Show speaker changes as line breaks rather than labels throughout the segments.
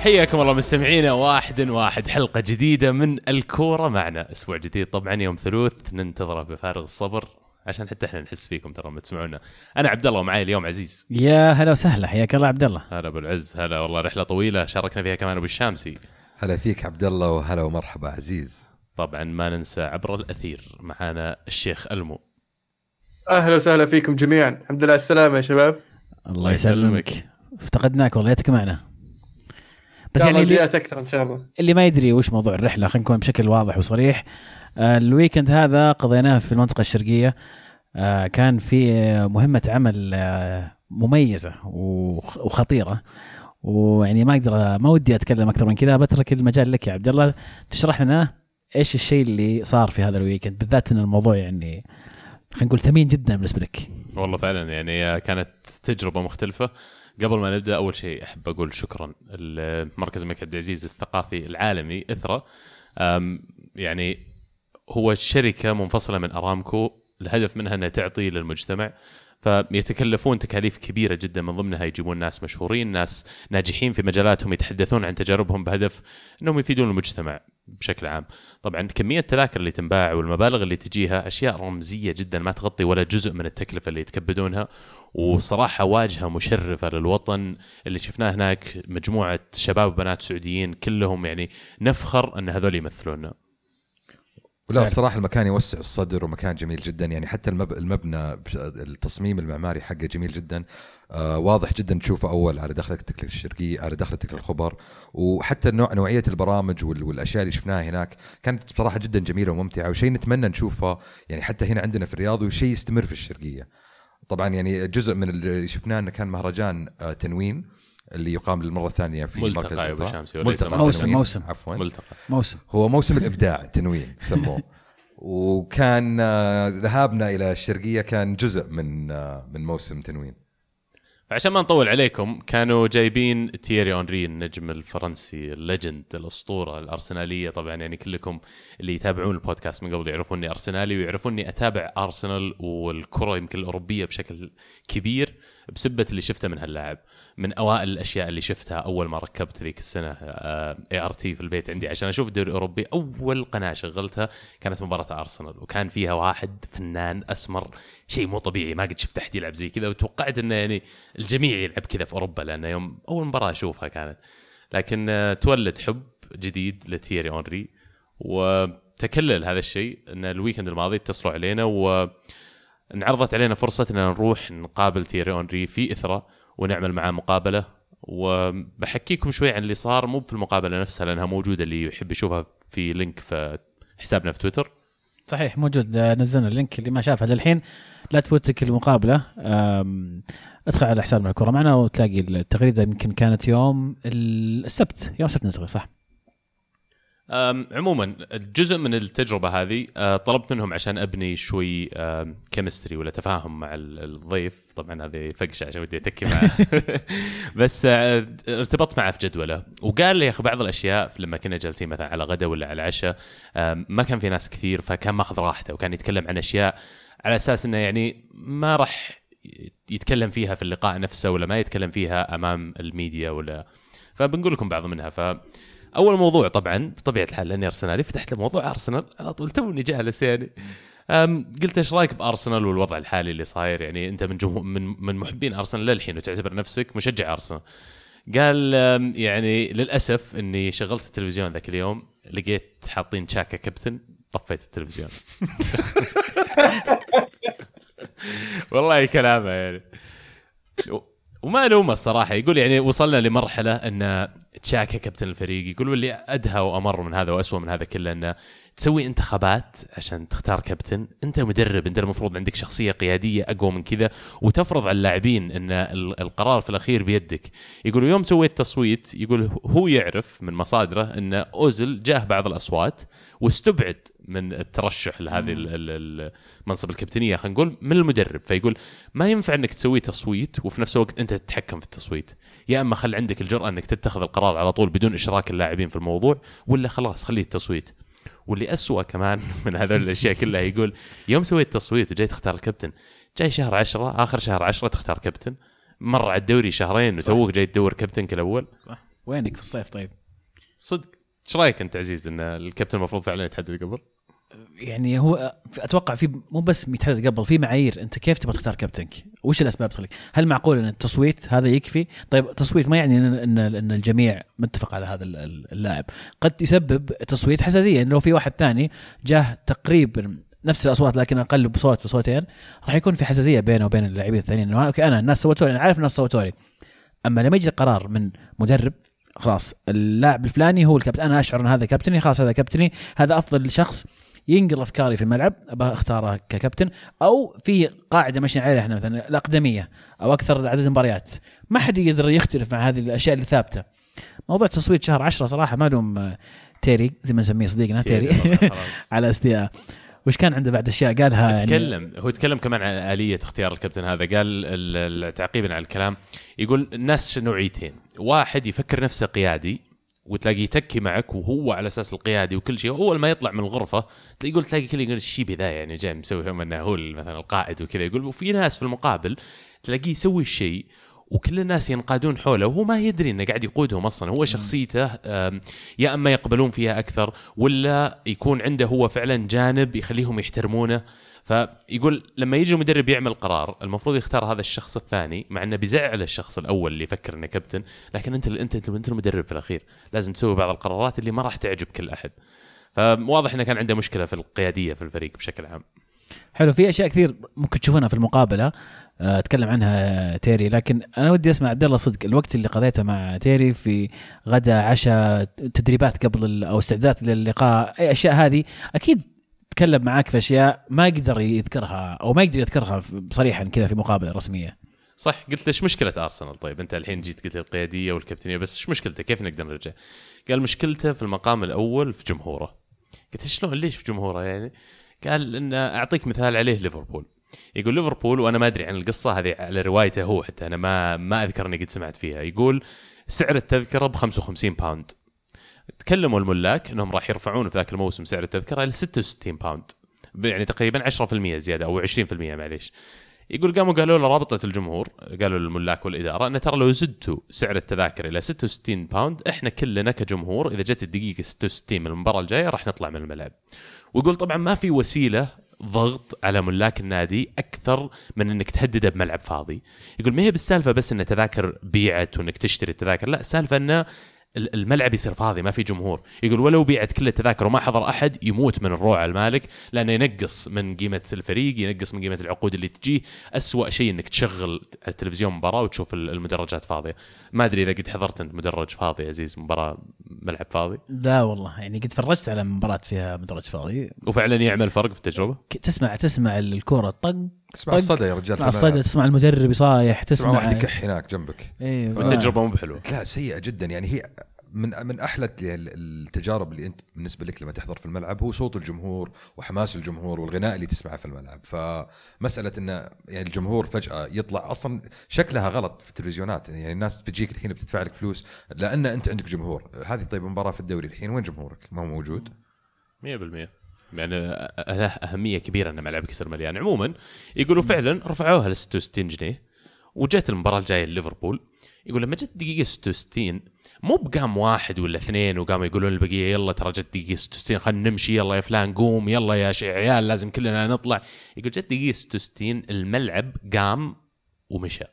حياكم الله مستمعينا. واحد واحد حلقة جديدة من الكورة معنا. أسبوع جديد طبعا يوم ثلوث ننتظره بفارغ الصبر. عشان حتى إحنا نحس فيكم ترى لما تسمعونا. أنا عبد الله ومعي اليوم عزيز.
يا هلا وسهلا حياك الله عبد الله.
هلا أبو العز هلا والله رحلة طويلة شاركنا فيها كمان أبو الشامسي.
هلا فيك عبد الله وهلا ومرحبا عزيز.
طبعا ما ننسى عبر الأثير معانا الشيخ ألمو.
أهلا وسهلا فيكم جميعا. الحمد لله على السلامة يا شباب.
الله يسلمك. افتقدناك والله معنا.
بس يعني اللي أكثر إن شاء الله.
اللي ما يدري وش موضوع الرحلة خلينا نكون بشكل واضح وصريح. آه، ال weekend هذا قضيناه في المنطقة الشرقية. آه، كان في مهمة عمل آه، مميزة وخطيرة. ويعني ما أقدر ما ودي أتكلم أكثر من كذا بترك المجال لك يا عبد الله. تشرح لنا إيش الشيء اللي صار في هذا ال weekend؟ بالذات إن الموضوع يعني خلينا نقول ثمين جدا بالنسبة لك.
والله فعلا يعني كانت تجربة مختلفة. قبل ما نبدأ أول شيء أحب أقول شكرا لمركز الملك عبد العزيز الثقافي العالمي إثرا. يعني هو شركة منفصلة من أرامكو الهدف منها أنها تعطي للمجتمع. فيتكلفون تكاليف كبيرة جدا من ضمنها يجيبون ناس مشهورين ناس ناجحين في مجالاتهم يتحدثون عن تجاربهم بهدف أنهم يفيدون المجتمع بشكل عام. طبعا كمية التذاكر اللي تنباع والمبالغ اللي تجيها أشياء رمزية جدا ما تغطي ولا جزء من التكلفة اللي يتكبدونها. وصراحة واجهة مشرفة للوطن. اللي شفناه هناك مجموعة شباب وبنات سعوديين كلهم يعني نفخر أن هذول يمثلوننا
ولا الصراحه المكان يوسع الصدر ومكان جميل جدا. يعني حتى المب... المبنى التصميم المعماري حقه جميل جدا. آه واضح جدا تشوفه أول على دخلتك للشرقيه على دخلتك للخبر وحتى نوع نوعية البرامج وال... والأشياء اللي شفناها هناك كانت بصراحه جدا جميلة وممتعة. وشيء نتمنى نشوفه يعني حتى هنا عندنا في الرياض وشيء يستمر في الشرقية. طبعا يعني جزء من اللي شفناه إنه كان مهرجان آه تنوين اللي يقام للمرة الثانية في
ملتقى مركز أبو شامسي
ملتقى موسم موسم.
عفوا. ملتقى.
موسم.
هو موسم الإبداع تنوين سموه. وكان آه، ذهابنا إلى الشرقية كان جزء من آه، من موسم تنوين.
عشان ما نطول عليكم كانوا جايبين تييري هنري النجم الفرنسي ال legend الأسطورة الأرسنالية. طبعا يعني كلكم اللي يتابعون البودكاست من قبل يعرفوني أرسنالي ويعرفوني أتابع أرسنال والكرة يمكن الأوروبية بشكل كبير بسبة اللي شفته من هاللاعب. من أوائل الأشياء اللي شفتها أول ما ركبت ذيك السنة اي ار تي في البيت عندي عشان أشوف الدوري الأوروبي. أول قناة شغلتها كانت مباراة أرسنال وكان فيها واحد فنان أسمر شيء مو طبيعي ما قد شفت احد يلعب زي كذا. وتوقعت إنه يعني الجميع يلعب كذا في أوروبا لأنه يوم أول مباراة أشوفها كانت. لكن آه، تولد حب جديد لتيري هنري وتكلل هذا الشيء إن ال weekend الماضي اتصلوا علينا و انعرضت علينا فرصة ان نروح نقابل تيري هنري في اثرا ونعمل معاه مقابلة. وبحكيكم شوي عن اللي صار مو في المقابلة نفسها لأنها موجودة اللي يحب يشوفها في link في حسابنا في تويتر.
صحيح موجود. نزلنا ال link اللي ما شافها للحين. لا تفوتك المقابلة. ادخل على حسابنا الكره معنا وتلاقي التغريدة يمكن كانت يوم السبت. يوم السبت نزل صح؟
عموما جزء من التجربة هذه أه، طلبت منهم عشان أبني شوي chemistry ولا تفاهم مع الضيف. طبعا هذه فقشة عشان ودي أتكي معه. بس أه، ارتبطت معه في جدوله. وقال لي يا أخي بعض الأشياء لما كنا جالسين مثلا على غدا ولا على عشاء ما كان في ناس كثير فكان ماخذ راحته وكان يتكلم عن أشياء على أساس إنه يعني ما راح يتكلم فيها في اللقاء نفسه ولا ما يتكلم فيها أمام الميديا ولا. فبنقول لكم بعض منها. ف أول موضوع طبعا بطبيعة الحال لأني أرسنالي فتحت له موضوع أرسنال على طول توني جالس يعني قلت إيش رأيك بأرسنال والوضع الحالي اللي صاير؟ يعني أنت من جمهور من من محبين أرسنال للحين وتعتبر نفسك مشجع أرسنال. قال يعني للأسف إني شغلت التلفزيون ذاك اليوم لقيت حاطين تشاكا كابتن طفيت التلفزيون. والله كلامه يعني. وما ألومه الصراحة. يقول يعني وصلنا لمرحلة أن تشاكا كابتن الفريق. يقول واللي أدهى وأمر من هذا واسوء من هذا كله انه تسوي انتخابات عشان تختار كابتن. انت مدرب انت المفروض عندك شخصية قيادية أقوى من كذا وتفرض على اللاعبين إن القرار في الأخير بيدك. يقول يوم سويت تصويت يقول هو يعرف من مصادره إن اوزل جاه بعض الأصوات واستبعد من الترشح لهذه المنصب الكابتنية. خلينا نقول من المدرب. فيقول ما ينفع إنك تسوي تصويت وفي نفس الوقت أنت تتحكم في التصويت. يا أما خل عندك الجرأة إنك تتخذ القرار على طول بدون إشراك اللاعبين في الموضوع ولا خلاص خليه التصويت. واللي أسوأ كمان من هذول الأشياء كلها يقول يوم سويت تصويت وجاي تختار الكابتن جاي شهر عشرة آخر شهر عشرة تختار كابتن مر على الدوري شهرين وتوك جاي تدور كابتنك الأول صح
وينك في الصيف طيب؟
صدق إيش رأيك أنت عزيز إن الكابتن المفروض فعلا يتحدد قبل؟
يعني هو أتوقع في مو بس يتحدد قبل في معايير أنت كيف تبغى تختار كابتنك؟ وش الأسباب تخليك؟ هل معقول إن التصويت هذا يكفي؟ طيب تصويت ما يعني إن إن, الجميع متفق على هذا اللاعب، قد يسبب تصويت حساسية انه لو في واحد ثاني جاه تقريبا نفس الأصوات لكن أقل بصوت وصوتين راح يكون في حساسية بينه وبين اللاعبين الثانيين انه أوكي أنا الناس سوتوا أنا عارف الناس سوتوا لي أما لما يجي قرار من مدرب خلاص اللاعب الفلاني هو الكابتن أنا أشعر إن هذا كابتني خلاص هذا كابتني هذا أفضل شخص ينقل أفكاري في الملعب أبغى أختاره ككابتن أو في قاعدة ماشيين عليها إحنا مثلا الأقدمية أو أكثر عدد المباريات. ما حد يقدر يختلف مع هذه الأشياء اللي ثابتة. موضوع تصويت شهر عشرة صراحة ما لهم تيري زي ما نسميه صديقنا تيري على استياء وش كان عنده بعد أشياء قالها؟
يعني تكلم هو تكلم كمان عن آلية اختيار الكابتن هذا. قال تعقيبا على الكلام يقول الناس نوعيتين واحد يفكر نفسه قيادي وتلاقيه يتكي معك وهو على أساس القيادي وكل شيء اول ما يطلع من الغرفة يقول تلاقي كل يقول الشيبي ذا يعني جاي مسوي إنه هو مثلا القائد وكذا يقول وفي ناس في المقابل تلاقيه يسوي الشيء وكل الناس ينقادون حوله وهو ما يدري إنه قاعد يقودهم أصلا هو شخصيته يا أما يقبلون فيها أكثر ولا يكون عنده هو فعلا جانب يخليهم يحترمونه. فيقول لما يجي المدرب يعمل قرار المفروض يختار هذا الشخص الثاني مع إنه بيزعل الشخص الأول اللي يفكر إنه كابتن لكن أنت أنت أنت, أنت المدرب في الأخير. لازم تسوي بعض القرارات اللي ما راح تعجب كل أحد. فواضح إنه كان عنده مشكلة في القيادية في الفريق بشكل عام.
حلو في أشياء كثير ممكن تشوفونها في المقابلة. أتكلم عنها تيري لكن أنا ودي أسمع عبد الله صدق الوقت اللي قضيته مع تيري في غدا عشاء تدريبات قبل أو استعداد للقاء أي أشياء هذه أكيد تكلم معاك في أشياء ما يقدر يذكرها أو ما يقدر يذكرها صريحا كذا في مقابلة رسمية.
صح قلت له إيش مشكلة أرسنال؟ طيب أنت الحين جيت قلت القيادية والكابتنية بس إيش مشكلته؟ كيف نقدر نرجع؟ قال مشكلته في المقام الأول في جمهوره. قلت شلون؟ ليش في جمهوره يعني؟ قال ان أعطيك مثال عليه ليفربول. يقول ليفربول وأنا ما أدري عن القصة هذه على روايته هو حتى أنا ما ما أذكر إني قد سمعت فيها. يقول سعر التذكرة ب 55 pound تكلموا الملاك إنهم راح يرفعون في ذاك الموسم سعر التذكرة إلى 66 pound يعني تقريبا 10% زيادة أو 20% معليش يقول قاموا قالوا له رابطة الجمهور قالوا للملاك والإدارة ان ترى لو زدتوا سعر التذاكر إلى 66 pound إحنا كلنا كجمهور إذا جت الدقيقة 66 من المباراة الجاية راح نطلع من الملعب. ويقول طبعا ما في وسيلة ضغط على ملاك النادي أكثر من إنك تهدده بملعب فاضي. يقول ما هي بالسالفة بس إن تذاكر بيعت وإنك تشتري التذاكر، لا السالفه إنه الملعب يصير فاضي ما في جمهور. يقول ولو بيعت كل التذاكر وما حضر أحد يموت من الروع على المالك لأنه ينقص من قيمة الفريق ينقص من قيمة العقود اللي تجيه أسوأ شيء إنك تشغل التلفزيون مباراة وتشوف المدرجات فاضية. ما أدري إذا قد حضرت أنت مدرج فاضي عزيز مباراة ملعب فاضي؟
لا والله يعني قد تفرجت على مباراة فيها مدرج فاضي.
وفعلا يعمل فرق في التجربة؟
تسمع تسمع الكورة طق
تسمع الصدى يا رجال
تسمع الصدى تسمع المدرب يصايح تسمع,
تسمع. واحد يكح هناك جنبك.
أيوه
والتجربه مو بحلوة.
لا سيئة جدا. يعني هي من من أحلى التجارب اللي انت بالنسبة لك لما تحضر في الملعب هو صوت الجمهور وحماس الجمهور والغناء اللي تسمعه في الملعب. فمسألة إن يعني الجمهور فجأة يطلع أصلا شكلها غلط في التلفزيونات. يعني الناس بتجيك الحين بتدفع لك فلوس لأن أنت عندك جمهور. هذه طيب مباراه في الدوري الحين وين جمهورك؟ ما هو موجود؟
100% يعني له أهمية كبيرة ان ملعبك يصير مليان. عموما يقولوا فعلا رفعوها ل 66 جنيه وجت المباراة الجاية لليفربول يقول لما جت دقيقة 66 مو بقام واحد ولا اثنين وقاموا يقولون البقية يلا ترى جت دقيقة 66 خلينا نمشي يلا يا فلان قوم يلا يا عيال لازم كلنا نطلع. يقول جت دقيقة 66 الملعب قام ومشى.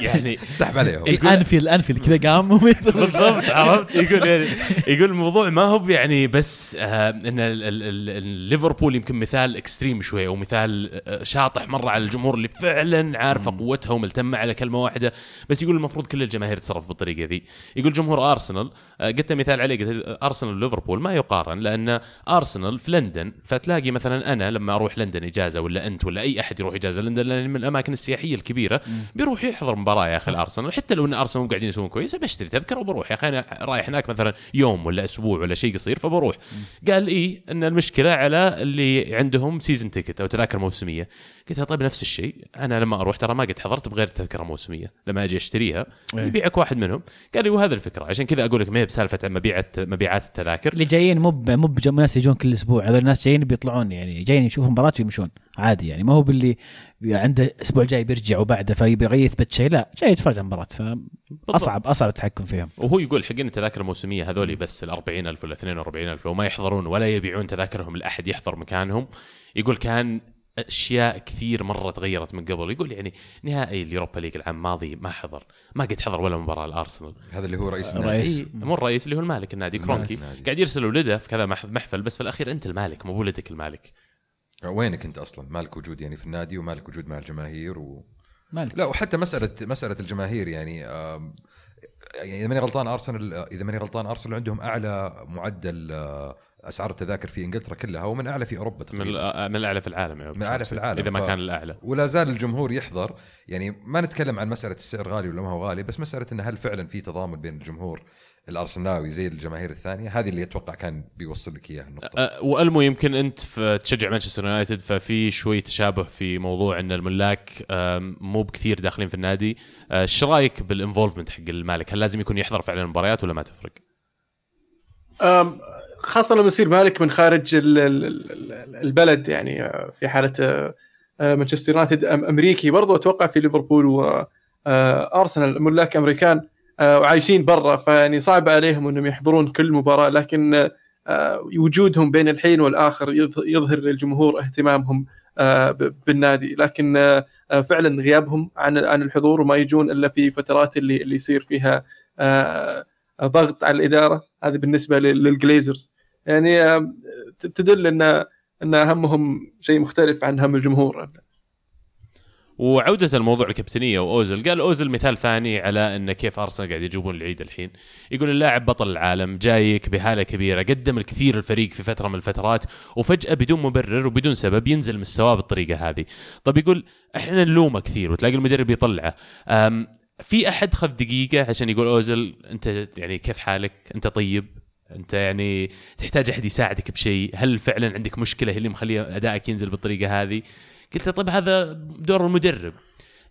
يعني
سحب عليهم.
الانفيل الانفيل كذا قام
بالضبط عرفت؟ يقول يعني يقول الموضوع ما هو يعني بس آه إن ليفربول يمكن مثال extreme شوي أو مثال آه، شاطح مرة على الجمهور اللي فعلا عارفة قوتها وملتمه على كلمة واحدة. بس يقول المفروض كل الجماهير تتصرف بالطريقة ذي. يقول جمهور أرسنال آه قلت مثال عليه قلت أرسنال وليفربول ما يقارن لأن أرسنال في لندن فتلاقي مثلا أنا لما أروح لندن إجازة ولا أنت ولا أي أحد يروح إجازة لندن لأن من الأماكن السياحية الكبيرة. بيروح يحضر مباراة يا أخي الأرسنال. حتى لو إن أرسنال مو قاعدين يسوون كويس بشتري تذكره وبروح يا أخي أنا رايح هناك مثلا يوم ولا أسبوع ولا شيء قصير فبروح قال اي إن المشكلة على اللي عندهم season ticket أو تذاكر موسمية. قلت طيب نفس الشيء. أنا لما أروح ترى ما قد حضرت بغير تذكره موسمية. لما أجي أشتريها إيه. يبيعك واحد منهم. قال لي وهذا الفكرة. عشان كذا أقول لك ما هي بسالفة مبيعات مبيعات التذاكر.
اللي جايين مو مو ناس يجون كل أسبوع. هذول الناس جايين بيطلعون يعني جايين يشوفوا مباراة ويمشون. عادي يعني. ما هو باللي عنده الأسبوع الجاي بيرجع وبعده فيبغى يثبت شيء لا جاي يتفرج على المباراة. فأصعب أصعب التحكم فيهم.
وهو يقول حقين التذاكر الموسمية هذول بس ال 40000 ولا 42000 وما يحضرون ولا يبيعون تذاكرهم لأحد يحضر مكانهم. يقول كان أشياء كثير مرة تغيرت من قبل. يقول يعني نهائي اليوروبا ليج العام الماضي ما حضر ما قد حضر ولا مباراة الأرسنال.
هذا اللي هو رئيس
النادي. رئيس.
إيه مو الرئيس اللي هو المالك النادي كرونكي. قاعد يرسل ولده في كذا محفل بس في الأخير أنت المالك مو ولدك المالك.
وينك انت أصلا؟ مالك وجود يعني في النادي ومالك وجود مع الجماهير و...
مالك.
لا وحتى مساله مسألة الجماهير يعني يعني إذا ماني غلطان ارسنال إذا ماني غلطان أرسنال عندهم أعلى معدل أسعار التذاكر في إنجلترا كلها ومن أعلى في أوروبا
تقريبا. من من الأعلى في العالم
من الاعلى في العالم
إذا ما ف... كان الأعلى.
ولا زال الجمهور يحضر يعني ما نتكلم عن مسألة السعر غالي ولا ما هو غالي بس مسألة انه هل فعلا في تضامن بين الجمهور الأرسناوي زي الجماهير الثانية هذه اللي أتوقع كان بيوصل لك إياها النقطة.
أه وألمو يمكن أنت تشجع مانشستر يونايتد ففي شوي تشابه في موضوع إن الملاك مو بكثير داخلين في النادي. إيش رأيك بالإنفولفمنت حق المالك؟ هل لازم يكون يحضر فعلا المباريات ولا ما تفرق؟
خاصة لما يصير مالك من خارج البلد يعني آه، في حالة مانشستر يونايتد أمريكي برضو أتوقع في ليفربول وارسنال ملاك أمريكان وعايشين برا فيعني صعب عليهم إنهم يحضرون كل مباراة لكن وجودهم بين الحين والآخر يظهر للجمهور اهتمامهم بالنادي. لكن فعلا غيابهم عن عن الحضور وما يجون إلا في فترات اللي اللي يصير فيها ضغط على الإدارة. هذه بالنسبة للجليزرز. يعني تدل ان إن همهم شيء مختلف عن هم الجمهور.
وعودة الموضوع الكابتنية وأوزل قال أوزل مثال ثاني على أن كيف أرسنال قاعد يجيبون العيد الحين. يقول اللاعب بطل العالم جايك بحالة كبيرة قدم الكثير الفريق في فترة من الفترات وفجأة بدون مبرر وبدون سبب ينزل مستواه بالطريقة هذه. طب يقول إحنا نلومه كثير وتلاقي المدرب يطلعه. في أحد خذ دقيقة عشان يقول اوزل أنت يعني كيف حالك؟ أنت طيب؟ أنت يعني تحتاج أحد يساعدك بشيء؟ هل فعلا عندك مشكلة؟ هي اللي مخليه أدائك ينزل بالطريقة هذه؟ قلت له طيب هذا دور المدرب.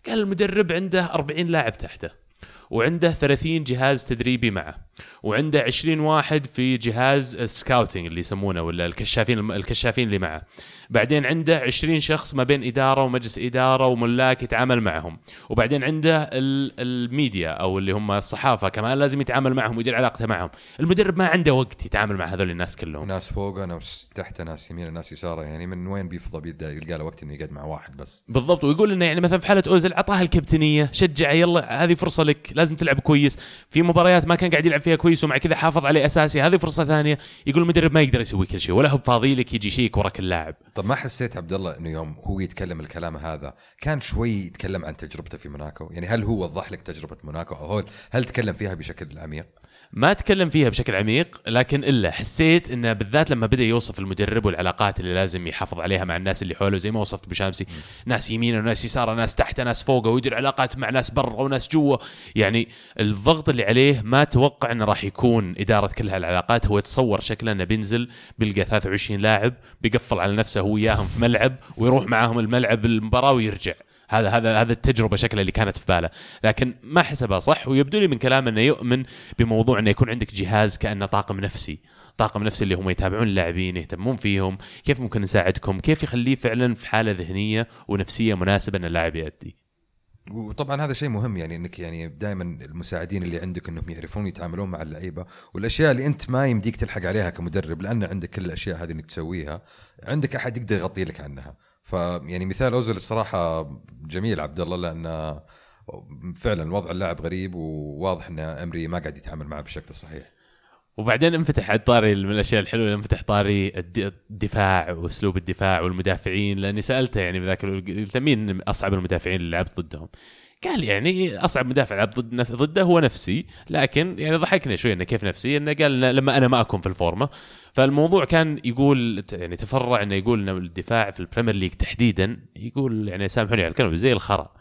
قال المدرب عنده 40 لاعب تحته. وعنده 30 جهاز تدريبي معه. وعنده 20 واحد في جهاز ال scouting اللي يسمونه ولا الكشافين الكشافين اللي معه. بعدين عنده 20 شخص ما بين إدارة ومجلس إدارة وملاك يتعامل معهم. وبعدين عنده الميديا أو اللي هم الصحافة كمان لازم يتعامل معهم ويدير علاقته معهم. المدرب ما عنده وقت يتعامل مع هذول الناس كلهم.
ناس فوقه ناس تحته ناس يمين ناس يساره يعني من وين بيفضى يلقى له وقت إنه يقعد مع واحد بس.
بالضبط ويقول إنه يعني مثلا في حالة اوزل اعطاها الكابتنية شجعه يلا هذه فرصة لك لازم تلعب كويس. في مباريات ما كان قاعد يلعب فيها كويس ومع كذا حافظ عليه أساسي. هذه فرصة ثانية. يقول المدرب ما يقدر يسوي كل شيء ولا هو فاضي لك يجي يشيك وراك اللاعب.
طب ما حسيت عبد الله إنه يوم هو يتكلم الكلام هذا كان شوي يتكلم عن تجربته في موناكو؟ يعني هل هو وضح لك تجربة موناكو أو هل تكلم فيها بشكل عميق؟
ما تكلم فيها بشكل عميق لكن إلا حسيت إنه بالذات لما بدأ يوصف المدرب والعلاقات اللي لازم يحافظ عليها مع الناس اللي حوله زي ما وصفت بشامسي ناس يمينه وناس يساره ناس تحته ناس فوقه ويدير علاقات مع ناس برا وناس جوا. يعني الضغط اللي عليه ما توقع إنه راح يكون إدارة كل هالعلاقات. هو تصور شكله إنه بينزل بيلقى 23 لاعب بيقفل على نفسه هو وياهم في ملعب ويروح معاهم الملعب المباراة ويرجع. هذا هذا هذا التجربة شكلها اللي كانت في باله. لكن ما حسبها صح ويبدو لي من كلامه إنه يؤمن بموضوع إنه يكون عندك جهاز كأنه طاقم نفسي. طاقم نفسي اللي هم يتابعون اللاعبين يهتمون فيهم كيف ممكن نساعدكم؟ كيف يخليه فعلا في حالة ذهنية ونفسية مناسبة إن اللاعب يؤدي
وطبعا هذا شيء مهم يعني إنك يعني دائما المساعدين اللي عندك إنهم يعرفون يتعاملون مع اللعيبة والأشياء اللي أنت ما يمديك تلحق عليها كمدرب لأن عندك كل الأشياء هذه إنك تسويها عندك أحد يقدر يغطي لك عنها. فيعني مثال اوزل الصراحة جميل عبد الله لأنه فعلا وضع اللاعب غريب وواضح إن أمري ما قاعد يتعامل معه بالشكل الصحيح
وبعدين انفتح طاري من الأشياء الحلوة انفتح طاري الدفاع وأسلوب الدفاع والمدافعين لأني سألته يعني بذاك قلت مين أصعب المدافعين اللي لعبت ضدهم؟ قال يعني أصعب مدافع لعب ضد ضده هو نفسي لكن يعني ضحكنا شوي إنه كيف نفسي؟ إنه قال لما أنا ما أكون في الفورمة. فالموضوع كان يقول يعني تفرع إنه يقول ان الدفاع في البريمير ليج تحديدا يقول يعني سامحوني على الكلمة زي الخرا.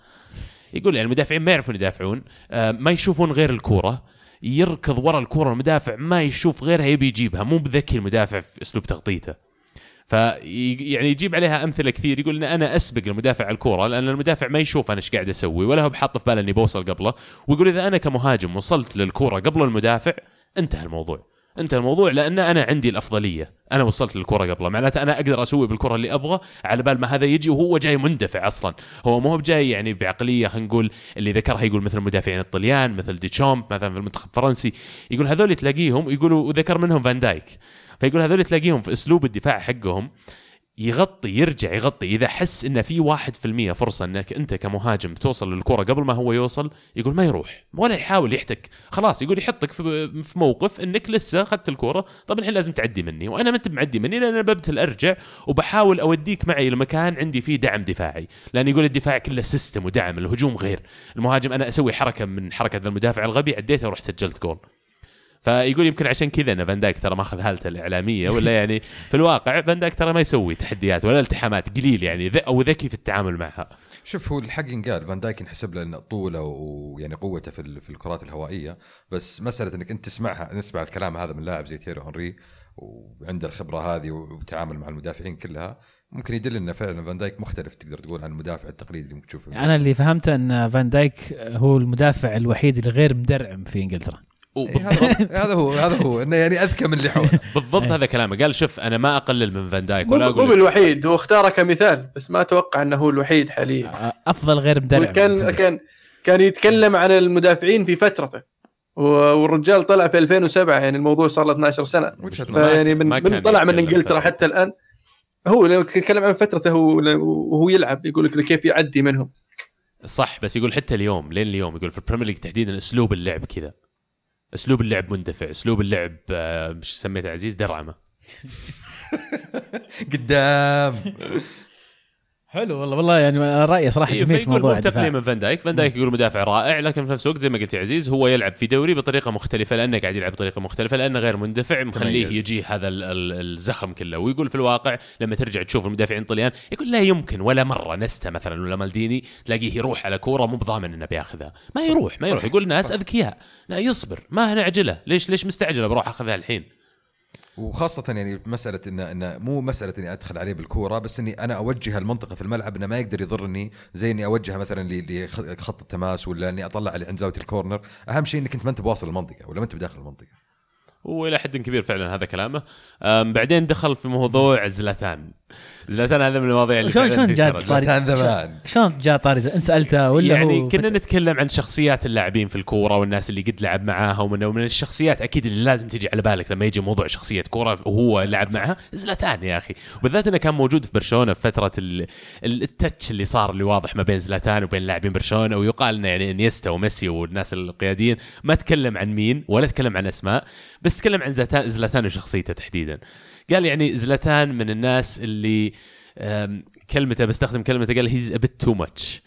يقول يعني المدافعين ما يعرفون يدافعون آه، ما يشوفون غير الكورة. يركض ورا الكورة المدافع ما يشوف غيرها يبي يجيبها مو بذكي المدافع في أسلوب تغطيته. في يعني يجيب عليها أمثلة كثير يقول إن أنا أسبق المدافع على الكورة لأن المدافع ما يشوف أنا إيش قاعد أسوي ولا هو بحاط في باله إني بوصل قبله ويقول إذا أنا كمهاجم وصلت للكورة قبل المدافع انتهى الموضوع. انت الموضوع لأن أنا عندي الأفضلية. أنا وصلت للكره قبله معناته أنا أقدر أسوي بالكره اللي أبغى على بال ما هذا يجي وهو جاي مندفع أصلا. هو مو بجاي يعني بعقلية خلينا نقول اللي ذكرها يقول مثل المدافعين الطليان مثل ديشامب مثلا في المنتخب الفرنسي. يقول هذول تلاقيهم يقولوا وذكر منهم فان دايك. فيقول هذول تلاقيهم في أسلوب الدفاع حقهم يغطي يرجع يغطي. إذا حس انه في واحد في المية فرصة إنك أنت كمهاجم توصل للكرة قبل ما هو يوصل يقول ما يروح ولا يحاول يحتك. خلاص يقول يحطك في في موقف إنك لسه أخذت الكرة. طب الحين لازم تعدي مني وأنا ما أنت معدي مني لأن أنا ببتل ارجع وبحاول أوديك معي لمكان عندي فيه دعم دفاعي. لأن يقول الدفاع كله system ودعم الهجوم غير. المهاجم أنا أسوي حركة من حركة المدافع الغبي عديتها ورحت سجلت جول. فيقول يمكن عشان كذا إن فان دايك ترى ماخذ هالته الإعلامية ولا يعني في الواقع فان دايك ترى ما يسوي تحديات ولا التحامات قليل يعني ذ- أو ذكي في التعامل معها.
شوف هو الحق ينقال فان دايك ينحسب له إنه طوله ويعني قوته في ال- في الكرات الهوائية بس مسألة إنك أنت تسمعها نسمع الكلام هذا من لاعب زي تيري هنري وعنده الخبرة هذه وتعامل مع المدافعين كلها ممكن يدل إنه فعلا فان دايك مختلف تقدر تقول عن المدافع التقليدي اللي ممكن تشوفه.
أنا اللي فهمته إن فان دايك هو المدافع الوحيد اللي غير مدرعم في
إنجلترا. هذا هذا هو هذا هو. إنه يعني أذكى من اللي حوله.
بالضبط هذا كلامه. قال شوف أنا ما أقلل من فان دايك
مو
ولا
مو
أقول
بالوحيد. هو اختاره كمثال بس ما أتوقع إنه هو الوحيد حاليا.
أفضل غير مدرعم
كان كان كان يتكلم عن المدافعين في فترته. و- والرجال طلع في 2007 يعني الموضوع صار له 12
سنة.
فيعني من, من طلع من
إنجلترا.
حتى الآن. هو لو يتكلم عن فترته هو وهو يلعب يقول لك كيف يعدي منهم.
صح بس يقول حتى اليوم لين اليوم يقول في البريمير ليج تحديدا أسلوب اللعب كذا. أسلوب اللعب مندفع أسلوب اللعب آه، مش سميته عزيز؟ درعمه
قدام.
حلو والله والله يعني رأيي صراحة
إيه،
جميل في موضوع الدفاع.
من فان دايك. فان دايك يقول مدافع رائع لكن في نفس الوقت زي ما قلت يا عزيز هو يلعب في دوري بطريقة مختلفة لأنه قاعد يلعب بطريقة مختلفة لأنه غير مندفع مخليه. يجيه هذا ال- ال- الزخم كله. ويقول في الواقع لما ترجع تشوف المدافعين الطليان يقول لا يمكن ولا مرة نستا مثلا ولا مالديني تلاقيه يروح على كورة مو بضامن إنه بياخذها. ما يروح ما يروح. يقول ناس أذكياء لا يصبر ما نعجله. ليش ليش مستعجله؟ بروح أخذها الحين.
وخاصة يعني مسألة انه انه مو مسألة إني أدخل عليه بالكورة بس إني أنا أوجه المنطقة في الملعب إنه ما يقدر يضرني زي إني اوجهها مثلا لخط التماس ولا إني أطلع اللي عند زاوية الكورنر، أهم شيء إنك أنت ما أنت بواصل المنطقة ولا ما أنت بداخل المنطقة.
والى حد كبير فعلا هذا كلامه. بعدين دخل في موضوع زلاتان. زلاتان هذا من المواضيع اللي
شلون- شلون جات
زلاتان زمان.
شلون جاء طاري انت سألته ولا
يعني
هو
كنا نتكلم عن شخصيات اللاعبين في الكورة والناس اللي قد لعب معاها ومن ومن الشخصيات أكيد اللي لازم تجي على بالك لما يجي موضوع شخصية كورة وهو لعب معها زلاتان يا أخي. وبالذات إنه كان موجود في برشلونة في فترة ال- ال- التتش اللي صار اللي واضح ما بين زلاتان وبين لاعبين برشلونة ويقال إنه يعني إنيستا وميسي والناس القياديين. ما تكلم عن مين ولا تكلم عن أسماء بس تكلم عن زلاتان زلاتان وشخصيته تحديدا. قال يعني زلاتان من الناس اللي كلمته بستخدم كلمته قال هيز ابيت تو ماتش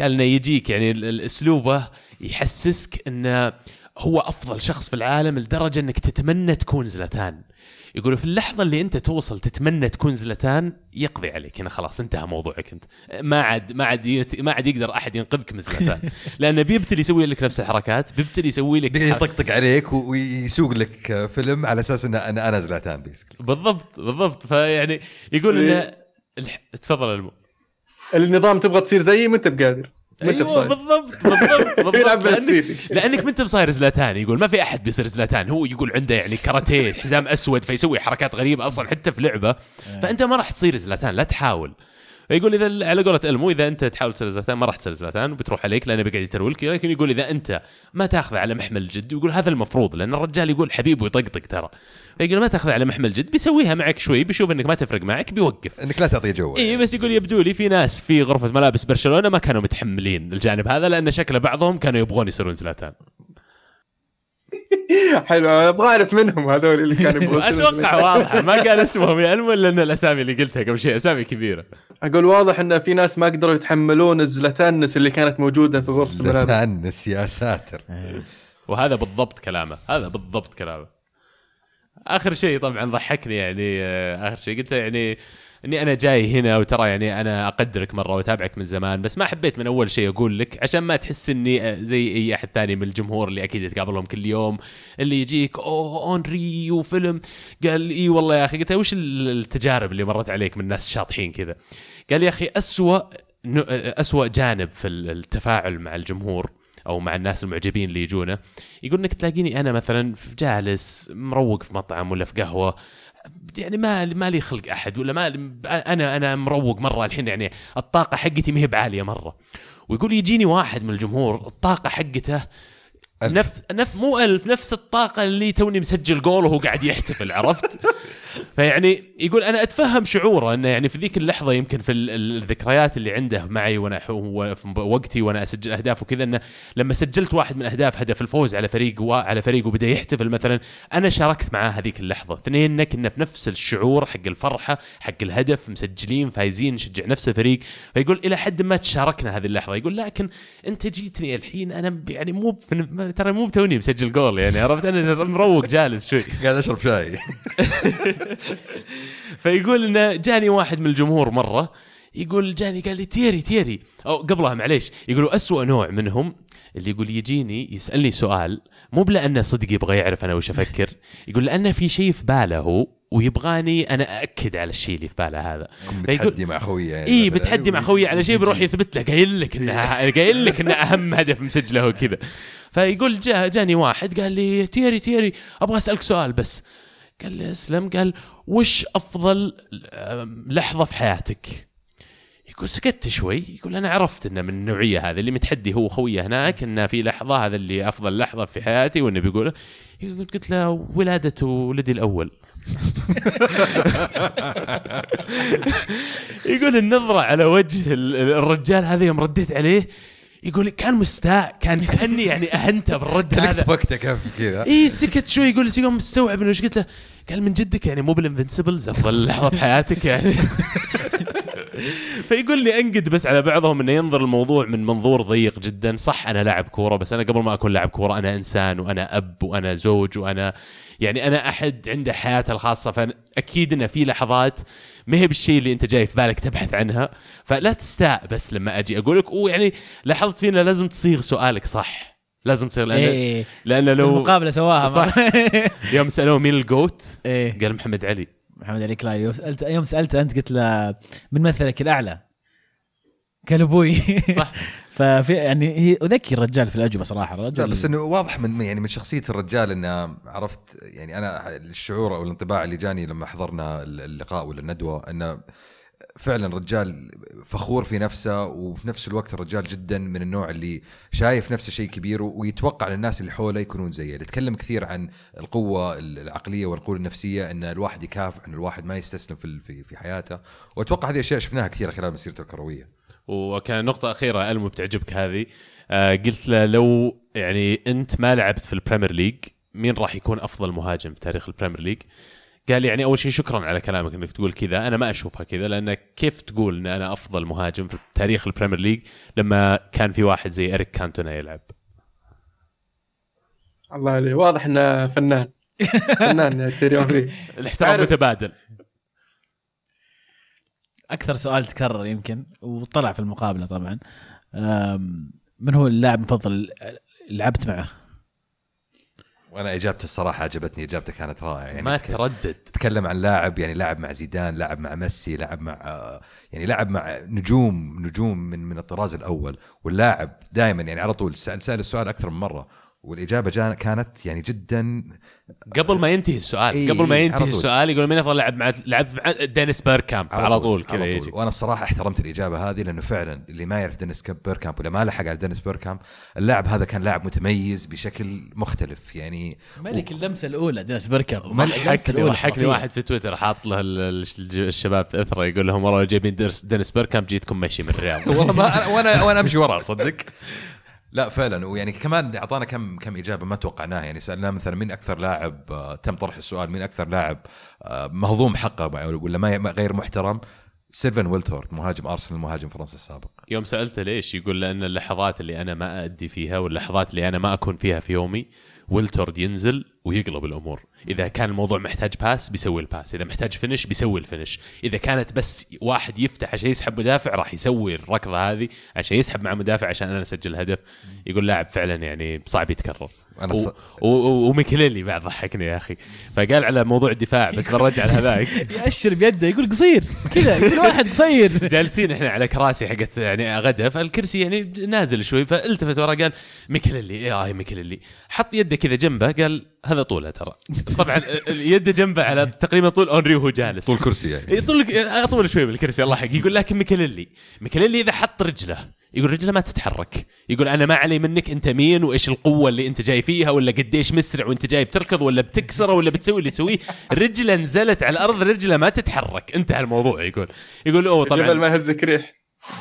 قال إنه يجيك يعني اسلوبه يحسسك إنه هو أفضل شخص في العالم لدرجة إنك تتمنى تكون زلاتان. يقولوا في اللحظة اللي أنت توصل تتمنى تكون زلاتان يقضي عليك. هنا خلاص انتهى موضوعك أنت. ما عاد ما عاد يت- ما عاد يقدر أحد ينقذك من زلاتان لأنه بيبتدي يسوي لك نفس الحركات بيبتدي يسوي لك
بيجي
حركة-
يطقطق عليك ويسوق لك فيلم على أساس ان أنا أنا زلاتان بيسكلي.
بالضبط بالضبط. فيعني يقول انه الح- تفضل المو
النظام تبغى تصير زيي ما أنت بقادر. أيوه
بالضبط بالضبط بالضبط. لأنك, لأنك ما انت بصاير زلاتان يقول ما في أحد بيصير زلاتان. هو يقول عنده يعني كاراتيه حزام أسود فيسوي حركات غريبة أصلا حتى في لعبة. فأنت ما راح تصير زلاتان لا تحاول. فيقول إذا على قولة إلمو إذا أنت تحاول تصير زلاتان ما راح تصير زلاتان وبتروح عليك لأنه بيقعد يترولك لكن يقول إذا أنت ما تاخذه على محمل الجد ويقول هذا المفروض لأن الرجال يقول حبيبه يطقطق ترى. فيقول ما تاخذه على محمل الجد بيسويها معك شوي بيشوف إنك ما تفرق معك بيوقف.
إنك لا تعطيه جو
اي بس يقول يبدو لي في ناس في غرفة ملابس برشلونة ما كانوا متحملين الجانب هذا لأن شكل بعضهم كانوا يبغون يصيرون زلاتان.
حلو أنا أبغى أعرف منهم هذول اللي كانوا يبغوا
أتوقع واضحه ما قال اسمهم. يا المو لأن الأسامي اللي قلتها قبل شيء أسامي كبيرة.
أقول واضح إن في ناس ما قدروا يتحملون الزلاتانس اللي كانت موجودة في غرفة الملابس
زلاتانس يا ساتر.
وهذا بالضبط كلامه هذا بالضبط كلامه. آخر شيء طبعا ضحكني يعني آه، آخر شيء قلت له يعني إني أنا جاي هنا وترى يعني أنا أقدرك مرة وأتابعك من زمان بس ما حبيت من أول شيء أقول لك عشان ما تحس إني آه، زي أي أحد ثاني من الجمهور اللي أكيد تقابلهم كل يوم اللي يجيك أوه اونري وفيلم. قال إي والله يا أخي. قلت وش ال- التجارب اللي مرت عليك من ناس شاطحين كذا؟ قال يا أخي اسوء ن- اسوء جانب في ال- التفاعل مع الجمهور أو مع الناس المعجبين اللي يجونا يقول إنك تلاقيني أنا مثلا جالس مروق في مطعم ولا في قهوة يعني ما ما لي خلق أحد ولا ما أنا أنا مروق مرة الحين يعني الطاقة حقتي ما هي بعالية مرة ويقول يجيني واحد من الجمهور الطاقة حقته. نفس نفس مو ألف نفس الطاقة اللي توني مسجل جول وهو قاعد يحتفل عرفت؟ فيعني يقول أنا أتفهم شعوره أنه يعني في ذيك اللحظة يمكن في ال- ال- الذكريات اللي عنده معي وأنا ح- هو في وقتي وأنا أسجل أهداف وكذا أنه لما سجلت واحد من أهداف هدف الفوز على فريق و- على فريق وبدأ يحتفل مثلا أنا شاركت معاه هذيك اللحظة. اثنيننا كنا في نفس الشعور حق الفرحة حق الهدف مسجلين فايزين نشجع نفس الفريق. فيقول إلى حد ما تشاركنا هذه اللحظة. يقول لكن أنت جيتني الحين أنا ب- يعني مو ترى مو بتوني مسجل جول يعني عرفت؟ أنا مروق جالس شوي.
قاعد أشرب شاي.
فيقول انه جاني واحد من الجمهور مرة يقول جاني قال لي تيري تيري أو قبلها معليش يقولوا أسوأ نوع منهم اللي يقول يجيني يسألني سؤال مو بلانه صدق يبغى يعرف أنا وش أفكر يقول لأنه في شيء في باله هو ويبغاني أنا أأكد على الشيء اللي في باله هذا
بتحدي مع خويه يعني
اي. بتحدي مع خوي على شيء بيروح. يثبت له قايل لك انها قايل لك إنه أهم هدف مسجله وكذا فيقول جاء جاني واحد قال لي تيري تيري أبغى أسألك سؤال بس قال لي اسلم قال وش أفضل لحظة في حياتك؟ يقول سكت شوي. يقول أنا عرفت إنه من النوعية هذه اللي متحدي هو خويه هناك إنه في لحظة هذا اللي أفضل لحظة في حياتي. وانه بيقول يقول قلت له ولادة ولدي الأول. يقول النظرة على وجه ال- الرجال هذا يوم رديت عليه يقول كان مستاء كان كاني يعني اهنته بالرد هذا.
صفقته كيف كذا.
إي سكت شوي يقول يوم مستوعب إنه إيش قلت له؟ قال من جدك يعني مو بال Invincibles أفضل لحظة في حياتك يعني. فيقول لي أنقد بس على بعضهم إنه ينظر الموضوع من منظور ضيق جدا. صح أنا لاعب كورة بس أنا قبل ما أكون لاعب كورة أنا إنسان وأنا أب وأنا زوج وأنا يعني أنا أحد عنده حياته الخاصة. فأكيد انه في لحظات ما هي بالشيء اللي أنت جاي في بالك تبحث عنها. فلا تستاء بس لما أجي أقول لك ويعني لاحظت فينا لازم تصيغ سؤالك. صح لازم تصيغ لأن
إيه.
لأن
لو المقابله سواها
صح. يوم سألوه مين ال
GOAT إيه.
قال محمد علي.
محمد علي كلاي يوم سالت يوم سالته أنت قلت له من مثلك الأعلى؟ قال أبوي.
صح.
ففي يعني هي أذكي الرجال في الأجوبة صراحة. الرجل
لا بس إنه واضح من يعني من شخصية الرجال إنه عرفت يعني أنا الشعور أو الانطباع اللي جاني لما حضرنا اللقاء ولا الندوة إنه فعلا رجال فخور في نفسه وفي نفس الوقت الرجال جدا من النوع اللي شايف نفسه شيء كبير ويتوقع إن الناس اللي حوله يكونون زيه، يتكلم كثير عن القوة العقلية والقوة النفسية إن الواحد يكافح إن الواحد ما يستسلم في في حياته، وأتوقع هذه أشياء شفناها كثير خلال مسيرته الكروية.
وكان نقطة أخيرة ألمو بتعجبك هذه آه قلت له لو يعني أنت ما لعبت في البريمير ليج مين راح يكون أفضل مهاجم في تاريخ البريمير ليج؟ قال يعني أول شيء شكرا على كلامك أنك تقول كذا. أنا ما أشوفها كذا لأن كيف تقول أن أنا أفضل مهاجم في تاريخ البريمير ليج لما كان في واحد زي إريك كانتونا يلعب؟
الله عليه. واضح إنه فنان. فنان يا تيري اونري
الاحترام متبادل.
أكثر سؤال تكرر يمكن وطلع في المقابلة طبعا. من هو اللاعب المفضل اللي لعبت معه؟
وأنا اجابته الصراحة عجبتني اجابته كانت رائعة. يعني
ما تردد.
تتكلم عن لاعب يعني لاعب مع زيدان لاعب مع ميسي لاعب مع يعني لاعب مع نجوم نجوم من من الطراز الأول. واللاعب دائما يعني على طول سأل سأل السؤال أكثر من مرة. والإجابة كانت يعني جدا
قبل ما ينتهي السؤال
إيه،
قبل ما
على
ينتهي
طول.
السؤال يقول مين أفضل لاعب مع لعبت مع دينيس بيركامب؟ على طول كذا
على
يجي
وأنا الصراحه احترمت الإجابة هذه لأنه فعلا اللي ما يعرف دينيس بيركامب ولا ما لحق على دينيس بيركامب اللاعب هذا كان لاعب متميز بشكل مختلف يعني
ملك اللمسة الأولى دينيس بيركامب.
ضحكني ضحكني واحد في تويتر حاط له ال- ال- الشباب في إثره يقول لهم والله جايبين دينيس- دينيس بيركامب جيتكم مشي من الرياض
والله ما وأنا وأنا أمشي وراه تصدق؟ لا فعلا. ويعني كمان أعطانا كم كم إجابة ما توقعناها. يعني سالناه مثلا مين أكثر لاعب آه، تم طرح السؤال مين أكثر لاعب آه، مهضوم حقه ولا ما غير محترم؟ سيلفن ويلتورد مهاجم أرسنال مهاجم فرنسا السابق.
يوم سألته ليش يقول لأن اللحظات اللي أنا ما أدي فيها واللحظات اللي أنا ما أكون فيها في يومي ويلتورد ينزل ويقلب الأمور. إذا كان الموضوع محتاج pass بيسوي ال pass إذا محتاج finish بيسوي ال finish إذا كانت بس واحد يفتح عشان يسحب مدافع راح يسوي الركضة هذه عشان يسحب مع مدافع عشان أنا أسجل هدف. يقول لاعب فعلا يعني صعب يتكرر.
أنا
و-
ص...
و- و- وميكيليلي بعد ضحكني يا أخي. فقال على موضوع الدفاع بس برجع لهذاك
يأشر بيده يقول قصير كذا كل واحد قصير.
جالسين إحنا على كراسي حقت يعني غدا فالكرسي يعني نازل شوي فالتفت ورا قال ميكيليلي إيه هاي ميكيليلي حط يده كذا جنبه قال هذا طوله ترى. طبعا يده جنبه على تقريبا طول اونري وهو جالس.
طول كرسي يعني.
يطول اطول شوي من الكرسي الله حق يقول لكن ميكيليلي ميكيليلي إذا حط رجله يقول رجله ما تتحرك. يقول أنا ما علي منك أنت مين وإيش القوة اللي أنت جاي فيها ولا قديش مسرع وأنت جاي بتركض ولا بتكسره ولا بتسوي اللي تسويه. رجلة نزلت على الأرض رجلة ما تتحرك. انتهى الموضوع يقول. يقول أوه
طبعا.
طبعا
ما يهزك ريح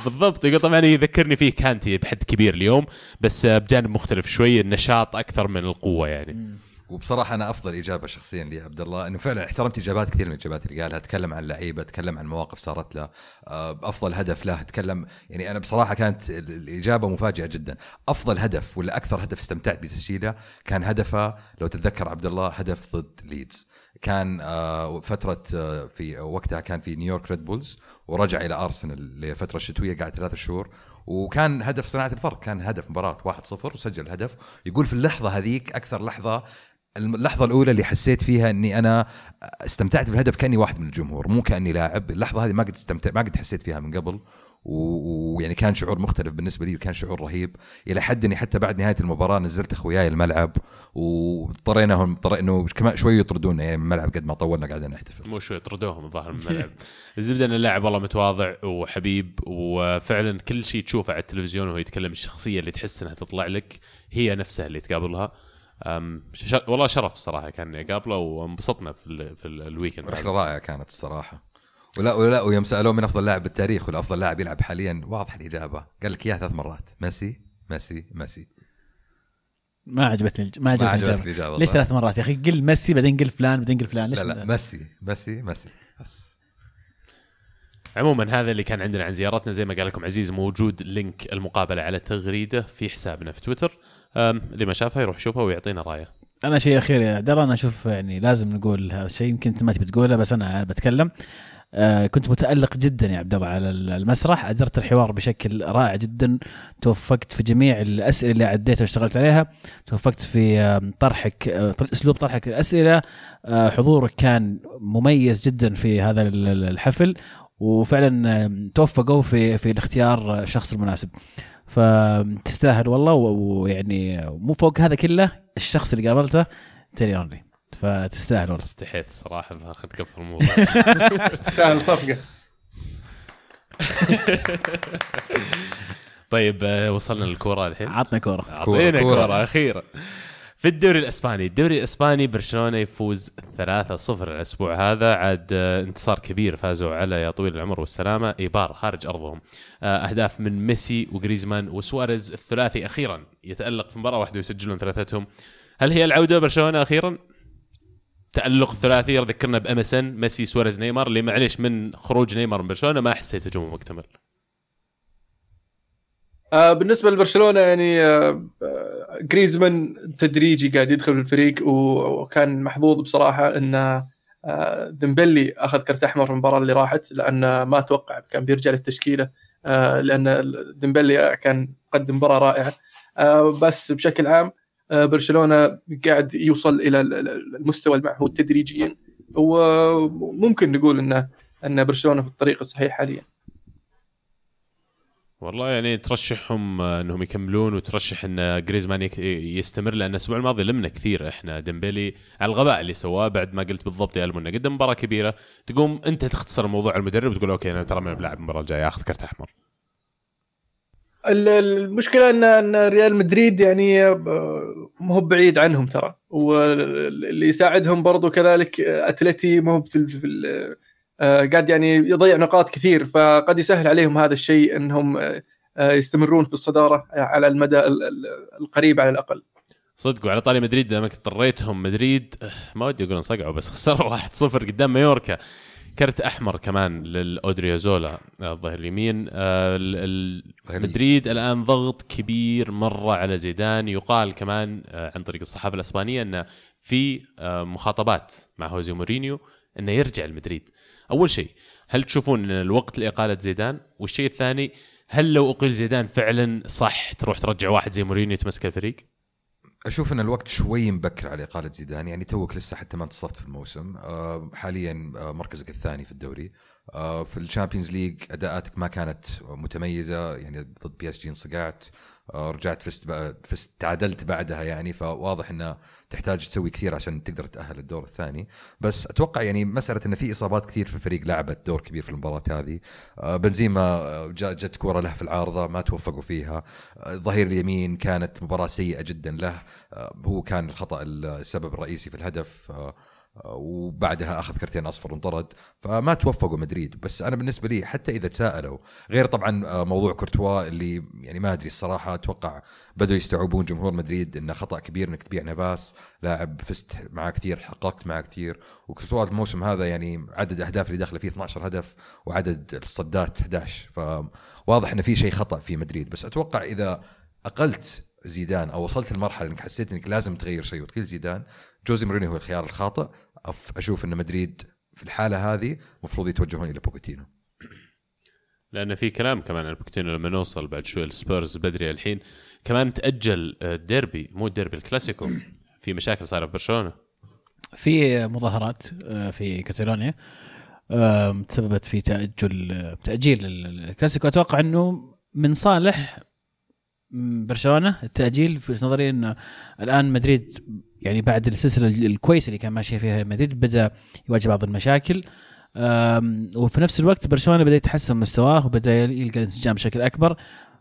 بالضبط. يقول طبعا يذكرني فيه كانتي بحد كبير اليوم بس بجانب مختلف شوي النشاط أكثر من القوة يعني.
وبصراحة أنا أفضل إجابة شخصيا لي عبد الله إنه فعلا احترمت إجابات كثير من الإجابات اللي قالها تكلم عن لعيبة تكلم عن مواقف صارت له آه، أفضل هدف له تكلم يعني أنا بصراحة كانت ال- الإجابة مفاجئة جدا. أفضل هدف ولا أكثر هدف استمتعت بتسجيله كان هدفه لو تتذكر عبد الله هدف ضد ليدز. كان آه، فترة آه، في وقتها كان في نيويورك ريد بولز ورجع إلى أرسنال لفترة شتوية قعد ثلاثة شهور. وكان هدف صناعة الفرق كان هدف مباراة 1-0 وسجل هدف. يقول في اللحظة هذيك أكثر لحظة اللحظة الأولى اللي حسيت فيها إني أنا استمتعت بالهدف كأني واحد من الجمهور مو كأني لاعب، اللحظة هذه ما قد استمتع ما قد حسيت فيها من قبل ويعني كان شعور مختلف بالنسبة لي وكان شعور رهيب إلى حد إني حتى بعد نهاية المباراة نزلت أخوياي الملعب واضطريناهم اضطر إنه كمان شوي يطردونا يعني من الملعب قد ما طولنا قاعدين نحتفل.
مو شوي طردوهم الظاهر من الملعب الزبدة إن اللاعب والله متواضع وحبيب وفعلا كل شيء تشوفه على التلفزيون وهو يتكلم الشخصية اللي تحس إنها تطلع لك هي نفسها اللي تقابلها. والله شرف صراحة كان أقابله وانبسطنا في ال... في ال- الويكند هذا.
رحلة رائعة كانت الصراحة. ولا ولا ويوم سألوه من أفضل لاعب بالتاريخ ولا أفضل لاعب يلعب حاليا واضح الإجابة قال لك إياها ثلاث مرات ميسي ميسي ميسي
ما عجبتني الج- ما
ما
عجبتني
عجبتك
الإجابة.
الإجابة
ليش
صح؟
ثلاث مرات يا أخي قل ميسي بعدين قل فلان بعدين قل فلان ليش
لا لا ميسي ميسي ميسي بس
عموما هذا اللي كان عندنا عن زيارتنا. زي ما قال لكم عزيز موجود link المقابلة على تغريدة في حسابنا في تويتر. اللي ما شافها يروح يشوفها ويعطينا رأيه.
أنا شيء أخير يا عبد الله أنا أشوف يعني لازم نقول هذا الشيء. يمكن أنت ما تبي تقوله بس أنا بتكلم. آه كنت متألق جدا يا عبد الله على المسرح. أدرت الحوار بشكل رائع جدا. توفقت في جميع الأسئلة اللي عديتها واشتغلت عليها. توفقت في آه، طرحك طر- أسلوب طرحك الاسئله آه حضورك كان مميز جدا في هذا ال- ال- الحفل. وفعلا توفقوا في في الاختيار الشخص المناسب. فتستاهل والله ويعني مو فوق هذا كله الشخص اللي قابلته تيري اونري فتستاهل والله.
استحيت الصراحه فاخذ قفل الموضوع.
تستاهل صفقة.
طيب آه، وصلنا للكورة الحين.
عطنا كورة.
اعطينا
كورة.
كورة. أخيرا في الدوري الإسباني، الدوري الإسباني برشلونة يفوز 3-0 الأسبوع هذا عاد آه، انتصار كبير فازوا على يا طويل العمر والسلامة إيبار خارج أرضهم. آه، أهداف من ميسي وجريزمان وسواريز الثلاثي أخيرا يتألق في مباراة واحدة ويسجلون ثلاثتهم. هل هي العودة برشلونة أخيرا؟ تألق ثلاثي ذكرنا بأم إس إن ميسي سواريز نيمار اللي معليش من خروج نيمار من برشلونة ما حسيت هجومه مكتمل.
آه بالنسبة لبرشلونة يعني آه آه، جريزمان تدريجي قاعد يدخل في الفريق وكان محظوظ بصراحة إن آه ديمبلي أخذ كرت أحمر في المباراة اللي راحت لأن ما أتوقع كان بيرجع للتشكيلة آه لأن ديمبلي كان قدم مباراة رائعة. آه بس بشكل عام آه برشلونة قاعد يوصل إلى ال- ال- المستوى المعهود تدريجيا وممكن نقول انه إن برشلونة في الطريق الصحيح حاليا.
والله يعني ترشحهم آه، انهم يكملون وترشح ان جريزمان يستمر لأن الأسبوع الماضي لمنا كثير. إحنا ديمبلي على الغباء اللي سواه بعد ما قلت بالضبط يا المنى قدم مباراة كبيرة تقوم أنت تختصر الموضوع على المدرب وتقول okay أنا ترى ما بلعب المباراة الجاية آخذ كرت أحمر.
ال- المشكلة ان إن ريال مدريد يعني آه، ما هو بعيد عنهم ترى واللي يساعدهم برضو كذلك آه، أتلتي ما هو في قاعد يعني يضيع نقاط كثير فقد يسهل عليهم هذا الشيء إنهم آه، آه، يستمرون في الصدارة على المدى ال- ال- القريب على الأقل.
صدق وعلى طاري مدريد دامك اضطريتهم مدريد آه، ما ودي أقول انصقعوا بس خسروا 1-0 قدام مايوركا. كرت أحمر كمان للاودريوزولا آه، الظهير اليمين. آه، ال- ال-
ظهير
مدريد الآن ضغط كبير مرة على زيدان. يقال كمان آه، عن طريق الصحافة الأسبانية ان في آه، مخاطبات مع جوزيه مورينيو إنه يرجع لمدريد. أول شيء هل تشوفون إن الوقت لإقالة زيدان؟ والشيء الثاني هل لو أقيل زيدان فعلا صح تروح ترجع واحد زي مورينيو تمسك الفريق؟
أشوف إن الوقت شوي مبكر على إقالة زيدان يعني توك لسه حتى ما انتصرت في الموسم. آه، حاليا آه، مركزك الثاني في الدوري. آه، في الشامبيونز ليج أداءاتك ما كانت متميزة يعني ضد بي إس جي انصقعت. رجعت فزت فزت تعادلت بعدها يعني فواضح انه تحتاج تسوي كثير عشان تقدر تأهل الدور الثاني. بس أتوقع يعني مسألة انه في إصابات كثير في الفريق لعبت دور كبير في المباراة هذه. آه، بنزيما آه، جت كوره له في العارضة ما توفقوا فيها. آه، الظهير اليمين كانت مباراة سيئة جدا له. آه، هو كان الخطأ السبب الرئيسي في الهدف. آه، آه، وبعدها أخذ كرتين أصفر وانطرد فما توفقوا مدريد. بس أنا بالنسبة لي حتى إذا تساءلوا غير طبعا آه، موضوع كورتوا اللي يعني ما أدري الصراحة أتوقع بدوا يستوعبون جمهور مدريد إنه خطأ كبير إنك تبيع نافاس. لاعب فزت معاه كثير حققت معاه كثير. وكورتوا الموسم هذا يعني عدد الاهداف اللي داخله فيه 12 هدف وعدد الصدات 11 فواضح إنه في شيء خطأ في مدريد. بس أتوقع إذا أقلت زيدان أو وصلت لمرحلة إنك حسيت إنك لازم تغير شيء وتقيل زيدان جوزي مورينيو هو الخيار الخاطئ. أشوف إن مدريد في الحالة هذه المفروض يتوجهون إلى بوكيتينو.
لأن في كلام كمان عن بوتشيتينو لما نوصل بعد شوي السبيرز بدري الحين. كمان تأجل آه، الديربي مو الديربي الكلاسيكو. في مشاكل صايرة في برشلونة.
في مظاهرات آه، في كاتالونيا تسببت في تأجل آه، تأجيل ال- الكلاسيكو. أتوقع إنه من صالح برشلونة التأجيل. في نظري انه الآن مدريد يعني بعد السلسلة ال- الكويسة اللي كان ماشيه فيها مدريد بدأ يواجه بعض المشاكل. وفي نفس الوقت برشلونة بدأ يتحسن مستواه وبدأ يلقى الانسجام بشكل أكبر.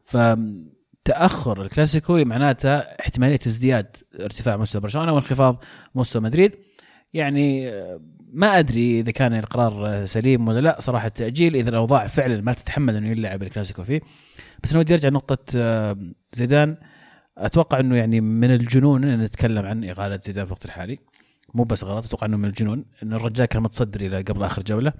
فتاخر الكلاسيكو معناته احتمالية ازدياد ارتفاع مستوى برشلونة وانخفاض مستوى مدريد. يعني آه، ما أدري إذا كان القرار سليم ولا لا. صراحة التأجيل إذا الأوضاع فعلا ما تتحمل إنه يلعب الكلاسيكو فيه. بس أنا ودي أرجع نقطه آه، زيدان. أتوقع إنه يعني من الجنون إن نتكلم عن اقاله زيدان في الوقت الحالي. مو بس غلط أتوقع إنه من الجنون انه الرجال كان متصدر إلى قبل آخر جولة.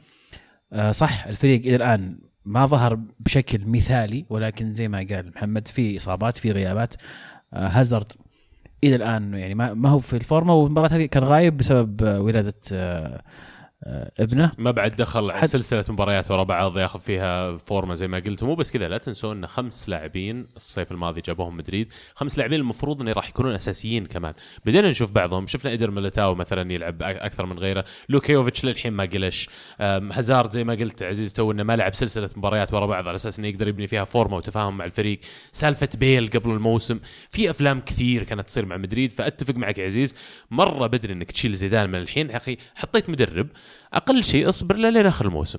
آه، صح الفريق إلى الآن ما ظهر بشكل مثالي ولكن زي ما قال محمد في إصابات في غيابات. آه، هازارد إلى الآن يعني ما, هو في الفورمة والمباراة هذه كان غايب بسبب آه، ولادة آه، ابنه.
ما بعد دخل
حد-
سلسلة مباريات ورا بعض ياخذ فيها فورمة زي ما قلت. مو بس كذا لا تنسون إن خمس لاعبين الصيف الماضي جابوهم مدريد. خمس لاعبين المفروض انه راح يكونون أساسيين كمان. بدينا نشوف بعضهم. شفنا إيدير ميليتاو مثلا يلعب أكثر من غيره. لوكا يوفيتش للحين ما قلش. هازارد زي ما قلت عزيز تو إنه ما لعب سلسلة مباريات ورا بعض على أساس إنه يقدر يبني فيها form وتفاهم مع الفريق. سالفة بيل قبل الموسم. في أفلام كثير كانت تصير مع مدريد. فأتفق معك عزيز. مرة بدري إنك تشيل زيدان من الحين. أخي حطيت مدرب. أقل شيء أصبر له لين آخر الموسم.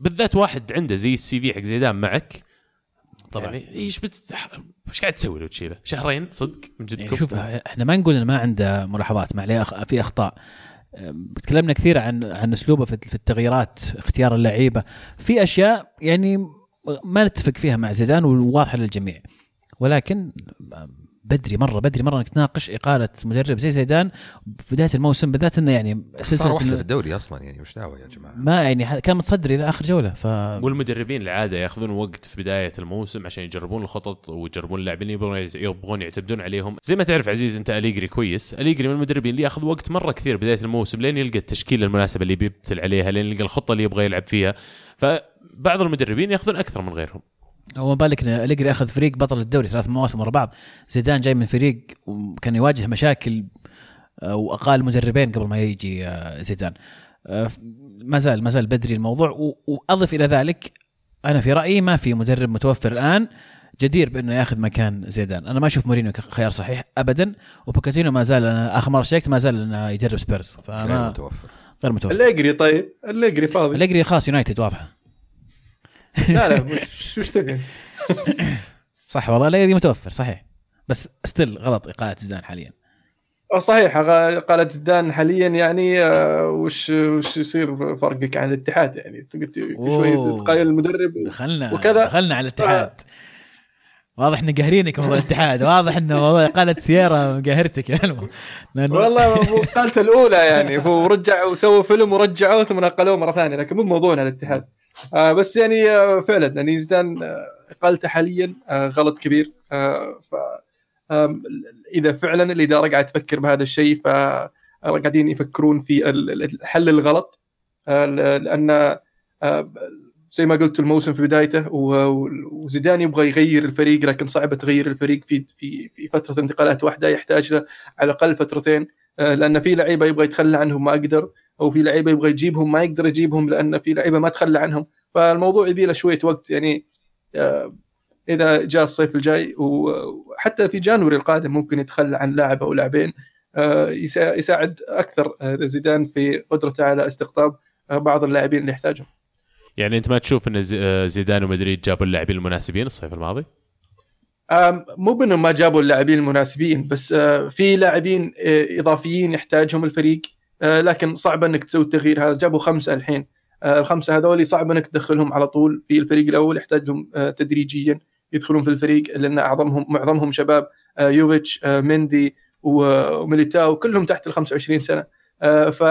بالذات واحد عنده زي ال CV حق زيدان معك.
طبعا.
يعني إيش بت... إيش قاعد تسوي لو تشيله؟ شهرين صدق من
يعني
جدكم
شوف إحنا ما نقول إنه ما عنده ملاحظات ما عليه أخ- في أخطاء. تكلمنا كثير عن عن أسلوبه في في التغييرات اختيار اللعيبة. في أشياء يعني ما نتفق فيها مع زيدان وواضحه للجميع. ولكن بدري مرة بدري مرة إنك تناقش إقالة مدرب زي زيدان في بداية الموسم بالذات إنه يعني
صار واحدة في
سلسله
الدوري أصلا يعني وش دعوة يا جماعة؟
ما يعني كان متصدر إلى آخر جولة ف
والمدربين العادة يأخذون وقت في بداية الموسم عشان يجربون الخطط ويجربون اللاعبين اللي يبغون يبغون يعتمدون عليهم. زي ما تعرف عزيز أنت أليجري كويس. أليجري من المدربين اللي يأخذ وقت مرة كثير بداية الموسم لين يلقى التشكيلة المناسبة اللي بيبتل عليها لين يلقى الخطة اللي يبغى يلعب فيها. فبعض المدربين يأخذون أكثر من غيرهم.
هو بالك إن أليجري أخذ فريق بطل الدوري ثلاث مواسم ورا بعض. زيدان جاي من فريق وكان يواجه مشاكل آه، وأقال مدربين قبل ما يجي آه، زيدان. آه، ما زال ما زال بدري الموضوع. و- وأضف إلى ذلك أنا في رأيي ما في مدرب متوفر الآن جدير بأنه يأخذ مكان زيدان. أنا ما أشوف مورينيو خيار صحيح ابدا وبوتشيتينو ما زال أنا آخر مرة شيكت ما زال انه يدرب سبيرز.
غير
فما
متوفر.
غير متوفر.
أليجري طيب أليجري فاضي.
أليجري خاص يونايتد واضحه
لا لا وش وش تبي؟
صح والله اليجري متوفر صحيح. بس still غلط إقالة زيدان حاليا.
آه، صحيح قالت زيدان حاليا يعني آه، وش وش يصير فرقك عن الاتحاد يعني؟ شوي
أوه.
تتقايل المدرب
دخلنا
وكذا.
دخلنا على الاتحاد. واضح ان قاهرينك موضوع الاتحاد. واضح إنه والله قالت سيارة المو لأنه-
والله هو قالته الأولى يعني. هو رجع وسوى فيلم ورجعوه ثم نقلوه مرة ثانية لكن مو موضوعنا الاتحاد. آه بس يعني آه فعلا يعني زيدان آه، اقالته حاليا آه غلط كبير. آه ف إذا فعلا الإدارة قاعدة تفكر بهذا الشيء ف قاعدين يفكرون في الحل الغلط. لأن زي ما قلت الموسم في بدايته وزيدان يبغى يغير الفريق لكن صعبه تغير الفريق في في في فترة انتقالات واحدة يحتاج له على الأقل فترتين. لأن في لعيبة يبغى يتخلى عنهم ما أقدر. أو في لعيبة يبغى يجيبهم ما يقدر يجيبهم لأن في لعيبة ما تخلى عنهم. فالموضوع يبي له شوية وقت يعني إذا جاء الصيف الجاي وحتى في جانوري القادم ممكن يتخلى عن لاعب أو لاعبين يساعد أكثر زيدان في قدرته على استقطاب بعض اللاعبين اللي يحتاجهم.
يعني أنت ما تشوف إن زيدان ومدريد جابوا اللاعبين المناسبين الصيف الماضي؟
مو بأنهم ما جابوا اللاعبين المناسبين بس في لاعبين إضافيين يحتاجهم الفريق. لكن صعب انك تسوي التغيير هذا. جابوا خمسة الحين. الخمسة هذول صعب انك تدخلهم على طول في الفريق الأول. يحتاجهم تدريجيا يدخلون في الفريق لأن اعظمهم معظمهم شباب يوفيتش مندي وميليتاو كلهم تحت ال 25 سنة. ف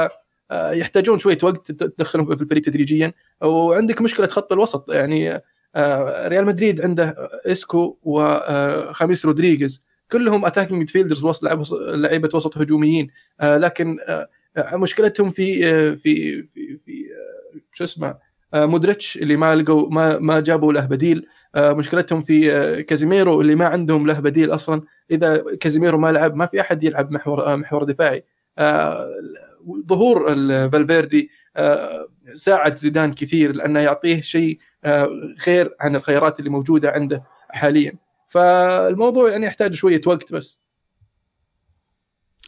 يحتاجون شوية وقت تدخلهم في الفريق تدريجيا. وعندك مشكلة خط الوسط. يعني ريال مدريد عنده إسكو وخاميس رودريغيز. كلهم attacking midfielders وسط لعيبة وسط هجوميين. لكن مشكلتهم في في في في شو اسمه مودريتش اللي ما لقوا ما ما جابوا له بديل. مشكلتهم في كازيميرو اللي ما عندهم له بديل أصلا. إذا كازيميرو ما لعب ما في أحد يلعب محور محور دفاعي. ظهور فالفيردي ساعد زيدان كثير لأنه يعطيه شيء غير عن الخيارات اللي موجودة عنده حاليا. فالموضوع يعني يحتاج شوية وقت بس.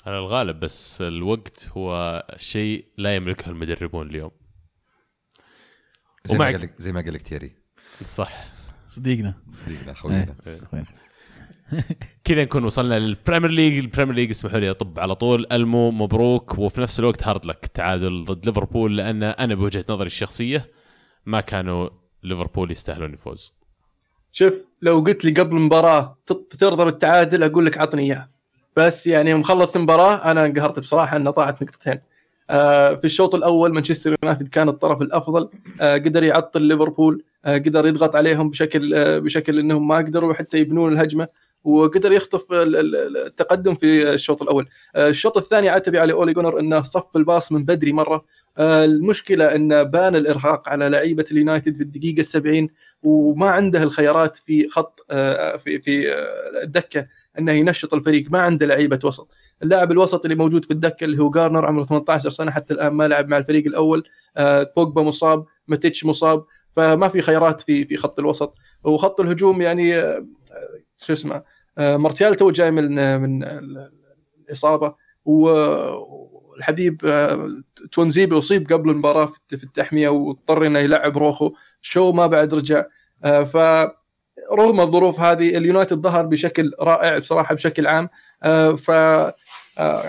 على الغالب بس الوقت هو شيء لا يملكه المدربون اليوم.
زي ما قال لك زي ما قال لك تيري.
صح.
صديقنا.
صديقنا خوينا.
كذا نكون وصلنا للبريمير ليج. البريمير ليج اسمحوا لي أطب على طول. ألمو مبروك. وفي نفس الوقت hard luck تعادل ضد ليفربول لأن أنا بوجهة نظري الشخصية ما كانوا ليفربول يستاهلون الفوز.
شوف لو قلت لي قبل المباراة ترضى بالتعادل أقول لك عطني إياه. بس يعني يوم المباراة أنا انقهرت بصراحة انه ضاعت نقطتين. آه في الشوط الأول مانشستر يونايتد كان الطرف الأفضل آه قدر يعطل ليفربول آه قدر يضغط عليهم بشكل بشكل إنهم ما قدروا حتى يبنون الهجمة وقدر يخطف التقدم في الشوط الأول. الشوط الثاني عتبي على أولي جونار إنه صف الباص من بدري مرة. المشكلة انه بان الإرهاق على لعيبة اليونايتد في الدقيقة السبعين وما عنده الخيارات في خط في في الدكة. إنه ينشط الفريق ما عنده لعيبة وسط. اللاعب الوسط اللي موجود في الدكة اللي هو جارنر عمره 18 سنة حتى الآن ما لعب مع الفريق الأول. بوجبا مصاب ماتيتش مصاب فما في خيارات في في خط الوسط. وخط الهجوم يعني شو اسمه مارتيال تو جاي من من الإصابة. والحبيب تونزيبي أصيب قبل المباراة في التحمية واضطر إنه يلعب روخو. شو ما بعد رجع. ف رغم الظروف هذه اليونايتد ظهر بشكل رائع بصراحة بشكل عام. ف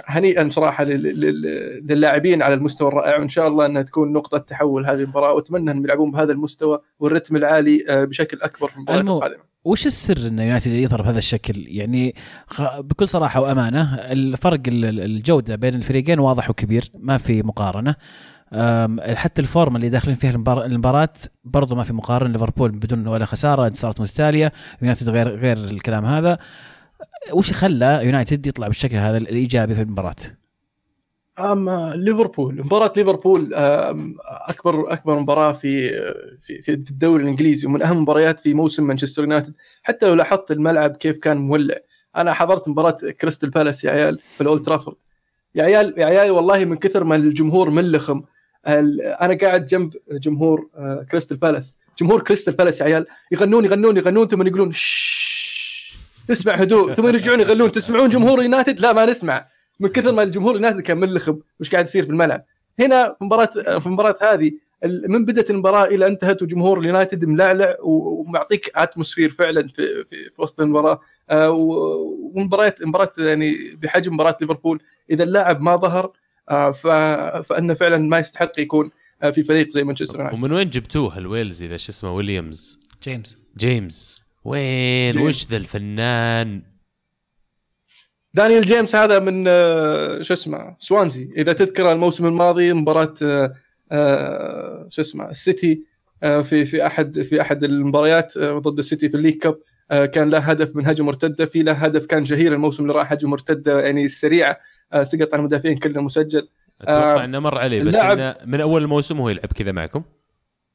هنيئا صراحة للاعبين على المستوى الرائع وإن شاء الله أنها تكون نقطة تحول هذه المباراة وأتمنى أنهم يلعبون بهذا المستوى والرتم العالي بشكل أكبر في المباراة القادمة.
وش السر إن يونايتد يظهر بهذا الشكل؟ يعني بكل صراحة وأمانة الفرق الجودة بين الفريقين واضح وكبير ما في مقارنة. حتى ال form اللي داخلين فيها المباراه برضو ما في مقارنة ليفربول بدون ولا خسارة انتصارات متتالية يونايتد غير غير الكلام هذا. وش خلى يونايتد يطلع بالشكل هذا الإيجابي في المباراة؟
أم ليفربول. مباراة ليفربول أكبر أكبر مباراة في في في الدوري الإنجليزي ومن أهم المباريات في موسم مانشستر يونايتد. حتى لو لاحظت الملعب كيف كان مولع. أنا حضرت مباراة كريستال بالاس يا عيال في الأولد ترافورد. يا عيال يا عيال والله من كثر ما الجمهور ملخم أنا قاعد جنب جمهور كريستال بالاس. جمهور كريستال بالاس يا عيال. يغنون يغنون يغنون ثم يقولون تسمع هدوء ثم يرجعون يغنون. تسمعون جمهور يونايتد؟ لا ما نسمع. من كثر ما الجمهور يونايتد كان ملخم. وش قاعد يصير في الملعب؟ هنا في مباراة في المباراه هذه من بدأت المباراة إلى انتهت وجمهور اليونايتد ملعلع ومعطيك atmosphere فعلا في في, في وسط المباراة. ومباريات مباراة يعني بحجم مباراة ليفربول. إذا اللاعب ما ظهر فأنه فعلا ما يستحق يكون في فريق زي مانشستر يونايتد.
ومن وين جبتوه الويلزي ذا شو اسمه ويليامز؟
جيمس.
جيمس. وين؟ جيمس. وش ذا الفنان؟
دانيال جيمس هذا من شو اسمه سوانزي. إذا تذكر الموسم الماضي مباراة شو اسمه السيتي في في أحد في أحد المباريات ضد السيتي في ال League Cup كان له هدف من هجمة مرتدة. في له هدف كان جهير الموسم اللي راح هجمة مرتدة يعني سريعة. آه، سقط على المدافعين كلهم مسجل.
أتوقع إنه مر عليه بس إنه من أول الموسم وهو يلعب كذا معكم.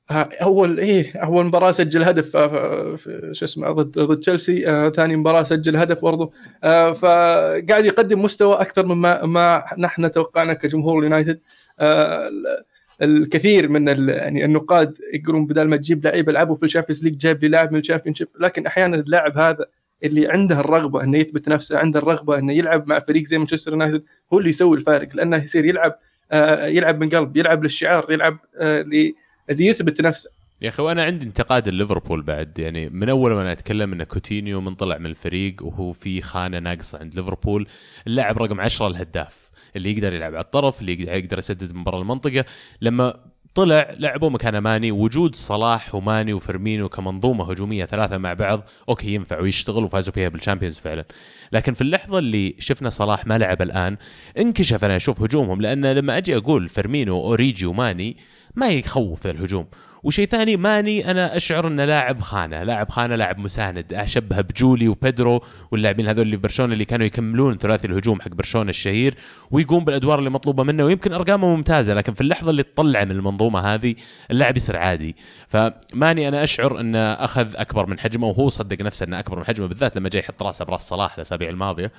ها، اول إيه أول مباراة سجل هدف آه، في شو اسمه ضد ضد تشيلسي. آه، ثاني مباراة سجل هدف برضه آه، فقاعد يقدم مستوى أكثر مما ما نحن توقعنا كجمهور اليونايتد. آه، ال- الكثير من يعني النقاد يقولون بدل ما تجيب لعيبه يلعبوا في ال Champions League جايب لي لاعب من ال Championship لكن أحيانا اللاعب هذا اللي عنده الرغبة إنه يثبت نفسه عنده الرغبة إنه يلعب مع فريق زي مانشستر يونايتد هو اللي يسوي الفارق لأنه يصير يلعب آه، يلعب من قلب يلعب للشعار يلعب آه، ل- اللي يثبت نفسه.
يا أخي وأنا عندي انتقاد ليفربول بعد يعني من أول ما أنا أتكلم إن كوتينيو من طلع من الفريق وهو في خانة ناقصة عند ليفربول اللاعب رقم 10 الهداف اللي يقدر يلعب على الطرف اللي يقدر يسدد من برا المنطقة. لما طلع لعبوا مكان ماني وجود صلاح وماني وفيرمينو كمنظومة هجومية ثلاثة مع بعض okay ينفع ويشتغل وفازوا فيها بال Champions فعلا. لكن في اللحظة اللي شفنا صلاح ما لعب الآن انكشف أنا أشوف هجومهم لأن لما أجي أقول فيرمينو أوريجي وماني ما يخوف الهجوم. وشيء ثاني ماني أنا أشعر إنه لاعب خانة لاعب خانة لاعب مساند اشبهه بجولي وبيدرو واللاعبين هذول اللي في برشلونة اللي كانوا يكملون ثلاثي الهجوم حق برشلونة الشهير ويقوم بالأدوار اللي مطلوبة منه ويمكن أرقامه ممتازة لكن في اللحظة اللي تطلع من المنظومة هذه اللاعب يصير عادي. فماني أنا أشعر إنه أخذ أكبر من حجمه وهو صدق نفسه إنه أكبر من حجمه بالذات لما جاي يحط راسه براس صلاح الأسابيع الماضية.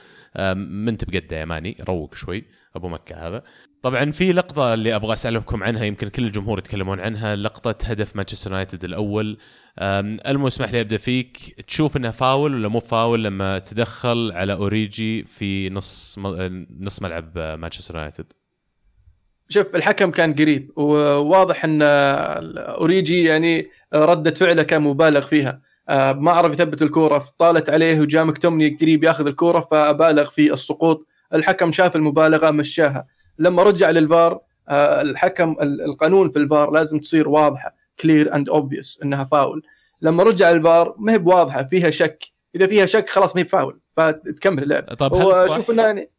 منت بقده يا ماني؟ روق شوي أبو مكة هذا. طبعا في لقطة اللي أبغى أسألكم عنها يمكن كل الجمهور يتكلمون عنها لقطة هدف مانشستر يونايتد الأول. المو اسمح لي أبدأ فيك. تشوف انها فاول ولا مو فاول لما تدخل على أوريجي في نص نص ملعب مانشستر يونايتد؟
شوف الحكم كان قريب وواضح إن أوريجي يعني ردة فعله كان مبالغ فيها. آه، ما عرف يثبت الكورة طالت عليه وجاء مكتومني قريب ياخذ الكورة فبالغ في السقوط. الحكم شاف المبالغة مشاها. لما رجع للفار آه، الحكم ال- القانون في الفار لازم تصير واضحة. clear and obvious إنها فاول لما رجع الفار ما هي بواضحة فيها شك. إذا فيها شك خلاص ما هي فاول فتكمل اللعب.
طب هل صح؟
إنه يعني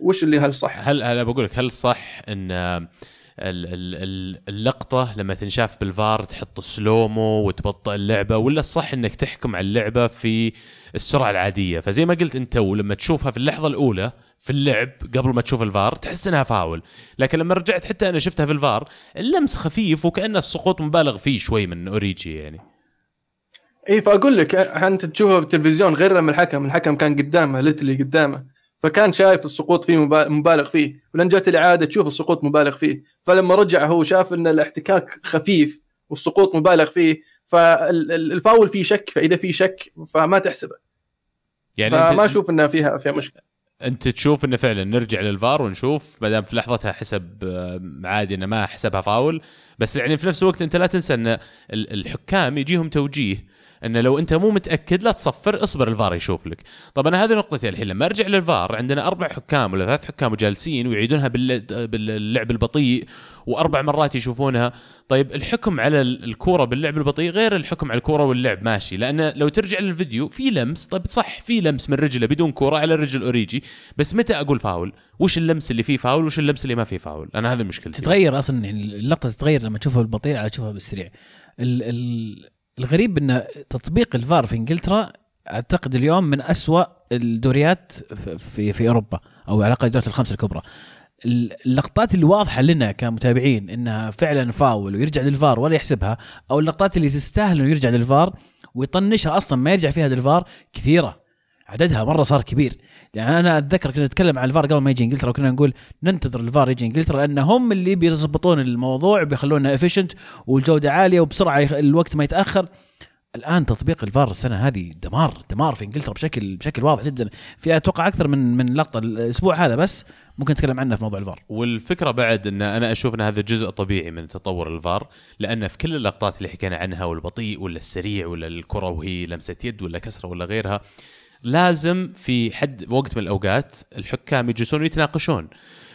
وش اللي هل صح؟
هل هل بقول لك هل صح إن ال- ال- ال- اللقطة لما تنشاف بالفار تحط سلومو وتبطئ اللعبة ولا الصح إنك تحكم على اللعبة في السرعة العادية؟ فزي ما قلت أنت ولما تشوفها في اللحظة الأولى في اللعب قبل ما تشوف الفار تحس إنها فاول. لكن لما رجعت حتى أنا شفتها في الفار اللمس خفيف وكأن السقوط مبالغ فيه شوي من أوريجي يعني.
إي فأقول لك أنت تشوفها بالتلفزيون غير لما الحكم الحكم كان قدامه ليتلي قدامه. فكان شايف السقوط فيه مبا- مبالغ فيه. ولن جت الإعادة تشوف السقوط مبالغ فيه. فلما رجع هو شاف إن الاحتكاك خفيف والسقوط مبالغ فيه فالفاول فيه شك فإذا في شك فما تحسبه.
يعني
فما أشوف إنها فيها فيها مشكلة.
انت تشوف انه فعلا نرجع للفار ونشوف ما دام في لحظتها حسب آه، عادي إنه ما حسبها فاول. بس يعني في نفس الوقت أنت لا تنسى إن ال- الحكام يجيهم توجيه. إنه لو أنت مو متأكد لا تصفر اصبر الفار يشوف لك. طب أنا هذه نقطتي الحين. لما أرجع للفار عندنا أربع حكام ولا ثلاث حكام وجالسين ويعيدونها بال- باللعب البطيء وأربع مرات يشوفونها. طيب الحكم على ال- الكورة باللعب البطيء غير الحكم على الكورة واللعب. ماشي. لأن لو ترجع للفيديو في لمس. طيب صح في لمس من رجله بدون كورة على رجل أوريجي. بس متى أقول فاول؟ وش اللمس اللي فيه فاول وش اللمس اللي ما فيه فاول؟ أنا هذه مشكلتي.
تتغير أصلا يعني اللقطة تتغير لما تشوفها بالبطيء على تشوفها بالسريع. ال ال الغريب إن تطبيق الفار في إنجلترا أعتقد اليوم من أسوأ الدوريات في- في أوروبا أو على الأقل الدوريات الخمسة الكبرى. اللقطات اللي واضحة لنا كمتابعين انها فعلا فاول ويرجع للفار ولا يحسبها أو اللقطات اللي تستاهل إنه يرجع للفار ويطنشها أصلا ما يرجع فيها للفار كثيرة. عددها مرة صار كبير. يعني أنا أتذكر كنا نتكلم عن الفار قبل ما يجي إنجلترا وكنا نقول ننتظر الفار يجي إنجلترا لأن هم اللي بيضبطون الموضوع بيخلونا efficient والجودة عالية وبسرعة الوقت ما يتأخر. الآن تطبيق الفار السنة هذه دمار دمار في إنجلترا بشكل بشكل واضح جدا. في أتوقع أكثر من من لقطة الأسبوع هذا بس ممكن نتكلم عنها في موضوع الفار.
والفكرة بعد إن أنا أشوف إن هذا جزء طبيعي من تطور الفار لأن في كل اللقطات اللي حكينا عنها والبطيء ولا السريع ولا الكرة وهي لمسة يد ولا كسرة ولا غيرها لازم في حد وقت من الأوقات الحكام يجلسون ويتناقشون.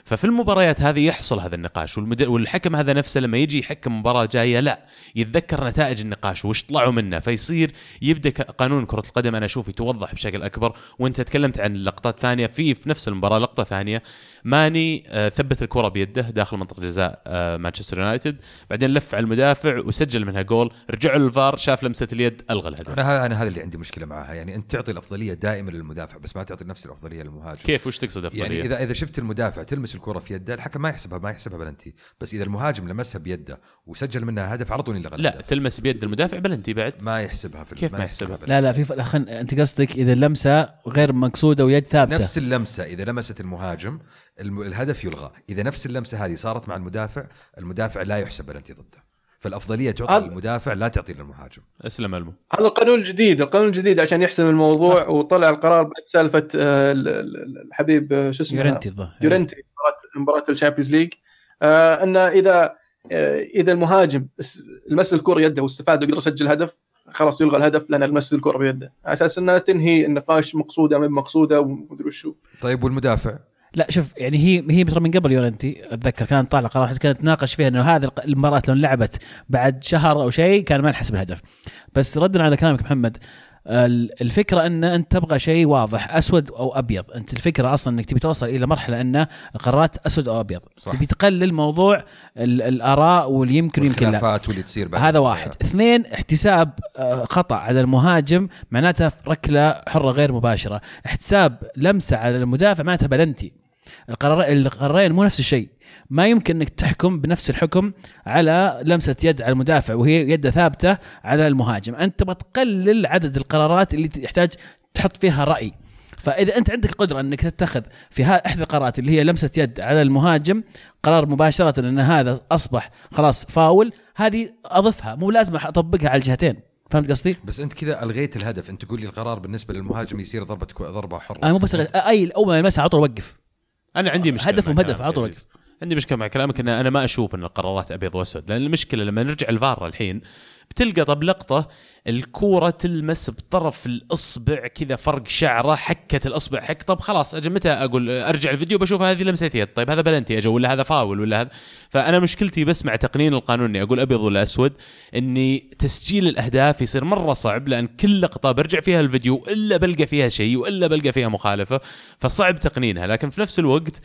ففي المباريات هذه يحصل هذا النقاش. والحكم هذا نفسه لما يجي يحكم مباراة جاية لا يتذكر نتائج النقاش وش طلعوا منه فيصير يبدأ قانون كرة القدم أنا أشوف يتوضح بشكل أكبر وأنت تكلمت عن لقطات ثانية في في نفس المباراة لقطة ثانية ماني آه، ثبت الكرة بيده داخل منطقة جزاء آه، مانشستر يونايتد بعدين لف على المدافع وسجل منها جول رجعوا للفار شاف لمسة اليد ألغى الهدف
أنا أنا هذا اللي عندي مشكلة معها يعني أنت تعطي الأفضلية دائما للمدافع بس ما تعطي نفس الأفضلية للمهاجم
كيف وش تقصد أفضلية؟
يعني إذا إذا شفت المدافع تلمس الكرة في يده الحكم ما يحسبها ما يحسبها بلنتي بس إذا المهاجم لمسها بيده وسجل منها هدف على طول يلغى
لا. تلمس بيد المدافع بلنتي بعد
ما يحسبها في
كيف ما يحسبها؟
بلنتي.
لا لا في ف- خن... أنت قصدك إذا اللمسه غير مقصودة ويد ثابتة
نفس اللمسة إذا لمست المهاجم الم- الهدف يلغى إذا نفس اللمسة هذه صارت مع المدافع المدافع لا يحسب بلنتي ضده فالأفضلية تعطى
هذا-
للمدافع لا تعطي للمهاجم.
أسلم المو
هذا القانون الجديد القانون الجديد عشان يحسم الموضوع صح. وطلع القرار بعد سالفة آه، ال- ال- الحبيب آه، شو اسمه؟
يورنتي الظاهر.
يورنتي مباراه ال Champions League. آه أن إذا إذا المهاجم لمس الكرة يده واستفاد وقدر يسجل هدف خلاص يلغى الهدف لأن لمس الكرة بيده. على أساس أنها تنهي النقاش مقصودة من مقصودة ومدري وشو.
طيب والمدافع؟
لا شوف يعني هي هي ترى من قبل يورنتي أتذكر كانت طالعة قرار كانت تناقش فيها إنه هذه المباراة لو انلعبت بعد شهر أو شيء كان ما نحسب الهدف. بس ردا على كلامك محمد ال- الفكرة إن أنت تبغى شيء واضح أسود أو أبيض. أنت الفكرة أصلا إنك تبي توصل إلى مرحلة إن القرارات أسود أو أبيض.
صح.
تبي تقلل موضوع ال- الآراء واللي يمكن يمكن لا.
واللي تصير بعد.
هذا واحد. اثنين احتساب آه، خطأ على المهاجم معناتها ركلة حرة غير مباشرة. احتساب لمسة على المدافع معناتها بلنتي. القرار القرارين مو نفس الشيء. ما يمكن إنك تحكم بنفس الحكم على لمسة يد على المدافع وهي يده ثابتة على المهاجم. أنت تبغى تقلل عدد القرارات اللي تحتاج تحط فيها رأي. فإذا أنت عندك قدرة إنك تتخذ في إحدى القرارات اللي هي لمسة يد على المهاجم قرار مباشرة إن هذا أصبح خلاص فاول هذه اضفها مو لازم أطبقها على الجهتين. فهمت قصدي؟
بس أنت كذا ألغيت الهدف. أنت تقول لي القرار بالنسبة للمهاجم يصير ضربة ضربة حرة.
أنا مو بس اي أول ما يلمسها على طول وقف
أنا عندي مشكلة
هدف وهدف،
كلامك
عطوا.
عندي مشكلة مع كلامك إن أنا ما أشوف إن القرارات أبيض وأسود لأن المشكلة لما نرجع الفار الحين بتلقى طب لقطة الكورة تلمس بطرف الإصبع كذا فرق شعره حكة الإصبع حك طب خلاص أجي متى أقول أرجع الفيديو بشوف هذه لمسة يد طيب هذا بلنتي أجي ولا هذا فاول ولا هذا؟ فأنا مشكلتي بس مع تقنين القانون إني أقول أبيض ولا أسود إني تسجيل الأهداف يصير مرة صعب لأن كل لقطة برجع فيها الفيديو إلا بلقى فيها شيء وإلا بلقى فيها مخالفة فصعب تقنينها. لكن في نفس الوقت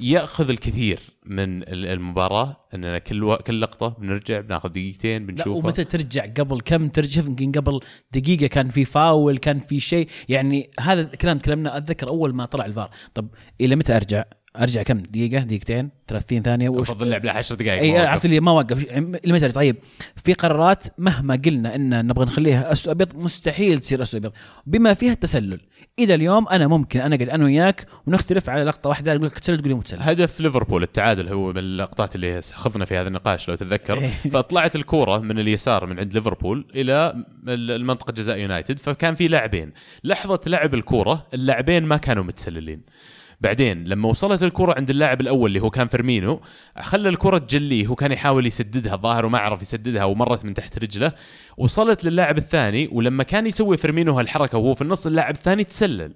يأخذ الكثير من ال- المباراة إننا كل و... كل لقطة بنرجع بناخذ دقيقتين
لا
بنشوفها.
ومتى ترجع؟ قبل كم ترجع؟ يمكن قبل دقيقة كان في فاول كان في شيء يعني هذا الكلام تكلمنا أتذكر أول ما طلع الفار طب إلى متى أرجع؟ أرجع كم؟ دقيقة دقيقتين 30 ثانية وش؟
أفضل لعب له 10 دقائق إي
عرفت اللي ما وقف أرجع؟ طيب في قرارات مهما قلنا إن نبغى نخليها اسود أبيض مستحيل تصير اسود أبيض. بما فيها التسلل إلى اليوم أنا ممكن أنا اقعد أنا وياك ونختلف على لقطة واحدة أقول لك تسلل تقول لي مو تسلل.
هدف ليفربول التعادل هو من اللقطات اللي اخذنا في هذا النقاش لو تتذكر. فطلعت الكورة من اليسار من عند ليفربول إلى المنطقة جزاء يونايتد فكان في لاعبين. لحظة لعب الكورة اللاعبين ما كانوا متسللين. بعدين لما وصلت الكرة عند اللاعب الأول اللي هو كان فيرمينو خلى الكرة تجليه هو كان يحاول يسددها الظاهر وما عرف يسددها ومرت من تحت رجله. وصلت للاعب الثاني ولما كان يسوي فيرمينو هالحركة وهو في النص اللاعب الثاني تسلل.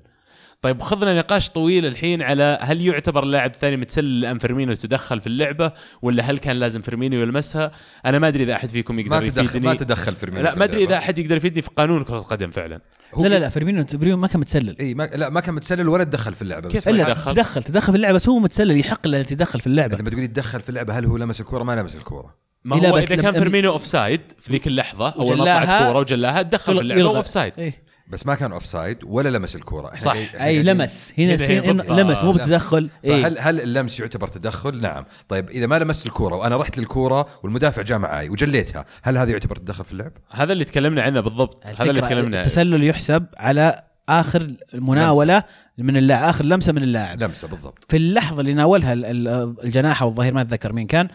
طيب خذنا نقاش طويل الحين على هل يعتبر اللاعب الثاني متسلل لأن فيرمينو تدخل في اللعبة ولا هل كان لازم فيرمينو يلمسها؟ أنا ما أدري إذا أحد فيكم
ما
يقدر
تدخل
يفيدني
ما تدخل فيرمينو
لا
في
ما أدري
إذا.
أحد يقدر يفيدني في قانون كرة القدم فعلا
لا لا لا فيرمينو فيرمينو ما كان متسلل
إي ما لا ما كان متسلل ولا تدخل في اللعبة
كيف إلا دخل؟
تدخل تدخل في اللعبة بس هو متسلل يحق له يتدخل في اللعبة
لما تقولي تدخل في اللعبة هل هو لمس الكورة ما لمس الكورة
ما
لا
هو
بس إذا
كان فيرمينو offside في ذيك اللحظة اول ما طلعت كورة وجلاها تدخل في اللعبة. offside
إيه.
بس ما كان offside ولا لمس الكوره
صح.
إحنا أي
لمس هنا. لمس مو
لمس.
بتدخل إيه.
فهل هل اللمس يعتبر تدخل؟ نعم، طيب إذا ما لمست الكوره وأنا رحت للكوره والمدافع جاء معي وجليتها، هل هذا يعتبر تدخل في اللعب؟
هذا اللي تكلمنا عنه بالضبط هذا اللي تكلمنا عنه
التسلل يحسب على آخر المناولة من اللاعب آخر لمسة من اللاعب
لمسة بالضبط
في اللحظة اللي ناولها ال- ال- الجناح أو الظهير ما أتذكر مين كان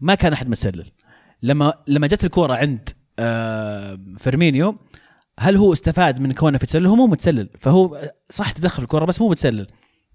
ما كان أحد متسلل لما لما جت الكوره عند آه، فيرمينيو هل هو استفاد من كونه في تسلل؟ هو مو متسلل فهو صح تدخل الكورة بس مو متسلل.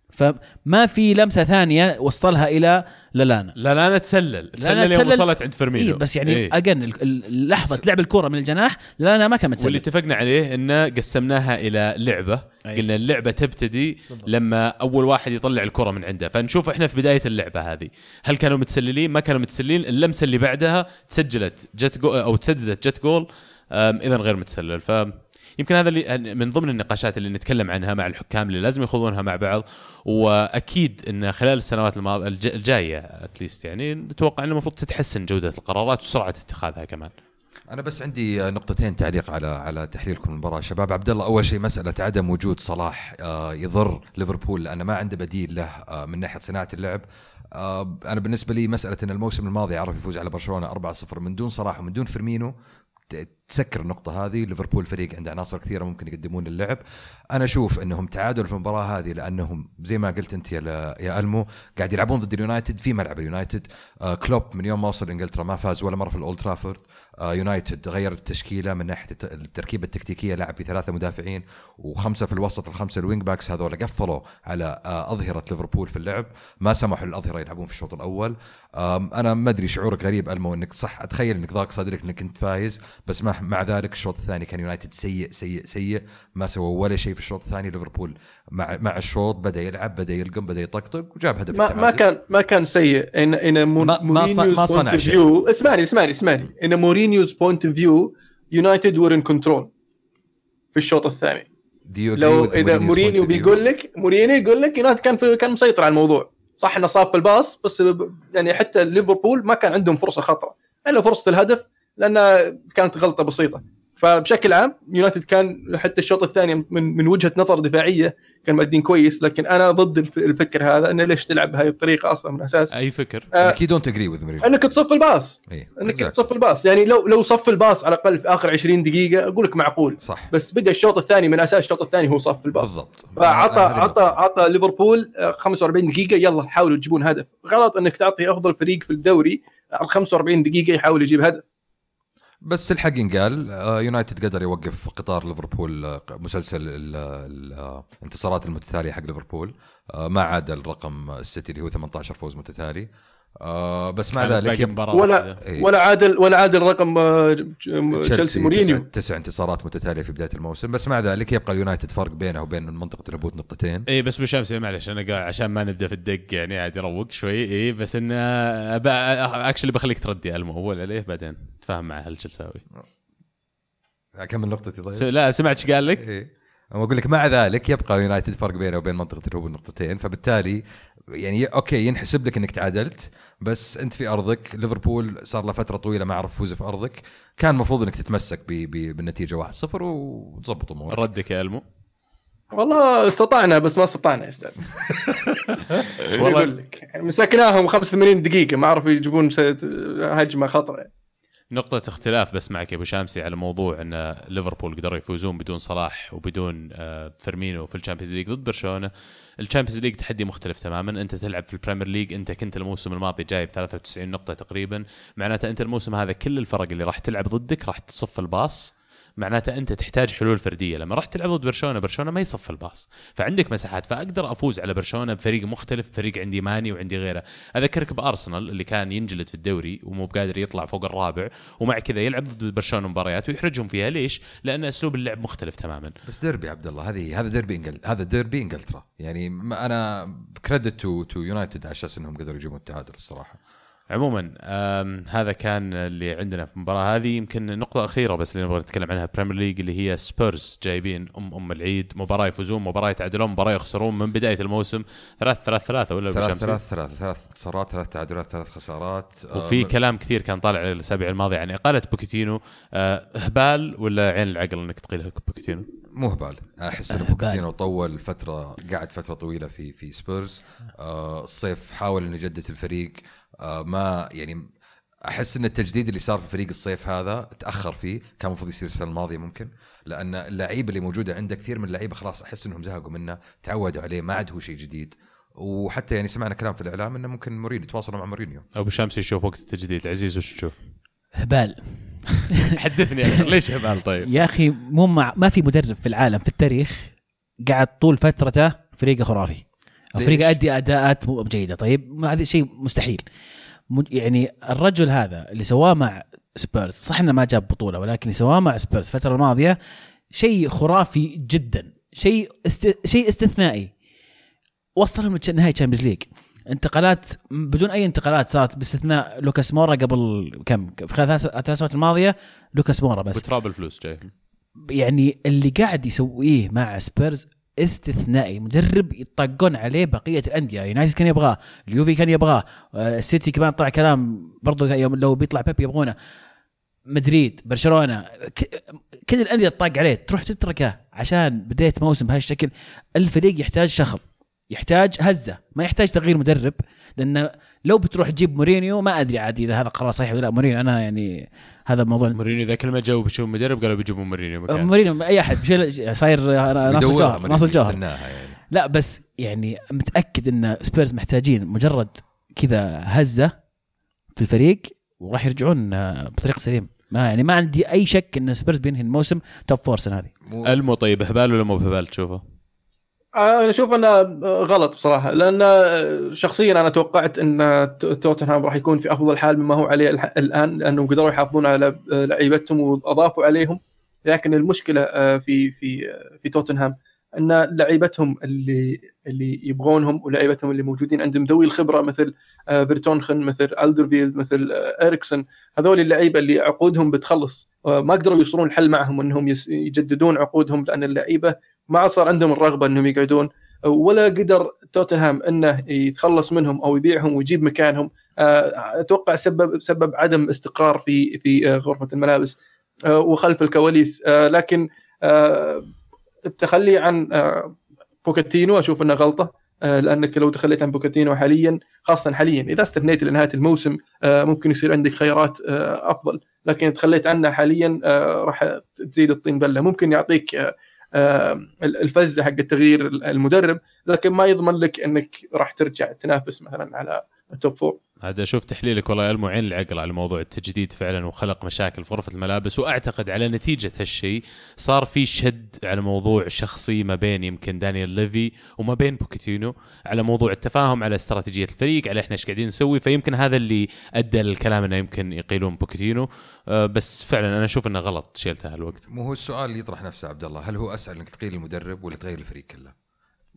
فما في لمسة ثانية وصلها إلى لالانا
لا لا أنا تسلل. تسلل يوم وصلت عند فيرمينو.
إيه بس يعني
إيه.
أجن لحظه لعب الكره من الجناح لالانا ما كان
واللي
متسلل
اتفقنا عليه إنه قسمناها إلى لعبة.
أي.
قلنا اللعبة تبتدي لما أول واحد يطلع الكرة من عنده. فنشوف إحنا في بداية اللعبة هذه. هل كانوا متسللين؟ ما كانوا متسللين. اللمسة اللي بعدها تسجلت جت جو أو تسددت جت جول. اذا غير متسلل. ف يمكن هذا اللي من ضمن النقاشات اللي نتكلم عنها مع الحكام اللي لازم يخوضونها مع بعض وأكيد إن خلال السنوات الماض- الج- الجاية اتليست يعني نتوقع إنه المفروض تتحسن جودة القرارات وسرعة اتخاذها كمان.
أنا بس عندي نقطتين تعليق على على تحليلكم المباراة. شباب عبد الله أول شيء مسألة عدم وجود صلاح آه، يضر ليفربول لأنه ما عنده بديل له آه، من ناحية صناعة اللعب. آه، أنا بالنسبة لي مسألة إن الموسم الماضي عرف يفوز على برشلونة 4-0 من دون صلاح ومن دون فيرمينو تسكر النقطة هذه. ليفربول فريق عنده عناصر كثيرة ممكن يقدمون اللعب. أنا أشوف أنهم تعادلوا في المباراة هذه لأنهم زي ما قلت أنت يا, يا ألمو قاعد يلعبون ضد اليونايتد في ملعب اليونايتد. آه كلوب من يوم ما وصل إنجلترا ما فاز ولا مرة في الأولد ترافورد. آه يونايتد غير التشكيلة من ناحية الت- التركيبة التكتيكية لعب بثلاثة مدافعين وخمسة في الوسط الخمسة ال wing backs. هذول قفلوا على آه أظهرة ليفربول في اللعب. ما سمحوا للأظهرة يلعبون في الشوط الأول. آم، أنا ما أدري شعورك غريب ألمو أنك صح. أتخيل أنك ضاق صدرك أنك كنت فايز بس مع, مع ذلك الشوط الثاني. كان يونايتد سيء سيء سيء. ما سووا ولا شيء في الشوط الثاني. ليفربول مع مع الشوط بدأ يلعب بدأ يلقم بدأ يطقطق وجاب هدف
ما
التعادل.
ما كان ما كان سيء. إن إن مو-
ما- صنع شيء.
اسمعني اسمعني اسمعني. in Mourinho's point of view United were in control في الشوط الثاني. لو
إذا
مورينيو? بيقول لك مورينيو يقول لك يونايتد كان في كان مسيطر على الموضوع. صح إنه صاب في الباص بس يعني حتى ليفربول ما كان عندهم فرصة خطرة. ألا فرصة الهدف؟ لأنها كانت غلطة بسيطة. فبشكل عام يونايتد كان حتى الشوط الثاني من من وجهة نظر دفاعية كان مادين كويس لكن أنا ضد الف- الفكر هذا إنه ليش تلعب بهذه الطريقة أصلا من الاساس
أي فكر؟
آه،
أكيد don't agree with
إنك تصف الباص.
إيه،
إنك
exactly.
تصف الباص. يعني لو لو صف الباص على الأقل في آخر 20 دقيقة أقول لك معقول.
صح.
بس بدأ الشوط الثاني من أساس الشوط الثاني هو صف الباص.
بالضبط.
فعطى عطى. عطى ليفربول. آه، 45 دقيقة يلا حاولوا تجيبون هدف. غلط إنك تعطي أفضل فريق في الدوري على 45 دقيقة يحاول يجيب هدف.
بس الحق ينقال آه، يونايتد قدر يوقف قطار ليفربول آه، مسلسل ال- ال- آه، الانتصارات المتتالية حق ليفربول ما عاد الرقم السيتي اللي هو 18 فوز متتالي. آه، بس مع ذلك
ولا.
إيه.
ولا عادل ولا عادل رقم آه، تشيلسي مورينيو.
تسع, تسع انتصارات متتالية في بداية الموسم. بس مع ذلك يبقى اليونايتد فرق بينه وبين منطقة الهبوط نقطتين.
اي بس بشمس معلش أنا قاعد عشان ما نبدأ في الدق يعني عاد يروق شوي. اي بس انه actually بخليك تردي ألمو. اول عليه بعدين تفاهم معه هل شو تسوي
اكمل نقطتي
س-
طيب
لا سمعت إيش قال لك؟
إيه. أنا أقول لك مع ذلك يبقى يونايتد فرق بينه وبين منطقة الهبوط نقطتين. فبالتالي يعني okay ينحسب لك إنك تعادلت بس أنت في أرضك ليفربول صار له فترة طويلة ما عرف يفوز في أرضك كان المفروض إنك تتمسك ب- ب- بالنتيجة 1-0 وتظبط أمورك.
ردك يا ألمو؟
والله استطعنا بس ما استطعنا يا أستاذ.
والله-
أقول لك مسكناهم 85 دقيقة ما عرفوا يجيبون هجمة خطرة.
نقطة اختلاف بس معك يا أبو شامسي على موضوع إن ليفربول قدروا يفوزون بدون صلاح وبدون آه، فيرمينو في ال Champions League ضد برشلونة، ال Champions League تحدي مختلف تماما، أنت تلعب في ال Premier League أنت كنت الموسم الماضي جايب 93 نقطة تقريبا، معناته أنت الموسم هذا كل الفرق اللي راح تلعب ضدك راح تصف الباص. معناته أنت تحتاج حلول فردية. لما رحت تلعب ضد برشلونة برشلونة ما يصف الباص. فعندك مساحات فأقدر أفوز على برشلونة بفريق مختلف فريق عندي ماني وعندي غيره. أذكرك بأرسنال اللي كان ينجلد في الدوري ومو بقادر يطلع فوق الرابع ومع كذا يلعب ضد برشلونة مباريات ويحرجهم فيها. ليش؟ لأن أسلوب اللعب مختلف تماما.
بس ديربي عبد الله هذه هذا ديربي انجل هذا ديربي إنجلترا. يعني أنا credit to to United على أساس إنهم قدروا يجيبون التعادل الصراحة.
عموما هذا كان اللي عندنا في المباراة هذه. يمكن نقطة أخيرة بس اللي نبغى نتكلم عنها Premier League اللي هي سبيرز جايبين ام أم العيد. مباراة يفوزون مباراة يتعادلون مباراة يخسرون من بداية الموسم. ثلاث ثلاث ثلاثة ولا
ثلاث؟ ثلاث ثلاث ثلاث انتصارات ثلاث تعادلات ثلاث خسارات.
وفي
آه،
كلام كثير كان طالع الأسابيع الماضية عن إقالة بوكيتينو. آه، هبال ولا عين العقل إنك تقيل بوكيتينو؟
مو هبال أحس
إن.
بوكيتينو طول فترة قعد فترة طويلة في في سبيرز آه الصيف حاول إنه يجدد الفريق. ما يعني أحس إن التجديد اللي صار في فريق الصيف هذا تأخر فيه كان المفروض يصير السنة الماضية ممكن لأن اللعيبة اللي موجودة عنده كثير من اللعيبة خلاص أحس إنهم زهقوا منه تعودوا عليه ما عاد هو شيء جديد وحتى يعني سمعنا كلام في الإعلام إنه ممكن مورينيو تواصلوا مع مورينيو
أبو شمس يشوف وقت التجديد عزيز وش تشوف؟
هبال
حدثني. ليش هبال طيب؟
يا أخي مو مع ما في مدرب في العالم في التاريخ قعد طول فترته فريقه خرافي أو فريق
ليش؟
أدي أداءات مو جيدة. طيب ما هذا شيء مستحيل. يعني الرجل هذا اللي سواه مع سبيرز صح إنه ما جاب بطولة ولكن اللي سواه مع سبيرز الفترة الماضية شيء خرافي جدا شيء است... شيء استثنائي. وصلهم لنهايه Champions League انتقالات بدون أي انتقالات صارت باستثناء لوكاس مورا قبل كم؟ في خلال ثلاث سنوات الماضية لوكاس مورا بس.
بتراب الفلوس جاي.
يعني اللي قاعد يسويه مع سبيرز استثنائي. مدرب يطقون عليه بقية الأندية. يونايتد كان يبغاه اليوفي كان يبغاه آه، السيتي كمان طلع كلام برضو يوم لو بيطلع بيب يبغونه. مدريد برشلونة كل الأندية تطاق عليه. تروح تتركه عشان بداية موسم بهالشكل. الفريق يحتاج شغل يحتاج هزة ما يحتاج تغيير مدرب لأنه لو بتروح تجيب مورينيو ما أدري عاد إذا هذا قرار صحيح ولا لا. مورينيو أنا يعني هذا موضوع
مورينيو ذا كل ما جو بيشوفوا مدرب قالوا بيجيبوا مورينيو مكان.
مورينيو أي أحد بشيل- صاير ناصر جوهر
ما
ناصر جوهر.
يعني.
لا بس يعني متأكد إن سبيرز محتاجين مجرد كذا هزة في الفريق وراح يرجعون آه، بطريق سليم. ما يعني ما عندي أي شك إن سبيرز بينهي الموسم top four السنة هذه.
مو-
ألمو طيب هبال ولا مو بهبال تشوفه؟
آه، أنا أشوف أنه غلط بصراحة لأن شخصيا أنا توقعت أن توتنهام راح يكون في أفضل حال مما هو عليه الآن لأنهم قدروا يحافظون على لعيبتهم وأضافوا عليهم. لكن المشكلة آه، في في آه، في توتنهام أن لعيبتهم اللي اللي يبغونهم ولعيبتهم اللي موجودين عندهم ذوي الخبرة مثل فيرتونخن مثل ألدرفيلد مثل إريكسن هذول اللعيبة اللي عقودهم بتخلص ما قدروا يوصلون الحل معهم أنهم يجددون عقودهم لأن اللعيبة ما صار عندهم الرغبة إنهم يقعدون ولا قدر توتنهام إنه يتخلص منهم أو يبيعهم ويجيب مكانهم. آه، أتوقع سبب سبب عدم استقرار في في آه، غرفة الملابس آه، وخلف الكواليس. لكن التخلي عن بوكاتينو أشوف إنه غلطة. لأنك لو تخليت عن بوكاتينو حاليا خاصة حاليا إذا استثنيت لنهاية الموسم ممكن يصير عندك خيارات أفضل. لكن تخليت عنه حاليا راح تزيد الطين بلة. ممكن يعطيك الفزه حق التغيير المدرب لكن ما يضمن لك إنك راح ترجع تنافس مثلا على ال top four
هذا أشوف تحليلك والله يا المو عين العقل على موضوع التجديد فعلا وخلق مشاكل في غرفة الملابس وأعتقد على نتيجة هالشيء صار في شد على موضوع شخصي ما بين يمكن دانيال ليفي وما بين بوكيتينو على موضوع التفاهم على استراتيجية الفريق على إحنا إيش قاعدين نسوي فيمكن هذا اللي أدى للكلام إنه يمكن يقيلون بوكيتينو. آه، بس فعلا أنا أشوف إنه غلط شيلته هالوقت.
مو هو السؤال اللي يطرح نفسه عبد الله هل هو اسهل إنك تغير المدرب ولا تغير الفريق كله؟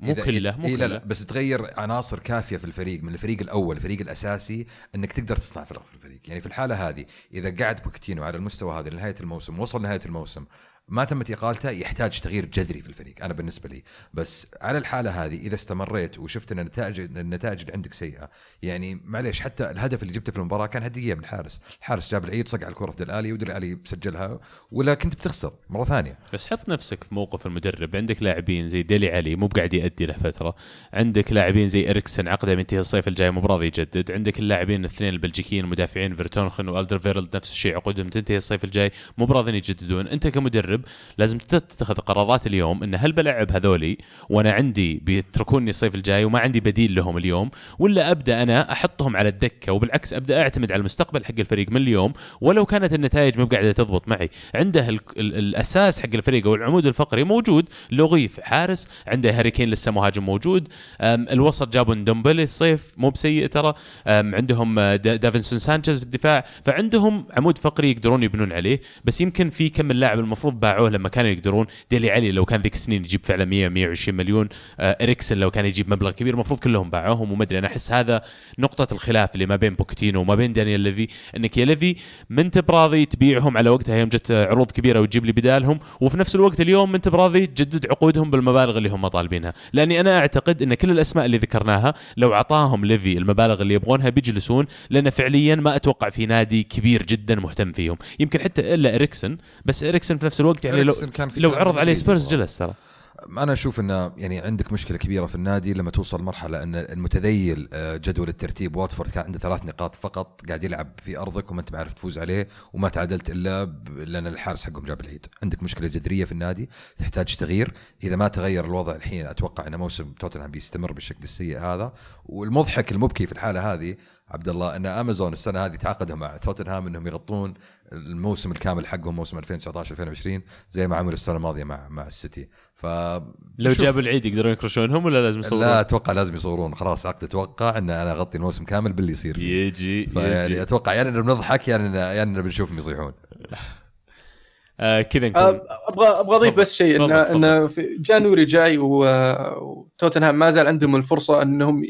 مو كله مو
إيه لا لا
كله.
بس تغير عناصر كافية في الفريق من الفريق الأول الفريق الأساسي إنك تقدر تصنع فرق في الفريق. يعني في الحالة هذه إذا قعد بوكتينو على المستوى هذا لنهاية الموسم وصل نهاية الموسم ما تمت إقالته يحتاج تغيير جذري في الفريق أنا بالنسبة لي. بس على الحالة هذه إذا استمريت وشفت إن النتائج النتائج اللي عندك سيئة يعني معليش حتى الهدف اللي جبته في المباراة كان هدية من الحارس الحارس جاب العيد صقع الكرة في الالي وديلي ألي سجلها ولا كنت بتخسر مرة ثانية.
بس حط نفسك في موقف المدرب. عندك لاعبين زي ديلي علي مو بقاعد يأدي له فترة. عندك لاعبين زي إريكسن عقده بينتهي الصيف الجاي مو براضي يجدد. عندك اللاعبين الاثنين البلجيكيين المدافعين فيرتونخن والدرفيرلد نفس الشيء عقودهم تنتهي الصيف الجاي مو يجددون. أنت كمدرب لازم تتخذ قرارات اليوم إن هل بلعب هذولي وأنا عندي بيتركوني الصيف الجاي وما عندي بديل لهم اليوم ولا أبدأ أنا أحطهم على الدكة وبالعكس أبدأ أعتمد على المستقبل حق الفريق من اليوم ولو كانت النتائج مو قاعدة تضبط معي. عنده ال ال الأساس حق الفريق أو العمود الفقري موجود. لغيف حارس عنده هاري كين لسه مهاجم موجود. الوسط جابوا ندومبيلي الصيف مو بسيء ترى. عندهم آه، دا- دافنسون سانشيز في الدفاع. فعندهم عمود فقري يقدرون يبنون عليه بس يمكن في كم من لاعب المفروض باعوه لما كانوا يقدرون. ديلي علي لو كان ذيك السنين يجيب فعلا 100 120 مليون. آه، إريكسن لو كان يجيب مبلغ كبير المفروض كلهم باعوهم. وما أدري أنا أحس هذا نقطة الخلاف اللي ما بين بوكيتينو وما بين دانيال ليفي انك يا ليفي ما انت براضي تبيعهم على وقتها يوم جت عروض كبيرة وتجيب لي بدالهم. وفي نفس الوقت اليوم ما انت براضي تجدد عقودهم بالمبالغ اللي هم طالبينها. لأني أنا أعتقد إن كل الأسماء اللي ذكرناها لو أعطاهم ليفي المبالغ اللي يبغونها بيجلسون لأن فعليا ما أتوقع في نادي كبير جدا مهتم فيهم. يمكن حتى إلا إريكسن بس إريكسن في نفس الوقت يعني لو
كان
لو عرض عليه سبيرز. جلس ترى.
أنا أشوف إنه يعني عندك مشكلة كبيرة في النادي لما توصل مرحلة إن المتذيل آه، جدول الترتيب واتفورد كان عنده ثلاث نقاط فقط قاعد يلعب في أرضك وما أنت بعرف تفوز عليه وما تعادلت إلا لأن الحارس حقهم جاب العيد عندك مشكلة جذرية في النادي تحتاج تغيير. إذا ما تغير الوضع الحين أتوقع إن موسم توتنهام بيستمر بالشكل السيء هذا. والمضحك المبكي في الحالة هذه عبد الله إن امازون السنة هذه تعاقدوا مع توتنهام إنهم يغطون الموسم الكامل حقهم موسم 2019 2020 زي ما عملوا السنة الماضية مع مع السيتي. ف
لو جابوا العيد يقدرون يكرشونهم ولا لازم يصورون؟
لا أتوقع لازم يصورون. خلاص عقد أتوقع إن أنا أغطي الموسم كامل باللي يصير
يجي يجي.
أتوقع يعني بنضحك يعني يعني بنشوفهم يصيحون.
آه كذا
أه، أبغى أبغى
أضيف
بس شيء ان. إن في جانوري جاي وتوتنهام ما زال عندهم الفرصة إنهم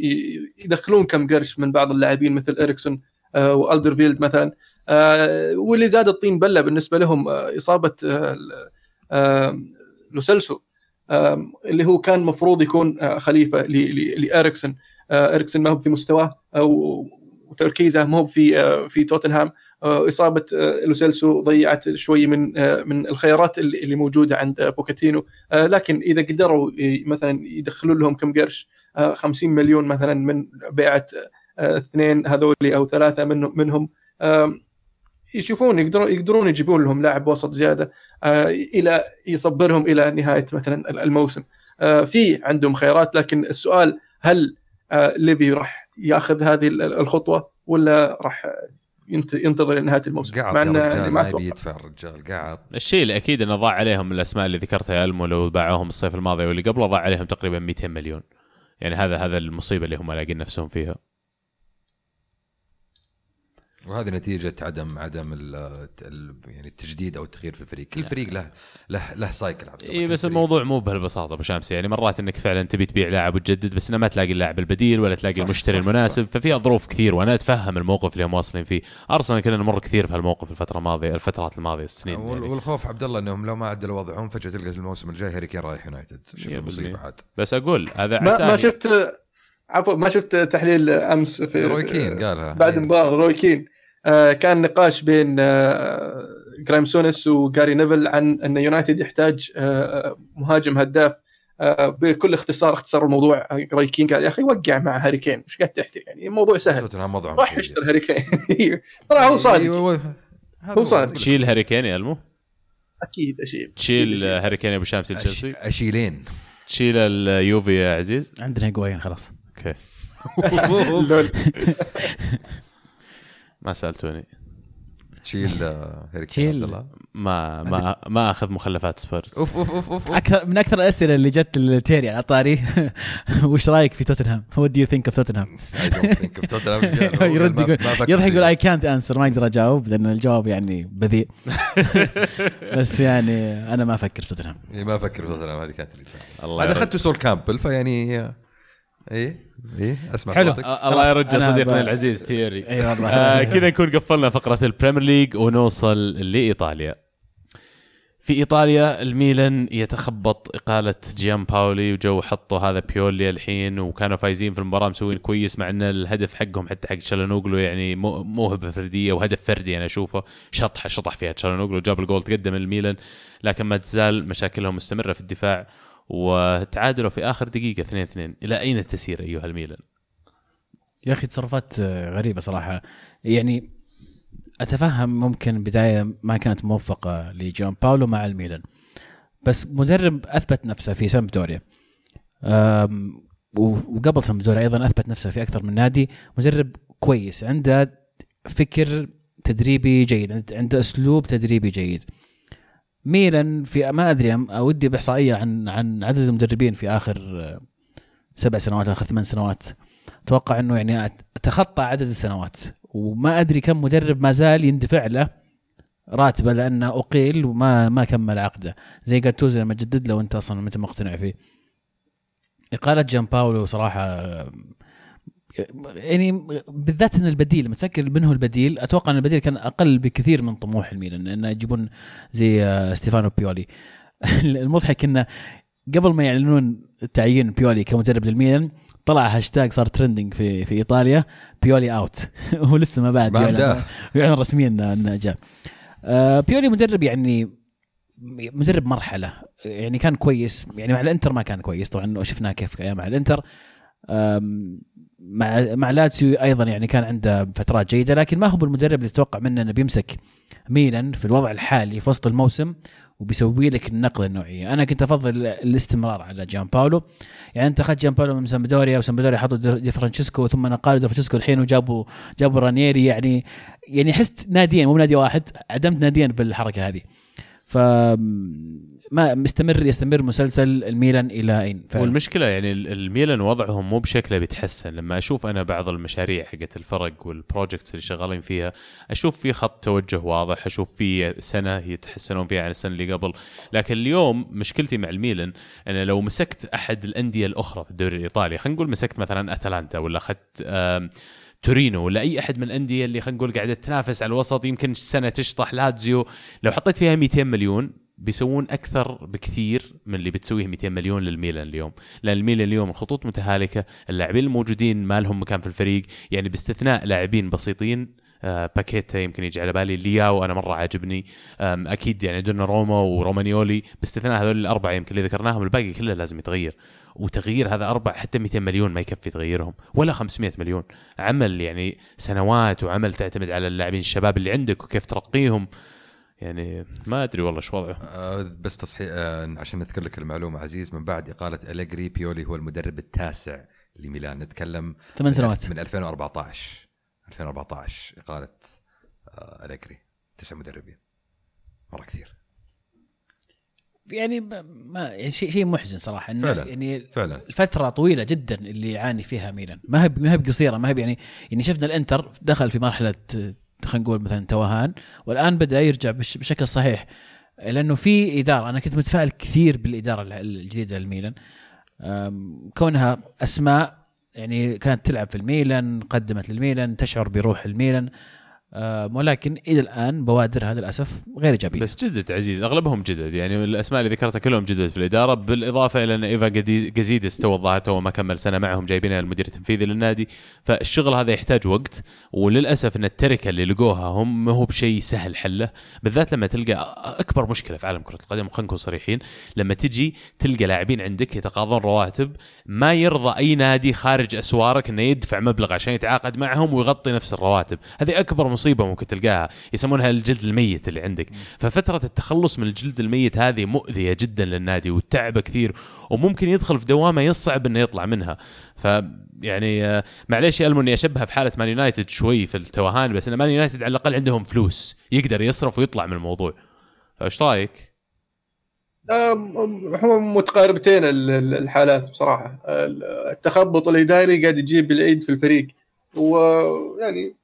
يدخلون كم قرش من بعض اللاعبين مثل إريكسون آه، وألدرفيلد مثلا. آه، واللي زاد الطين بلة بالنسبة لهم آه، إصابة آه، آه، آه، اللي هو كان مفروض يكون آه، خليفة لإريكسون. آه، إريكسون ما هو في مستواه وتركيزه مو في آه، في توتنهام. آه، إصابة آه، لوسيلسو ضيعت شوي من آه، من الخيارات اللي موجودة عند آه، بوكاتينو. آه، لكن إذا قدروا مثلا يدخلون لهم كم قرش آه، 50 مليون مثلا من بيعة آه، اثنين هذولي أو ثلاثة من منهم يشوفون يقدرون يقدرون يجيبون لهم لاعب وسط زيادة آه، إلى يصبرهم إلى نهاية مثلا الموسم. آه، في عندهم خيارات لكن السؤال هل آه، ليفي راح ياخذ هذه الخطوة ولا راح ينت- ينتظر لنهايه الموسم.
قاعد
مع إنه
رجال
يعني
ما. يدفع الرجال قاعد.
الشيء الاكيد إنه ضاع عليهم الأسماء اللي ذكرتها يا ألمو لو باعوهم الصيف الماضي واللي قبله ضاع عليهم تقريبا 200 مليون. يعني هذا هذا المصيبة اللي هم لاقين نفسهم فيها.
وهذه نتيجة عدم عدم ال يعني التجديد أو التغيير في الفريق، كل فريق له له له cycle عبد الله.
اي بس. الموضوع مو بهالبساطة أبو شامس يعني مرات إنك فعلا تبي تبيع لاعب وتجدد بس إنه ما تلاقي اللاعب البديل ولا تلاقي
صح،
المشتري
صح،
المناسب. ففيها ظروف كثير وأنا أتفهم الموقف اللي هم واصلين فيه. أرسنال كنا نمر كثير في هالموقف الفترة الماضية الفترات الماضية السنين يعني.
والخوف عبد الله إنهم لو ما عدلوا وضعهم فجأة تلقى الموسم الجاي هاري كين رايح يونايتد. شوف
بالمية.
عاد.
بس أقول هذا
ما, ما. شفت عفوا ما شفت تحليل أمس في
روي كين قالها.
بعد
إيه.
المباراه روي كين. آه، كان نقاش بين آه، جرايم سونس وجاري نيفل عن أن يونايتد يحتاج آه، مهاجم هداف بكل اختصار اختصار الموضوع. روي كين قال يا أخي وقع مع هاري كين مش قاعد تحكي يعني الموضوع سهل. راح. يشتري هاري كين. ترى هو صادق.
هذا
هو صادق.
تشيل هاري كين يا المو؟
أكيد أشيل.
تشيل
أكيد
هاري كين يا أبو شامس لتشيلسي
أشيلين.
تشيل اليوفي يا عزيز.
عندنا هيجوين خلاص.
أوكي
لول.
ما سألتوني
تشيل آه، هاري كين
تشيل.
عبد الله
ما ما ما أخذ مخلفات سبيرز
أوف أوف أوف أوف
أكثر من أكثر الأسئلة اللي جت لتيري على طاري وش رأيك في توتنهام؟ what
do you think of توتنهام؟
يرد يقول يضحك يقول. اي كانت انسر ما أقدر أجاوب لأن الجواب يعني بذيء بس يعني أنا ما أفكر في توتنهام
إيه، ما أفكر في توتنهام هذه كانت اللي
الله
هذا. اخذته سول كامبل فيعني إيه؟ إيه؟ أسمع
حلو.
صوتك.
الله يرجع صديقنا
ب-
العزيز تيري
اي والله.
آه كذا نكون قفلنا فقرة البريمير ليج ونوصل لإيطاليا. في إيطاليا الميلان يتخبط إقالة جيان باولي وجو حطوا هذا بيولي الحين وكانوا فايزين في المباراة مسوين كويس مع أن الهدف حقهم حتى حق شالانوغلو يعني مو- موهبة فردية وهدف فردي أنا أشوفه. شطحة شطح فيها شالانوغلو جاب الجول تقدم الميلان لكن ما تزال مشاكلهم مستمرة في الدفاع. وتعادلوا في آخر دقيقة 2-2 إلى أين تسير أيها الميلان؟
يا أخي تصرفات غريبة صراحة. يعني أتفهم ممكن بداية ما كانت موفقة لجون باولو مع الميلان بس مدرب أثبت نفسه في سامبدوريا. وقبل سامبدوريا أيضا أثبت نفسه في أكثر من نادي. مدرب كويس عنده فكر تدريبي جيد عند- عنده أسلوب تدريبي جيد. ميلان في ما أدري ودي باحصائيه عن عن عدد المدربين في آخر آه، سبع سنوات آخر ثمان سنوات. أتوقع إنه يعني تخطى عدد السنوات. وما أدري كم مدرب ما زال يندفع له راتبه لأنه أقيل وما ما كمل عقده. زي جاتوزو لما جدد له وأنت أصلا انت مقتنع فيه. إقالة جان باولو صراحة يعني بالذات إن البديل لما تفكر من هو البديل أتوقع إن البديل كان أقل بكثير من طموح الميلان لأنه يجيبون زي آه، ستيفانو بيولي. المضحك إنه قبل ما يعلنون تعيين بيولي كمدرب للميلان طلع هاشتاج صار trending في في إيطاليا بيولي out هو لسه ما بعد يعلن. يعلن رسميا انه جاء. آه، بيولي مدرب يعني مدرب مرحلة يعني كان كويس يعني مع الإنتر ما كان كويس طبعا شفناه كيف مع الإنتر. مع مع لاتسيو أيضا يعني كان عنده فترات جيدة لكن ما هو بالمدرب اللي تتوقع منه إنه بيمسك ميلان في الوضع الحالي في وسط الموسم وبيسوي لك النقلة النوعية، أنا كنت أفضل الاستمرار على جان باولو، يعني أنت أخذت جان باولو من سامبدوريا وسامبدوريا حطوا دي فرانشيسكو ثم نقلوا دي فرانشيسكو الحين وجابوا جابوا رانييري. يعني يعني حست ناديين مو نادي واحد عدمت ناديين بالحركة هذه. ف ما مستمر يستمر مسلسل الميلان إلى أين؟
ف... والمشكلة يعني الميلان وضعهم مو بشكله بيتحسن لما أشوف أنا بعض المشاريع حقت الفرق والبروجكتس اللي شغالين فيها أشوف في خط توجه واضح أشوف في سنة يتحسنون فيها عن السنة اللي قبل. لكن اليوم مشكلتي مع الميلان أنا لو مسكت أحد الأندية الأخرى في الدوري الإيطالي خلينا نقول مسكت مثلا أتلانتا ولا أخذت تورينو ولا أي أحد من الأندية اللي خلينا نقول قاعدة تنافس على الوسط يمكن سنة تشطح لاتزيو لو حطيت فيها 200 مليون بيسوون أكثر بكثير من اللي بتسويه 200 مليون للميلان اليوم. لأن الميلان اليوم الخطوط متهالكة اللاعبين الموجودين ما لهم مكان في الفريق يعني باستثناء لاعبين بسيطين آه باكيتا يمكن يجي على بالي لياو أنا مرة عاجبني أكيد يعني دونا روما ورومانيولي باستثناء هذول الأربعة يمكن اللي ذكرناهم الباقي كله لازم يتغير. وتغيير هذا أربع حتى 200 مليون ما يكفي تغيرهم ولا 500 مليون. عمل يعني سنوات وعمل تعتمد على اللاعبين الشباب اللي عندك وكيف ترقيهم. يعني ما أدري والله إيش وضعه.
آه بس تصحيح آه عشان نذكر لك المعلومة عزيز من بعد إقالة أليجري بيولي هو المدرب التاسع لميلان. نتكلم
ثمان سنوات.
من 2014 2014 إقالة آه أليجري. تسع مدربين. مرة كثير.
يعني ما يعني شيء شيء محزن صراحة.
إنه فعلا
يعني
فعلا.
الفترة طويلة جدا اللي يعاني فيها ميلان. ما هي ما هي قصيره ما هي يعني يعني شفنا الإنتر دخل في مرحلة خلينا نقول مثلا توهان والآن بدأ يرجع بشكل صحيح لأنه في إدارة أنا كنت متفائل كثير بالإدارة الجديدة للميلان كونها أسماء يعني كانت تلعب في الميلان قدمت للميلان تشعر بروح الميلان. ولكن إلى الآن بوادرها للأسف غير ايجابيه
بس جدد عزيز أغلبهم جدد. يعني الأسماء اللي ذكرتها كلهم جدد في الإدارة بالإضافة إلى أن إيفان جازيدس تو الظاهر وما كمل سنة معهم جايبينها المدير التنفيذي للنادي. فالشغل هذا يحتاج وقت وللأسف أن التركة اللي لقوها هم ما هو بشيء سهل حله. بالذات لما تلقى أكبر مشكلة في عالم كرة القدم خلينا نكون صريحين لما تجي تلقى لاعبين عندك يتقاضون رواتب ما يرضى أي نادي خارج أسوارك إنه يدفع مبلغ عشان يتعاقد معهم ويغطي نفس الرواتب. هذه أكبر مصيبة ممكن تلقاها. يسمونها الجلد الميت اللي عندك. ففترة التخلص من الجلد الميت هذه مؤذية جدا للنادي والتعب كثير وممكن يدخل في دوامة يصعب إنه يطلع منها. ف يعني آه، معليش يا اني أشبهها في حالة مان يونايتد شوي في التوهان بس إن مان يونايتد على الأقل عندهم فلوس يقدر يصرف ويطلع من الموضوع. فإيش رأيك؟
هم متقاربتين الحالات بصراحة. التخبط الإداري قاعد يجيب العيد في الفريق. ويعني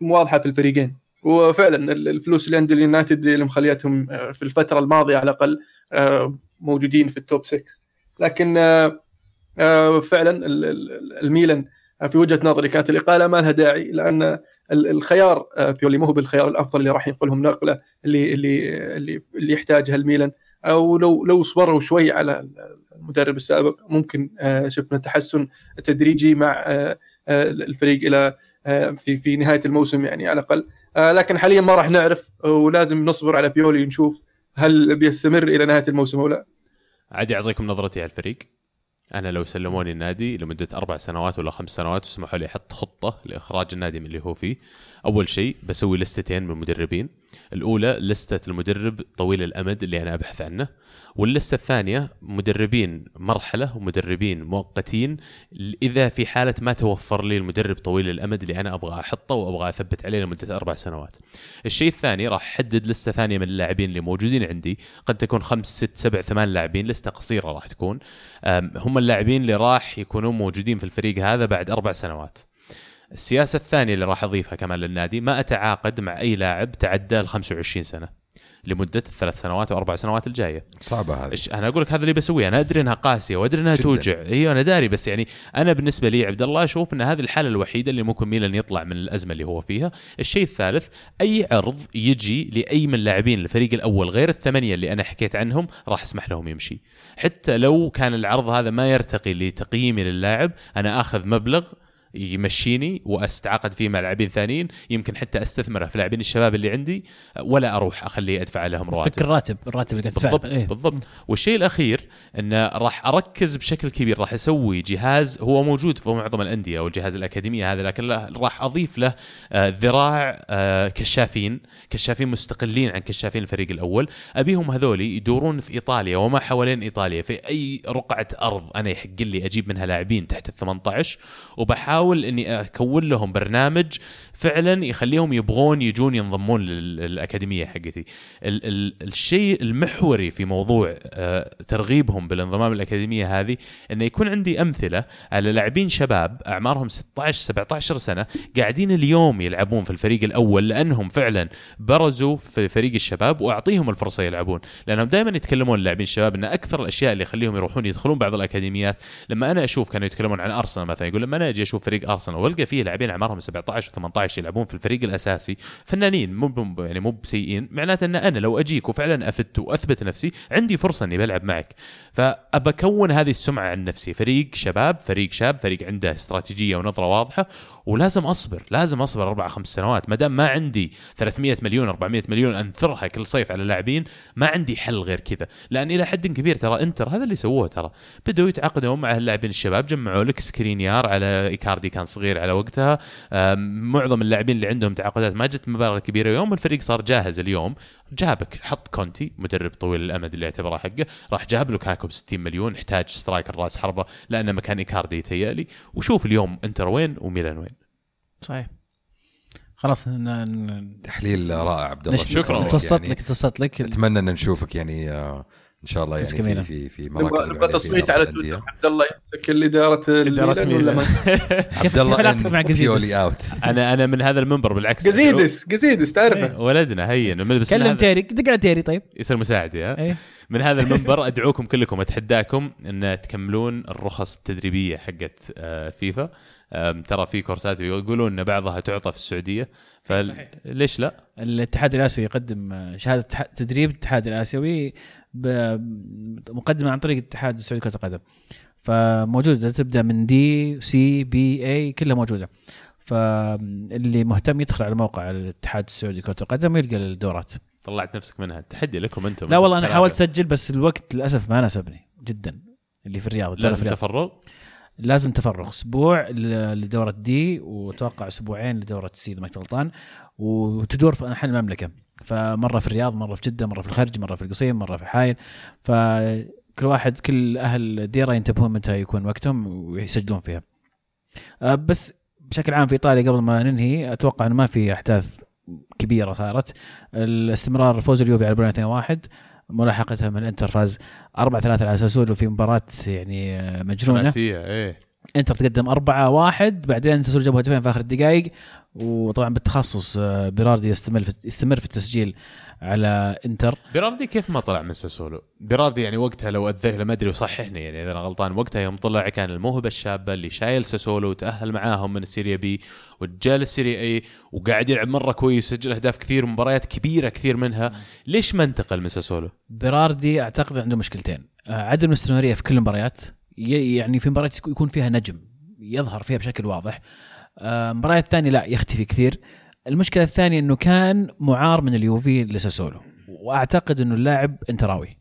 واضحة في الفريقين. وفعلا الفلوس اللي عند اليونايتد اللي مخليتهم آه، في الفترة الماضية على الأقل آه، موجودين في التوب 6 لكن آه، فعلا الميلان في وجهة نظري كانت الإقالة ما لها داعي لأن الخيار بيولي مو بالخيار الأفضل اللي راح ينقلهم نقلة اللي اللي اللي, اللي يحتاجها الميلان. أو لو لو صبروا شوي على المدرب السابق ممكن شفنا تحسن تدريجي مع الفريق إلى في في نهاية الموسم يعني على الأقل. آه، لكن حاليا ما راح نعرف ولازم نصبر على بيولي نشوف هل بيستمر إلى نهاية الموسم أو لا.
عادي اعطيكم نظرتي على الفريق. أنا لو سلموني النادي لمدة أربع سنوات ولا خمس سنوات وسمحوا لي أحط خطة لإخراج النادي من اللي هو فيه. أول شيء بسوي لستتين من المدربين. الأولى لستة المدرب طويل الأمد اللي أنا أبحث عنه واللستة الثانية مدربين مرحلة ومدربين مؤقتين إذا في حالة ما توفر لي المدرب طويل الأمد اللي أنا أبغى أحطه وأبغى أثبت عليه لمدة أربع سنوات. الشيء الثاني راح أحدد لستة ثانية من اللاعبين اللي موجودين عندي قد تكون خمس ست سبع ثمان لاعبين لستة قصيرة راح تكون هم اللاعبين اللي راح يكونون موجودين في الفريق هذا بعد أربع سنوات. السياسة الثانية اللي راح أضيفها كمان للنادي ما أتعاقد مع أي لاعب تعدى ال 25 سنة. لمدة الثلاث سنوات أو أربع سنوات الجاية
صعبة هذه
أنا أقول لك هذا اللي بسويه أنا أدري إنها قاسية وأدري إنها جداً. توجع هي أنا داري بس يعني أنا بالنسبة لي عبد الله أشوف إن هذه الحالة الوحيدة اللي ممكن ميلان يطلع من الأزمة اللي هو فيها الشيء الثالث أي عرض يجي لأي من اللاعبين الفريق الأول غير الثمانية اللي أنا حكيت عنهم راح أسمح لهم يمشي حتى لو كان العرض هذا ما يرتقي لتقييمي للاعب أنا آخذ مبلغ يمشيني وأستعقد فيه مع لاعبين ثانيين يمكن حتى استثمره في لاعبين الشباب اللي عندي ولا أروح أخليه ادفع لهم رواتب
فكر الراتب الراتب اللي.
بالضبط
إيه.
بالضبط والشيء الأخير إنه راح أركز بشكل كبير راح أسوي جهاز هو موجود في معظم الأندية أو الجهاز الأكاديمية هذا لكن راح أضيف له آه، ذراع آه، كشافين كشافين مستقلين عن كشافين الفريق الأول أبيهم هذول يدورون في إيطاليا وما حوالين إيطاليا في أي رقعة أرض أنا يحق لي أجيب منها لاعبين تحت ال 18 وبحاول إني أكون لهم برنامج فعلا يخليهم يبغون يجون ينضمون لل- للأكاديمية حقتي. ال- ال- الشيء المحوري في موضوع آه، ترغيبهم بالانضمام للاكاديميه هذه إنه يكون عندي أمثلة على لاعبين شباب أعمارهم 16 17 سنة قاعدين اليوم يلعبون في الفريق الأول لأنهم فعلا برزوا في فريق الشباب وأعطيهم الفرصة يلعبون. لأنهم دائما يتكلمون اللاعبين الشباب إن أكثر الأشياء اللي يخليهم يروحون يدخلون بعض الأكاديميات. لما أنا أشوف كانوا يتكلمون عن أرسنال مثلا يقول لما أنا أجي أشوف فريق أرسنال وألقى فيه لاعبين أعمارهم 17 و18 يلعبون في الفريق الأساسي. فنانين مو يعني مو بسيئين معناته أن أنا لو أجيك وفعلا أفدت وأثبت نفسي عندي فرصة إني بلعب معك. فابكون هذه السمعة عن نفسي. فريق شباب فريق شاب فريق عنده استراتيجية ونظرة واضحة ولازم أصبر لازم أصبر أربع خمس سنوات. ما دام ما عندي 300 مليون 400 مليون أنثرها كل صيف على اللاعبين ما عندي حل غير كذا. لأن إلى حد كبير ترى إنتر هذا اللي سووه ترى. بدوا يتعاقدون مع اللاعبين الشباب جمعوا لك سكرينيار على إيكاردي كان صغير على وقتها. معظم اللاعبين اللي عندهم تعاقدات ما جت مبالغ كبيرة. يوم الفريق صار جاهز اليوم جابك حط كونتي مدرب طويل الأمد اللي يعتبره حقه راح جاب لوكاكو ب 60 مليون احتاج striker راس حربة لأنه مكان إيكاردي يتهيألي وشوف اليوم إنتر وين وميلان وين.
صحيح. خلاص ن-
تحليل رائع عبد الله.
شكراً.
توسط
يعني
لك توسط لك
أتمنى أن نشوفك يعني آه، إن شاء الله يعني في. في في مراكز
نبغى تصويت على. تويتر عبد الله يمسك الإدارة ولا
ميلان.
عبد الله
كيف علاقتك مع جزيدس؟
out
أنا أنا من هذا المنبر بالعكس.
جزيدس جزيدس تعرفه.
إيه، ولدنا هين بس من
كلم تيري دق على تيري طيب.
يصير مساعدي ها
إيه.
من هذا المنبر أدعوكم كلكم أتحداكم أن تكملون الرخص التدريبية حقت آه، فيفا. ترى في كورسات يقولون إن بعضها تعطى في السعودية. فليش لا؟
الاتحاد الآسيوي يقدم آه، شهادة تدريب الاتحاد الآسيوي ب- مقدمة عن طريق الاتحاد السعودي لكرة القدم. فموجودة تبدأ من D C B A كلها موجودة. فاللي مهتم يدخل على موقع الاتحاد السعودي لكرة القدم ويلقى الدورات.
طلعت نفسك منها. التحدي لكم أنتم.
لا والله
أنا.
حاولت اسجل بس الوقت للأسف ما ناسبني جدا. اللي في الرياض
لازم. تفرغ؟
لازم تفرغ أسبوع لدورة D وتوقع أسبوعين لدورة C إذا ما غلطان. وتدور في انحاء المملكة. فمرة في الرياض مرة في جدة مرة في الخرج مرة في القصيم مرة في حايل. فكل واحد كل أهل الديره ينتبهون متى يكون وقتهم ويسجلون فيها. أه، بس بشكل عام في إيطاليا قبل ما ننهي أتوقع إنه ما في أحداث كبيرة صارت الاستمرار فوز اليوفي على بولونيا 2-1 ملاحقتها من الانتر فاز 4 3 على ساسولو في مباراة يعني
مجنونة. إيه.
انتر تقدم 4 1 بعدين ساسولو جابوا هدفين في آخر الدقائق. وطبعا بالتخصص آه، بيراردي يستمر في يستمر في التسجيل على إنتر
بيراردي كيف ما طلع من ساسولو؟ بيراردي يعني وقتها لو أذيه ما أدري وصححني يعني إذا أنا غلطان وقتها يوم طلع كان الموهبة الشابة اللي شايل ساسولو وتأهل معاهم من السيريا بي وجا للسيريا إي وقاعد يلعب مرة كويس وسجل أهداف كثير ومباريات كبيرة كثير منها ليش ما انتقل من ساسولو؟
بيراردي أعتقد عنده مشكلتين آه، عدم الاستمراريه في كل المباريات يعني في مباريات يكون فيها نجم يظهر فيها بشكل واضح آه، مباريات ثانية لا يختفي كثير. المشكلة الثانية إنه كان معار من اليوفي لساسولو وأعتقد إنه اللاعب انتراوي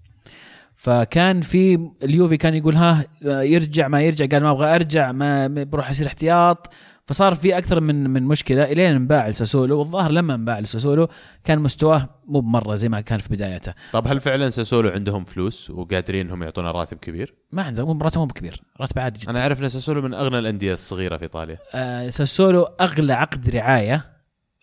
فكان في اليوفي كان يقول ها آه، يرجع ما يرجع قال ما أبغى أرجع ما بروح اصير احتياط. فصار في أكثر من من مشكلة إلين انباع لساسولو والظاهر لما انباع لساسولو كان مستواه مو بمرة زي ما كان في بدايته.
طب هل فعلا ساسولو عندهم فلوس وقادرين إنهم يعطونا راتب كبير؟
ما عنده مو راتب مو بكبير راتب عادي جدا.
أنا أعرف إن ساسولو من أغنى الأندية الصغيرة في إيطاليا.
آه ساسولو أغلى عقد رعاية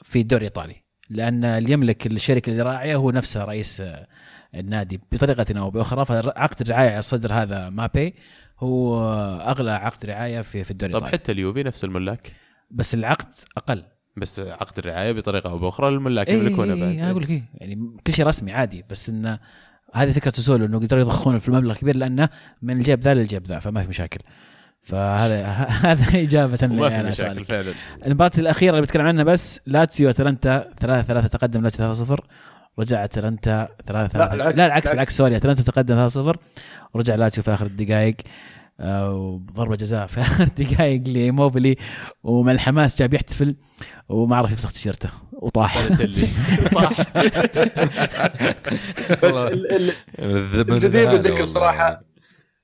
في الدوري الإيطالي لأن اللي يملك الشركة الراعيه هو نفسه رئيس آه، النادي بطريقة أو بأخرى فعقد الرعايه على الصدر هذا مابي هو أغلى عقد رعاية في في الدوري
طب حتى اليوفي نفس الملاك.
بس العقد أقل.
بس عقد الرعاية بطريقة أو بأخرى الملاك
إيه،
يملكونه
إيه،
بعد.
إيه، أقول لك إيه، يعني كل شيء رسمي عادي بس انه هذه فكرة ساسولو إنه يقدروا يضخون في المبلغ كبير لأنه من الجيب ذا للجيب ذا فما في مشاكل. فهذا هذا إجابة
وما في مشاكل. فعلا.
المباراة الأخيرة اللي بتكلم عنها بس لاتسيو اتلانتا 3 3 تقدم لاتسيو 3 0 رجع اتلانتا 3 3
لا، العكس،
لا العكس
العكس.
sorry اتلانتا تقدم 3 0 ورجع لاتسيو في آخر الدقائق. آه، وضربة جزاء في آخر دقائق لإيموبلي ومع الحماس جا بيحتفل. وما عرف يفسخ تيشيرته. وطاح.
طاح.
بس ال- ال- الجدير بالذكر بصراحه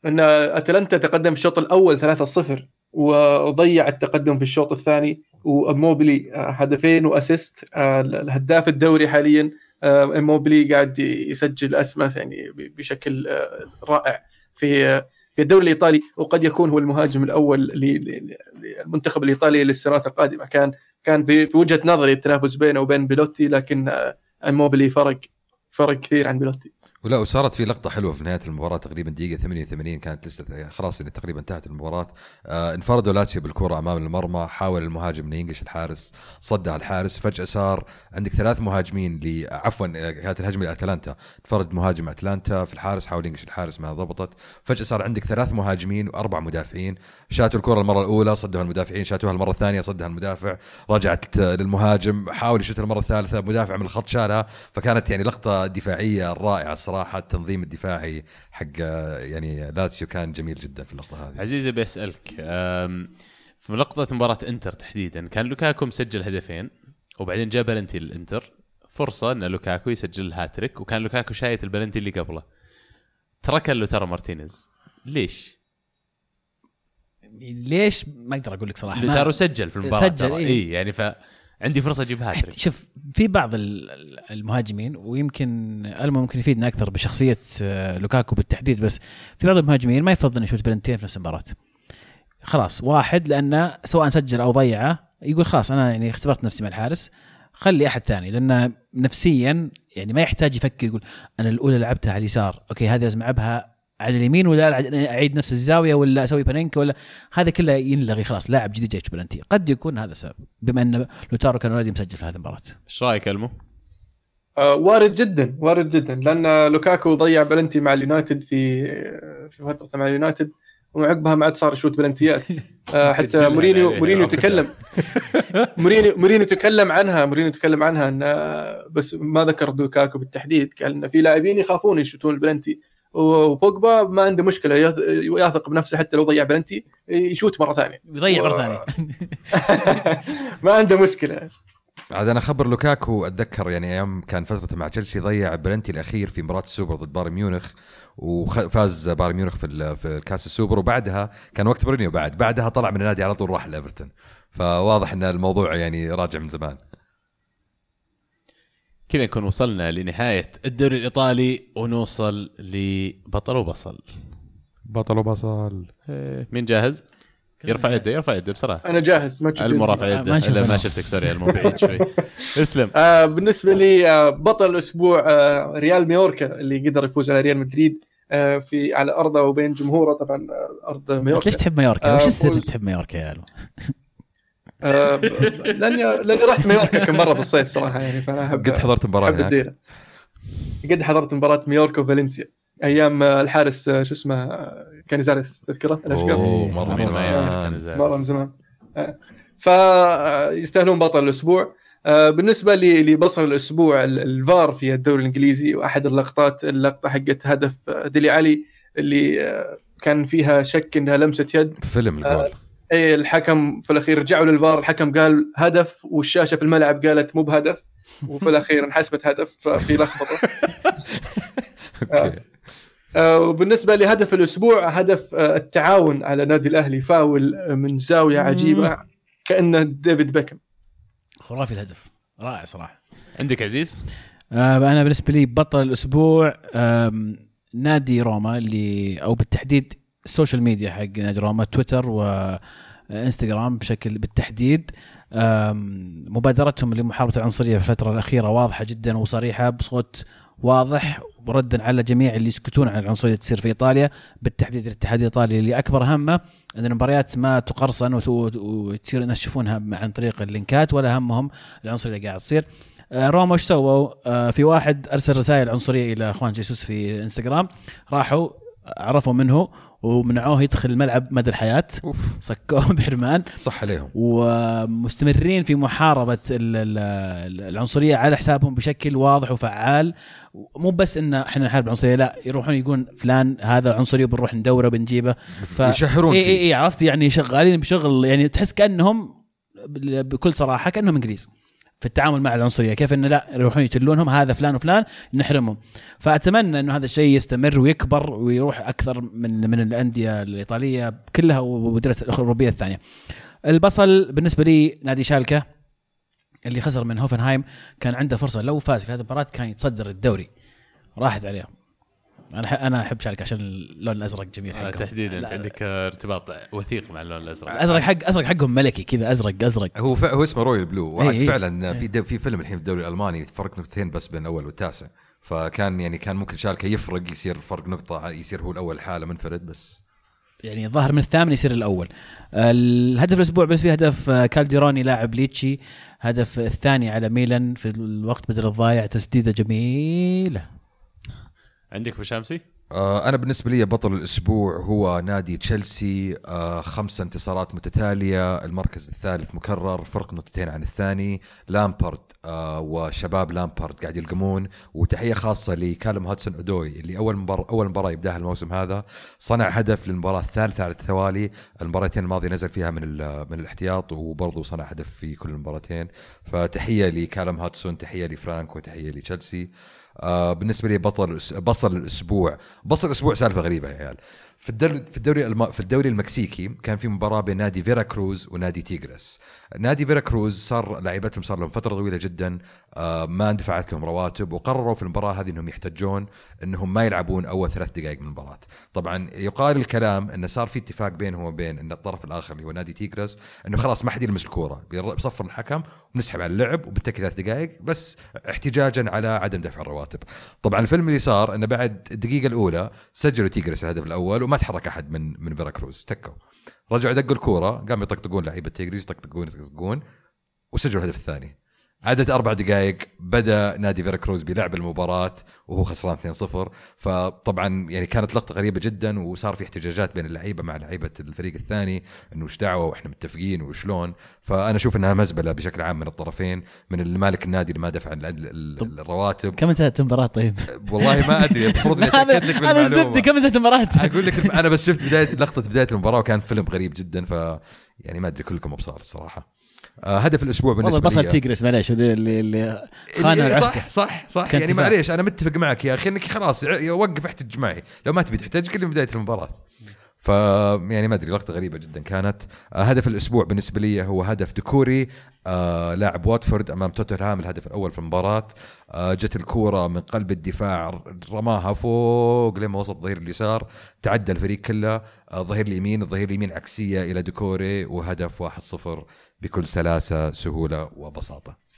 أن أتلانتا تقدم في الشوط الأول 3-0 وضيع التقدم في الشوط الثاني. وإيموبلي آه، هدفين و assist آه، الهداف الدوري حاليا. آه، إيموبلي قاعد يسجل أسماء يعني بشكل آه، رائع في في الدوري الإيطالي وقد يكون هو المهاجم الأول للمنتخب الإيطالي للسنوات القادمة. كان كان في في وجهة نظري التنافس بينه وبين بيلوتي لكن آه، إيموبلي فرق فرق كثير عن بيلوتي.
ولا وصارت في لقطة حلوة في نهاية المباراة تقريبا دقيقة 88 كانت لسه خلاص يعني تقريبا انتهت المباراة. آه انفردوا لاتسيو بالكرة أمام المرمى حاول المهاجم إنه ينقش الحارس صدها الحارس فجأة صار عندك ثلاث مهاجمين ل عفوا آه، كانت الهجمة لاتلانتا انفرد مهاجم أتلانتا في الحارس حاول ينقش الحارس ما ضبطت. فجأة صار عندك ثلاث مهاجمين وأربع مدافعين. شاتوا الكرة المرة الأولى صدها المدافعين شاتوها المرة الثانية صدها المدافع. رجعت آه، للمهاجم حاول يشوتها المرة الثالثة مدافع من الخط شالها. فكانت يعني لقطة دفاعية رائعة الصراحة. التنظيم الدفاعي حق يعني لاتسيو كان جميل جدا في اللقطة هذه.
عزيزي بسألك أم، في لقطة مباراة إنتر تحديدا كان لوكاكو مسجل هدفين وبعدين جاء بلنتي للإنتر. فرصة إن لوكاكو يسجل هاتريك وكان لوكاكو شايت البلنتي اللي قبله. تركه لوتارو مارتينيز. ليش؟
ليش؟ ما أقدر أقول لك صراحة
لوتارو سجل في المباراة
سجل،
ترى.
إيه.
اي يعني فعندي فرصة أجيب هاتريك
شوف في بعض ال- ال- المهاجمين ويمكن ألمو ممكن يفيدنا أكثر بشخصية آه، لوكاكو بالتحديد بس في بعض المهاجمين ما يفضل انه يشوت بلنتين في نفس المباراة. خلاص واحد لأنه سواء سجل أو ضيعه يقول خلاص أنا يعني اختبرت نفسي مع الحارس خلي أحد ثاني لأنه نفسيا يعني ما يحتاج يفكر يقول أنا الأولى لعبتها على اليسار okay هذه لازم ألعبها على اليمين ولا أعيد نفس الزاوية ولا أسوي بانينكا ولا هذا كله ينلغي خلاص لاعب جديد جاي بلنتي قد يكون هذا السبب بما أن لوتارو كان already مسجل في هذه المباراة
إيش رأيك ألمو؟
آه، وارد جدا وارد جدا لأن لوكاكو ضيع بلنتي مع اليونايتد في في فترته مع اليونايتد وعقبها ما عاد صار يشوت بلنتيات آه، حتى مورينيو. مورينيو. تكلم مورينيو مورينيو تكلم عنها مورينيو تكلم عنها إن آه، بس ما ذكر لوكاكو بالتحديد قال إن في لاعبين يخافون يشوتون البلنتي وبوجبا ما عنده مشكلة يث- يثق بنفسه حتى لو ضيع بلنتي يشوت مرة ثانية.
يضيع
مرة
ثانية.
ما عنده مشكلة.
عاد أنا خبر لوكاكو أتذكر يعني أيام كان فترته مع تشيلسي ضيع بلنتي الأخير في مباراة السوبر ضد بايرن ميونخ وفاز بايرن ميونخ في ال- في كاس السوبر وبعدها كان وقت مورينيو بعد بعدها طلع من النادي على طول راح لإيفرتون. فواضح إن الموضوع يعني راجع من زمان.
كذا نكون وصلنا لنهاية الدوري الإيطالي ونوصل لبطل وبصل.
بطل وبصل.
إيه، مين جاهز؟ يرفع يده يرفع يده بصراحة
أنا جاهز ما تشوف
ألمو رافع يده. لا ما. شفتك sorry ألمو بعيد شوي. اسلم.
آه بالنسبة لي آه بطل الأسبوع آه ريال ميوركا اللي قدر يفوز على ريال مدريد آه في على أرضه وبين جمهوره. طبعا آه أرض
أنت
ميوركا
ليش تحب مايوركا؟
آه،
وش السر. اللي تحب مايوركا يا
لاني لاني رحت ميوركا كم مرة في الصيف صراحة يعني فأنا أحب
قد حضرت
مباراة
هناك.
قد حضرت مباراة ميوركا وفالنسيا. أيام آه، الحارس آه، شو اسمه آه، كانيزاريس تذكره؟
الأشقر؟
أوه
مره
مرة
من
زمان.
مرة من زمان. آه، فيستاهلون بطل الأسبوع. آه، بالنسبة لي لبصل الأسبوع ال- الفار في الدوري الإنجليزي وأحد اللقطات اللقطة حقت هدف آه، ديلي علي اللي آه، كان فيها شك إنها لمسة يد.
فيلم الجول.
اي الحكم في الأخير رجعوا للفار الحكم قال هدف والشاشة في الملعب قالت مو بهدف وفي الأخير انحسبت هدف ففي لخبطة.
okay.
آه، وبالنسبة لهدف الأسبوع هدف آه، التعاون على نادي الأهلي فاول آه، من زاوية عجيبة كانه ديفيد بيكم.
خرافي الهدف. رائع صراحة.
عندك عزيز؟
آه أنا بالنسبة لي بطل الأسبوع نادي روما اللي أو بالتحديد ال social media حق روما تويتر وانستغرام بشكل بالتحديد مبادرتهم لمحاربة العنصرية في الفترة الأخيرة واضحة جدا وصريحة بصوت واضح وردا على جميع اللي يسكتون عن العنصرية تصير في إيطاليا بالتحديد الاتحاد الإيطالي اللي أكبر همه أن المباريات ما تقرصن وت- وتصير الناس يشوفونها عن طريق اللينكات ولا همهم العنصرية اللي قاعد تصير آه، روما إيش سووا؟ آه، في واحد أرسل رسائل عنصرية إلى إخوان جيسوس في إنستغرام راحوا عرفوا منه ومنعوه يدخل الملعب مدى الحياة.
أوف.
صكوه بحرمان.
صح عليهم.
ومستمرين في محاربة ال- ال- العنصرية على حسابهم بشكل واضح وفعال. مو بس إن إحنا نحارب العنصرية لا يروحون يقولون فلان هذا عنصري وبنروح ندوره بنجيبه ف...
يشهرون إي
إي عرفت؟ يعني شغالين بشغل يعني تحس كأنهم بكل صراحة كأنهم إنجليز. في التعامل مع العنصرية. كيف انه لا يروحون يتلونهم هذا فلان وفلان نحرمهم. فأتمنى إنه هذا الشيء يستمر ويكبر ويروح أكثر من من الأندية الإيطالية كلها والمديريات الأوروبية الثانية. البصل بالنسبة لي نادي شالكة اللي خسر من هوفنهايم كان عنده فرصة لو فاز في هذه المباراة كان يتصدر الدوري. راحت عليهم. أنا أنا أحب شالكه عشان اللون الأزرق جميل حقهم.
تحديدا انت عندك ارتباط وثيق مع اللون الأزرق.
الأزرق حق ازرق حقهم ملكي كذا أزرق أزرق.
هو ف... هو اسمه Royal Blue. وعاد
إي إي.
فعلا في د... في فيلم الحين في الدوري الألماني فرق نقطتين بس بين الأول والتاسع. فكان يعني كان ممكن شالكه يفرق يصير فرق نقطة يصير هو الأول حالة منفرد بس.
يعني الظاهر من الثامن يصير الأول. الهدف الأسبوع بالنسبة لي هدف آه، كالديروني لاعب ليتشي. هدف الثاني على ميلان في الوقت بدل الضايع تسديدة جميلة.
عندك أبو شامسي؟
آه أنا بالنسبة لي بطل الأسبوع هو نادي تشيلسي. آه خمسة انتصارات متتالية المركز الثالث مكرر فرق نقطتين عن الثاني. لامبارد آه وشباب لامبارد قاعد يلقمون. وتحية خاصة لكالم هاتسون أودوي اللي أول مباراه أول مباراة يبدأها الموسم هذا. صنع هدف للمباراة الثالثة على التوالي. المباراتين الماضية نزل فيها من من الاحتياط وبرضه صنع هدف في كل المباراتين. فتحية لكالم هاتسون تحية لفرانك وتحية لتشيلسي. بالنسبة لي بطل بصل الأسبوع بصل الأسبوع سالفة غريبة يا عيال في الدوري في الدوري. في الدوري المكسيكي كان في مباراة بين نادي فيرا كروز ونادي تيغرس نادي فيرا كروز صار لعيبتهم صار لهم فترة طويلة جدا آه ما اندفعت لهم رواتب وقرروا في المباراة هذه إنهم يحتجون إنهم ما يلعبون أول ثلاث دقائق من المباراة. طبعا يقال الكلام انه صار في اتفاق بينهم وبين إن الطرف الآخر اللي هو نادي تيغرس إنه خلاص ما حد يلمس الكورة بيصفر الحكم ونسحب على اللعب وبالتكي ثلاث دقائق بس احتجاجا على عدم دفع الرواتب. طبعا الفيلم اللي صار إنه بعد الدقيقة الأولى سجلوا تيغرس الهدف الأول وما تحرك أحد من من فيرا كروز تكوا. رجعوا دقوا الكورة قاموا يطقطقون لعيبة تيغرس يطقطقون يطقطقون وسجلوا الهدف الثاني. عدت أربع دقائق بدأ نادي فيرا كروز بلعب المباراة وهو خسران 2-0 فطبعا يعني كانت لقطة غريبة جدا وصار في احتجاجات بين اللعيبة مع لعيبة الفريق الثاني إنه إيش دعوة وإحنا متفقين وشلون. فأنا أشوف إنها مزبلة بشكل عام من الطرفين من المالك النادي اللي ما دفع الرواتب.
كم انتهت المباراة طيب؟
والله ما أدري المفروض
إني
أتأكد لك
هذا الزبده
بالمعلومه
كم انتهت المباراة؟
أقول لك أنا بس شفت بدايه لقطة بداية المباراة وكان فيلم غريب جدا ف يعني ما أدري كلكم أبصار الصراحة. هدف الأسبوع
والله
بالنسبة
البصل
لي
تيجرس معليش اللي اللي, اللي خان العهد.
صح صح صح يعني. معليش أنا متفق معك يا أخي إنك خلاص وقف احتج معي لو ما تبي تحتج قل لي من بداية المباراة ف يعني ما أدري لقطة غريبة جدا كانت. آه هدف الأسبوع بالنسبة لي هو هدف ديكوري آه لاعب واتفورد أمام توتنهام الهدف الأول في المباراة. آه جت الكورة من قلب الدفاع رماها فوق لما وسط الظهير اليسار. تعدى الفريق كله. آه الظهير اليمين الظهير اليمين عكسية إلى ديكوري وهدف 1-0 بكل سلاسة سهولة وبساطة.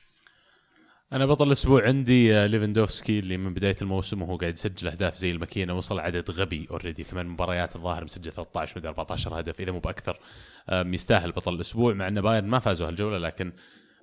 أنا بطل الأسبوع عندي آه، ليفندوفسكي اللي من بداية الموسم وهو قاعد يسجل أهداف زي الماكينة وصل عدد غبي already ثمان مباريات الظاهر مسجل 13 مدري 14 هدف إذا مو بأكثر. يستاهل بطل الأسبوع مع إن بايرن ما فازوا هالجولة لكن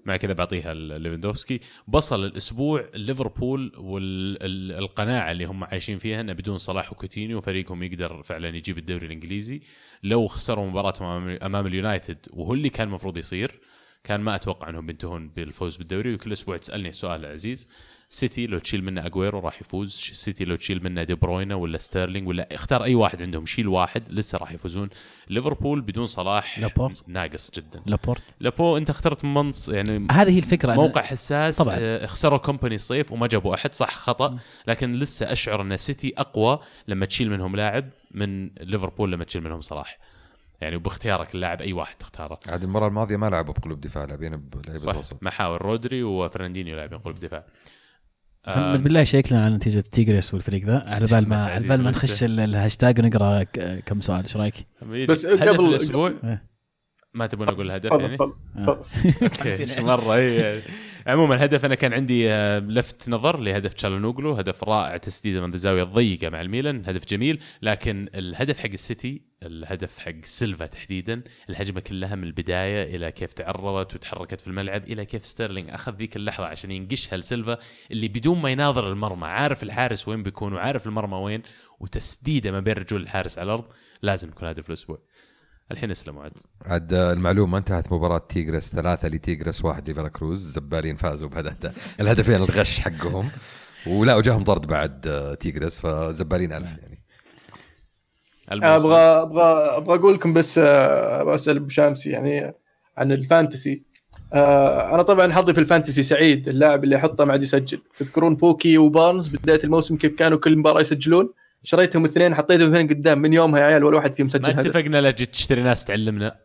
مع كذا بعطيها ليفندوفسكي بصل الأسبوع ليفربول والقناعة اللي هم عايشين فيها إنه بدون صلاح وكوتينيو فريقهم يقدر فعلا يجيب الدوري الإنجليزي. لو خسروا مباراتهم أمام اليونايتد وهو اللي كان المفروض يصير كان ما أتوقع أنهم بينتهون بالفوز بالدوري وكل أسبوع تسألني السؤال العزيز سيتي لو تشيل منه اجويرو راح يفوز سيتي لو تشيل منه دي بروينا ولا ستيرلينج ولا اختار أي واحد عندهم شيل واحد لسه راح يفوزون. ليفربول بدون صلاح
لابورت.
ناقص جدا.
لابورت؟
لابو أنت اخترت منص يعني
هذه هي الفكرة أنا-
موقع حساس
طبعاً.
طبعا خسروا كومباني الصيف وما جابوا أحد صح خطأ. لكن لسه أشعر أن سيتي أقوى لما تشيل منهم لاعب من ليفربول لما تشيل منهم صلاح. يعني باختيارك اللاعب أي واحد تختاره.
عاد المرة الماضية ما لعبوا بقلوب دفاع لاعبين بلعيبه
صح
وسط
محاور رودري وفرناندينيو لاعبين قلب دفاع.
محمد بالله شيك لنا على نتيجة تيجريس والفريق ذا. على بال ما على بال ما. نخش ال- الهاشتاج ونقرأ كم سؤال إيش رأيك؟
بس
قبل-
الأسبوع؟
إيه.
ما تبون أقول الهدف يعني؟
آه.
okay مرة. اي عموما الهدف أنا كان عندي آه، لفت نظر لهدف تشالونوغلو هدف رائع تسديده من الزاوية الضيقة مع الميلان هدف جميل لكن الهدف حق السيتي الهدف حق سيلفا تحديدا الهجمة كلها من البداية إلى كيف تعرضت وتحركت في الملعب إلى كيف ستيرلينج أخذ ذيك اللحظة عشان ينقشها لسيلفا اللي بدون ما يناظر المرمى عارف الحارس وين بيكون وعارف المرمى وين وتسديده ما بين رجول الحارس على الأرض لازم يكون هدف الأسبوع. الحين اسمعوا عاد.
عاد المعلومة انتهت مباراة تيغرس ثلاثة لتيغرس واحد لفيراكروز الزبالين فازوا بهدف الهدفين الغش حقهم. ولا وجاهم طرد بعد آه، تيغرس فزبالين ألف يعني.
أبغى أبغى أبغى أقول لكم بس آه، بسال أبو شامسي يعني عن ال fantasy. آه، أنا طبعا حظي في ال fantasy سعيد اللاعب اللي أحطه ما عاد يسجل. تذكرون بوكي وبارنز بداية الموسم كيف كانوا كل مباراة يسجلون؟ شريتهم اثنين حطيتهم اثنين قدام من يومها يا عيال ولا واحد فيهم
ما
سجل هدف.
اتفقنا لا جيت تشتري ناس تعلمنا.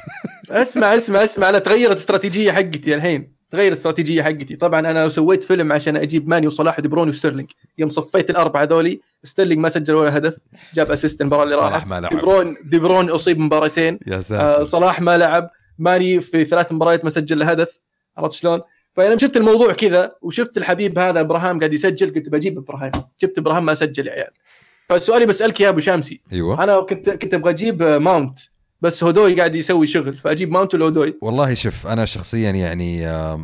اسمع اسمع اسمع أنا تغيرت الاستراتيجيه حقتي الحين. تغير الاستراتيجية حقتي. طبعا أنا سويت فيلم عشان أجيب ماني وصلاح ودي بروني وستيرلينج. يوم صفيت الأربعة ذولي ستيرلينج ما سجل ولا هدف جاب assist المباراة اللي
صلاح
راحت
ما
دي
لعب.
برون دي برون أصيب مباراتين.
يا
آه
ساتر
صلاح ما لعب. ماني في ثلاث مباريات ما سجل له هدف. عرفت شلون؟ فلما شفت الموضوع كذا وشفت الحبيب هذا إبراهام قاعد يسجل قلت بجيب ابراهام جبت ابراهام ما سجل يا عيال. فسؤالي بسألك يا أبو شامسي
أيوه.
أنا كنت كنت أبغى أجيب ماونت. بس هودوي قاعد يسوي شغل فأجيب ماونت ولا هودوي؟
والله شوف أنا شخصيا يعني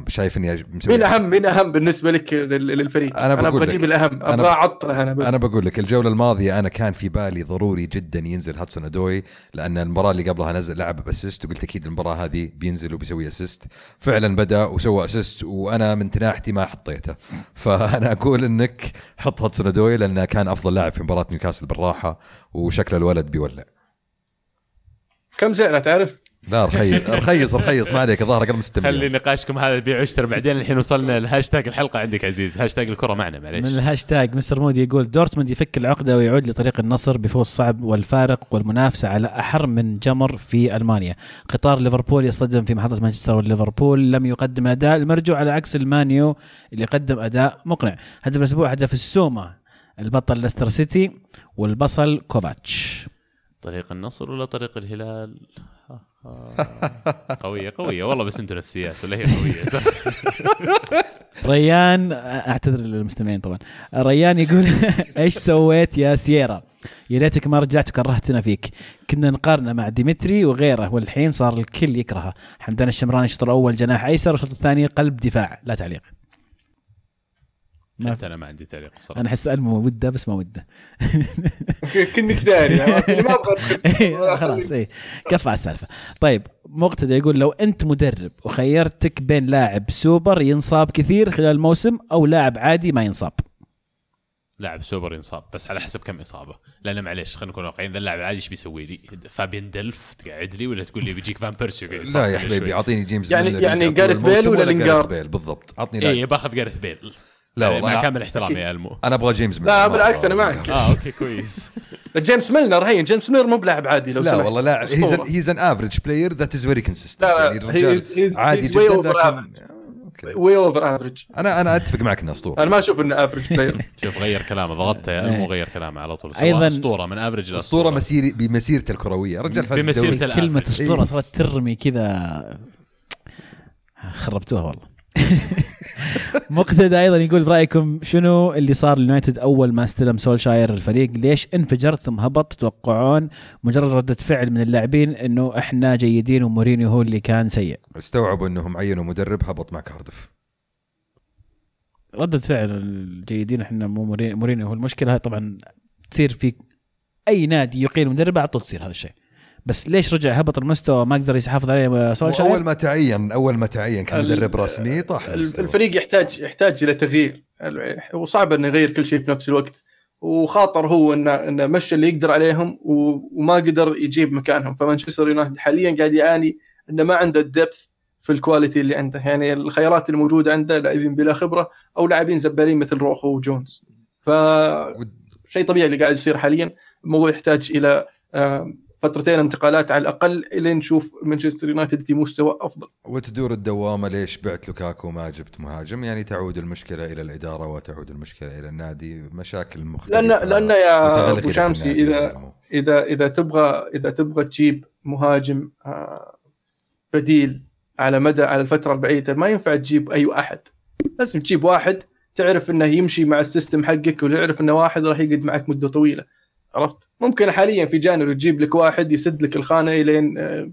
شايف إني مسوي
مين أهم مين أهم بالنسبة لك لل- للفريق؟
أنا
أنا
لك.
أجيب الأهم
أنا أبغى
اعطله أنا بس
أنا بقول لك الجولة الماضية أنا كان في بالي ضروري جدا ينزل هاتسون ادوي لأن المباراة اللي قبلها نزل لعب ب assist وقلت أكيد المباراة هذه بينزل وبيسوي assist فعلا بدأ وسوى assist وأنا من تناحتي ما حطيته فأنا أقول إنك حط هاتسون ادوي لأنه كان أفضل لاعب في مباراة نيوكاسل بالراحة وشكل الولد بيولع
كم سعره تعرف؟
لا رخيص رخيص رخيص. ما عليك الظاهر أقل من 6
خلي نقاشكم هذا بيع واشتري بعدين الحين وصلنا لهاشتاج الحلقة عندك عزيز. هاشتاج الكرة معنا
من
معليش
الهاشتاج مستر مودي يقول دورتموند يفك العقدة ويعود لطريق النصر بفوز صعب والفارق والمنافسة على أحر من جمر في ألمانيا. قطار ليفربول يصطدم في محطة مانشستر والليفربول لم يقدم الاداء المرجو على عكس المانيو اللي قدم أداء مقنع. هدف الأسبوع هدف السومة البطل ليستر سيتي والبصل كوفاتش.
طريق النصر ولا طريق الهلال؟ آه. قوية قوية. والله بس أنتم نفسيات ولا هي قوية؟
ريان أعتذر للمستمعين طبعا. ريان يقول إيش سويت يا سييرا يا ريتك ما رجعت وكرهتنا فيك. كنا نقارنه مع ديمتري وغيره والحين صار الكل يكرهه. حمدان الشمراني الشوط الأول جناح أيسر والشوط الثاني قلب دفاع. لا تعليق. ما
انت أنا ما عندي تعليق الصراحه
أنا احس المو وده بس ما وده.
كنك داري؟ اللي ما أبغى
إيه، خلاص اي كفى على السالفة. طيب مقتدى يقول لو أنت مدرب وخيرتك بين لاعب سوبر ينصاب كثير خلال الموسم أو لاعب عادي ما ينصاب.
لاعب سوبر ينصاب بس على حسب كم إصابة. لأن معليش خلينا نكون واقعيين ذا اللاعب العادي إيش بيسوي لي؟ فابيان دلف تقعد لي ولا تقول لي بيجيك فان بيرسي
لا يا حبيبي؟ أعطيني جيمس
يعني- يعني
الموسم
بيل ولا لينجارد؟
بيل بالضبط. عطني لاعب.
اي باخذ جارث بيل.
لا
يعني
والله
مع
أنا-
كامل احترامي يا المو.
أنا أبغى جيمس ميلنر
لا، بالعكس، أنا معك.
آه okay كويس.
جيمس ميلنر هي جيمس ميلنر مو بلاعب عادي لو
لا
سمحت.
والله لاعب he's an average player that is very
consistent
يعني الرجال عادي جدا لكن.
way over average
أنا أنا أتفق معك إنه أسطورة.
أنا ما أشوف إنه average player
شوف غير كلامه ضغطته يا المو غير كلامه على طول.
أيضاً-
سواء أسطورة من average
أسطورة مسيري بمسيرته الكروية. رجال فاز
بمسيرته.
كلمة أسطورة
إيه.
صارت ترمي كذا. خربتوها والله. مقتدى أيضا يقول برأيكم شنو اللي صار اليونايتد أول ما استلم سولشاير الفريق؟ ليش انفجر ثم هبط؟ تتوقعون مجرد ردة فعل من اللاعبين إنه إحنا جيدين ومورينيو هو اللي كان سيء؟
استوعبوا إنهم عينوا مدرب هبط مع كاردف.
ردة فعل الجيدين إحنا مو مورينيو هو المشكلة. هاي طبعا تصير في أي نادي يقيل مدرب على طول تصير هذا الشيء. بس ليش رجع هبط المستوى؟ ما قدر يحافظ عليه. سولشاير
أول ما تعين أول ما تعين كمدرب رسمي طاح المستوى.
الفريق يحتاج يحتاج إلى تغيير. وصعب إنه يغير كل شيء في نفس الوقت. وخاطر هو انه انه مشى اللي يقدر عليهم وما قدر يجيب مكانهم. فمانشستر يونايتد حاليا قاعد يعاني إنه ما عنده الدبث في الكواليتي اللي عنده. يعني الخيارات الموجوده عنده لاعبين بلا خبرة أو لاعبين زبالين مثل روخو وجونز. ف شيء طبيعي اللي قاعد يصير حاليا. الموضوع يحتاج إلى آه، فترتين انتقالات على الأقل الين نشوف مانشستر يونايتد في مستوى أفضل.
وتدور الدوامة ليش بعت لوكاكو ما جبت مهاجم؟ يعني تعود المشكلة إلى الإدارة وتعود المشكلة إلى النادي مشاكل مختلفة
لأن لأن يا
أبو
شامسي
النادي
اذا
يعني.
اذا إذا تبغى إذا تبغى تجيب مهاجم آه، بديل على مدى على الفترة البعيدة ما ينفع تجيب أي أحد. لازم تجيب واحد تعرف إنه يمشي مع ال system حقك وتعرف إنه واحد راح يقعد معك مدة طويلة. عرفت؟ ممكن حاليا في January تجيب لك واحد يسد لك الخانة إلين آه،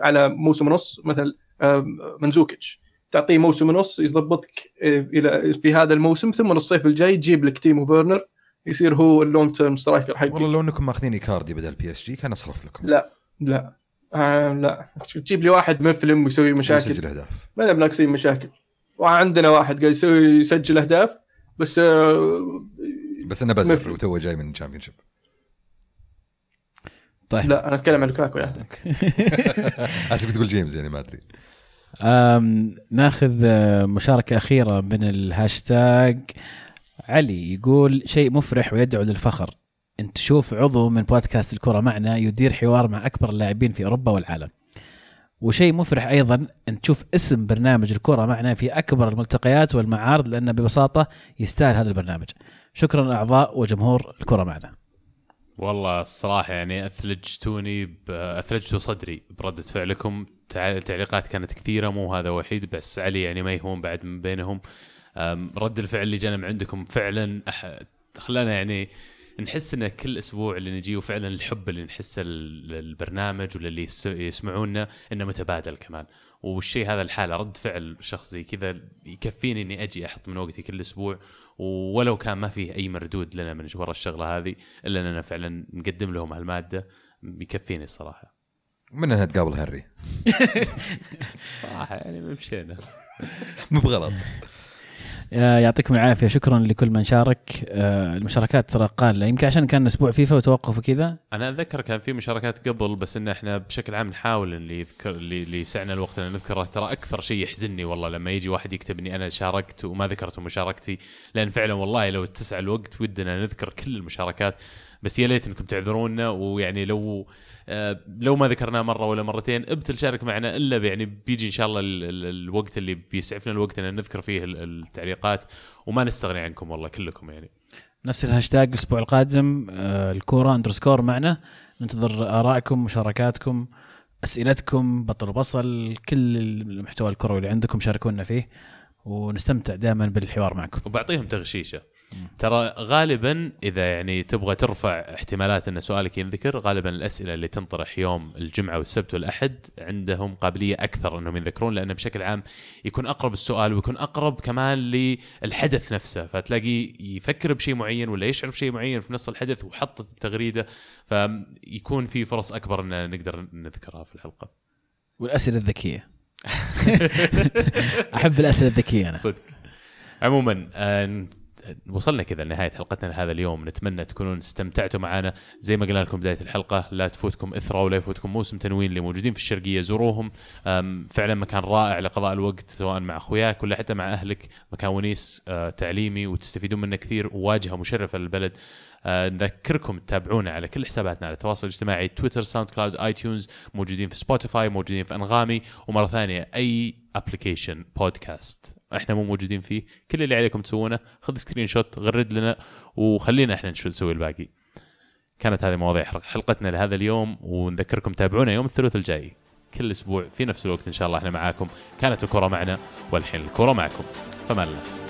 على موسم ونص مثل آه، ماندزوكيتش. تعطيه موسم ونص يضبطك آه، إلى في هذا الموسم ثم الصيف الجاي تجيب لك تيمو فيرنر يصير هو ال long term striker حقك.
والله لو إنكم ماخذين إيكاردي بدل بي إس جي كان أصرف لكم.
لا لا آه لا. تجيب لي واحد مفلم ويسوي مشاكل
يسجل أهداف.
ما بناقصين مشاكل. وعندنا واحد قاعد يسوي يسجل أهداف بس آه
بس إنه بزر. وتوه جاي من ال Championship
طيب.
لا أنا أتكلم عن لوكاكو يعني
حاسب تقول جيمس يعني ما أدري.
أم ناخذ آه، مشاركة أخيرة من الهاشتاج. علي يقول شيء مفرح ويدعو للفخر. أنت تشوف عضو من بودكاست الكرة معنا يدير حوار مع أكبر اللاعبين في أوروبا والعالم. وشيء مفرح أيضا أن تشوف اسم برنامج الكرة معنا في أكبر الملتقيات والمعارض لأنه ببساطة يستاهل هذا البرنامج. شكرا أعضاء وجمهور الكرة معنا.
والله الصراحة يعني أثلجتوني اثلجتوا صدري بردة فعلكم. تع- التعليقات كانت كثيرة مو هذا وحيد بس علي يعني ما يهون بعد من بينهم. رد الفعل اللي جانا من عندكم فعلا خلانا يعني نحس ان كل أسبوع اللي نجي وفعلا الحب اللي نحسه لل- للبرنامج وللي يس- يسمعونا إنه متبادل كمان. والشيء هذا الحالة رد فعل شخص زي كذا يكفيني إني أجي أحط من وقتي كل أسبوع ولو كان ما فيه أي مردود لنا من ورا الشغلة هذه إلا اننا فعلا نقدم لهم هالمادة يكفيني الصراحه
من إنها تقابل هاري؟
صراحة يعني مشينا
مو بغلط.
يعطيكم العافية. شكرا لكل من شارك. آه، المشاركات ترى قال يمكن عشان كان أسبوع فيفا وتوقف وكذا
أنا أتذكر كان في مشاركات قبل بس إن إحنا بشكل عام نحاول اللي يذكر اللي, يسعنا الوقت ان نذكره ترى أكثر شيء يحزنني والله لما يجي واحد يكتب إني أنا شاركت وما ذكرت مشاركتي. لأن فعلا والله لو اتسع الوقت ودنا نذكر كل المشاركات. بس يا ليت انكم تعذرونا ويعني لو آه لو ما ذكرناه مرة ولا مرتين ابتل شارك معنا إلا يعني بيجي إن شاء الله ال ال الوقت اللي بيسعفنا الوقت إن نذكر فيه ال- التعليقات وما نستغني عنكم والله كلكم يعني.
نفس الهاشتاج الأسبوع القادم آه، الكورة underscore معنا. ننتظر آرائكم مشاركاتكم أسئلتكم بطل وبصل كل المحتوى الكروي اللي عندكم شاركونا فيه ونستمتع دائما بالحوار معكم.
وبعطيهم تغشيشة. ترى غالبا إذا يعني تبغى ترفع احتمالات إن سؤالك ينذكر غالبا الأسئلة اللي تنطرح يوم الجمعة والسبت والأحد عندهم قابلية أكثر أنهم ينذكرون لأنه بشكل عام يكون أقرب السؤال ويكون أقرب كمان للحدث نفسه. فتلاقي يفكر بشيء معين ولا يشعر بشيء معين في نص الحدث وحطت التغريده فيكون في فرص أكبر إن نقدر نذكرها في الحلقة.
والأسئلة الذكية. أحب الأسئلة الذكية أنا.
صدق. عموما آه، وصلنا كذا لنهاية حلقتنا هذا اليوم. نتمنى تكونون استمتعتوا معنا. زي ما قلنا لكم بداية الحلقة لا تفوتكم اثرى ولا يفوتكم موسم تنوين اللي موجودين في الشرقية. زوروهم. فعلا مكان رائع لقضاء الوقت سواء مع أخوياك ولا حتى مع أهلك. مكان ونيس آه، تعليمي وتستفيدون منه كثير. وواجهه مشرفة للبلد. آه، نذكركم تتابعونا على كل حساباتنا على التواصل الاجتماعي. تويتر ساوند كلاود اي تيونز موجودين في سبوتيفاي موجودين في أنغامي. ومرة ثانية أي application بودكاست. إحنا مو موجودين فيه. كل اللي عليكم تسوونه خذ screenshot غرد لنا وخلينا إحنا نشوف نسوي الباقي. كانت هذه مواضيع حلقتنا لهذا اليوم ونذكركم تابعونا يوم الثلاثاء الجاي. كل أسبوع في نفس الوقت إن شاء الله إحنا معاكم. كانت الكرة معنا والحين الكرة معكم. فمان الله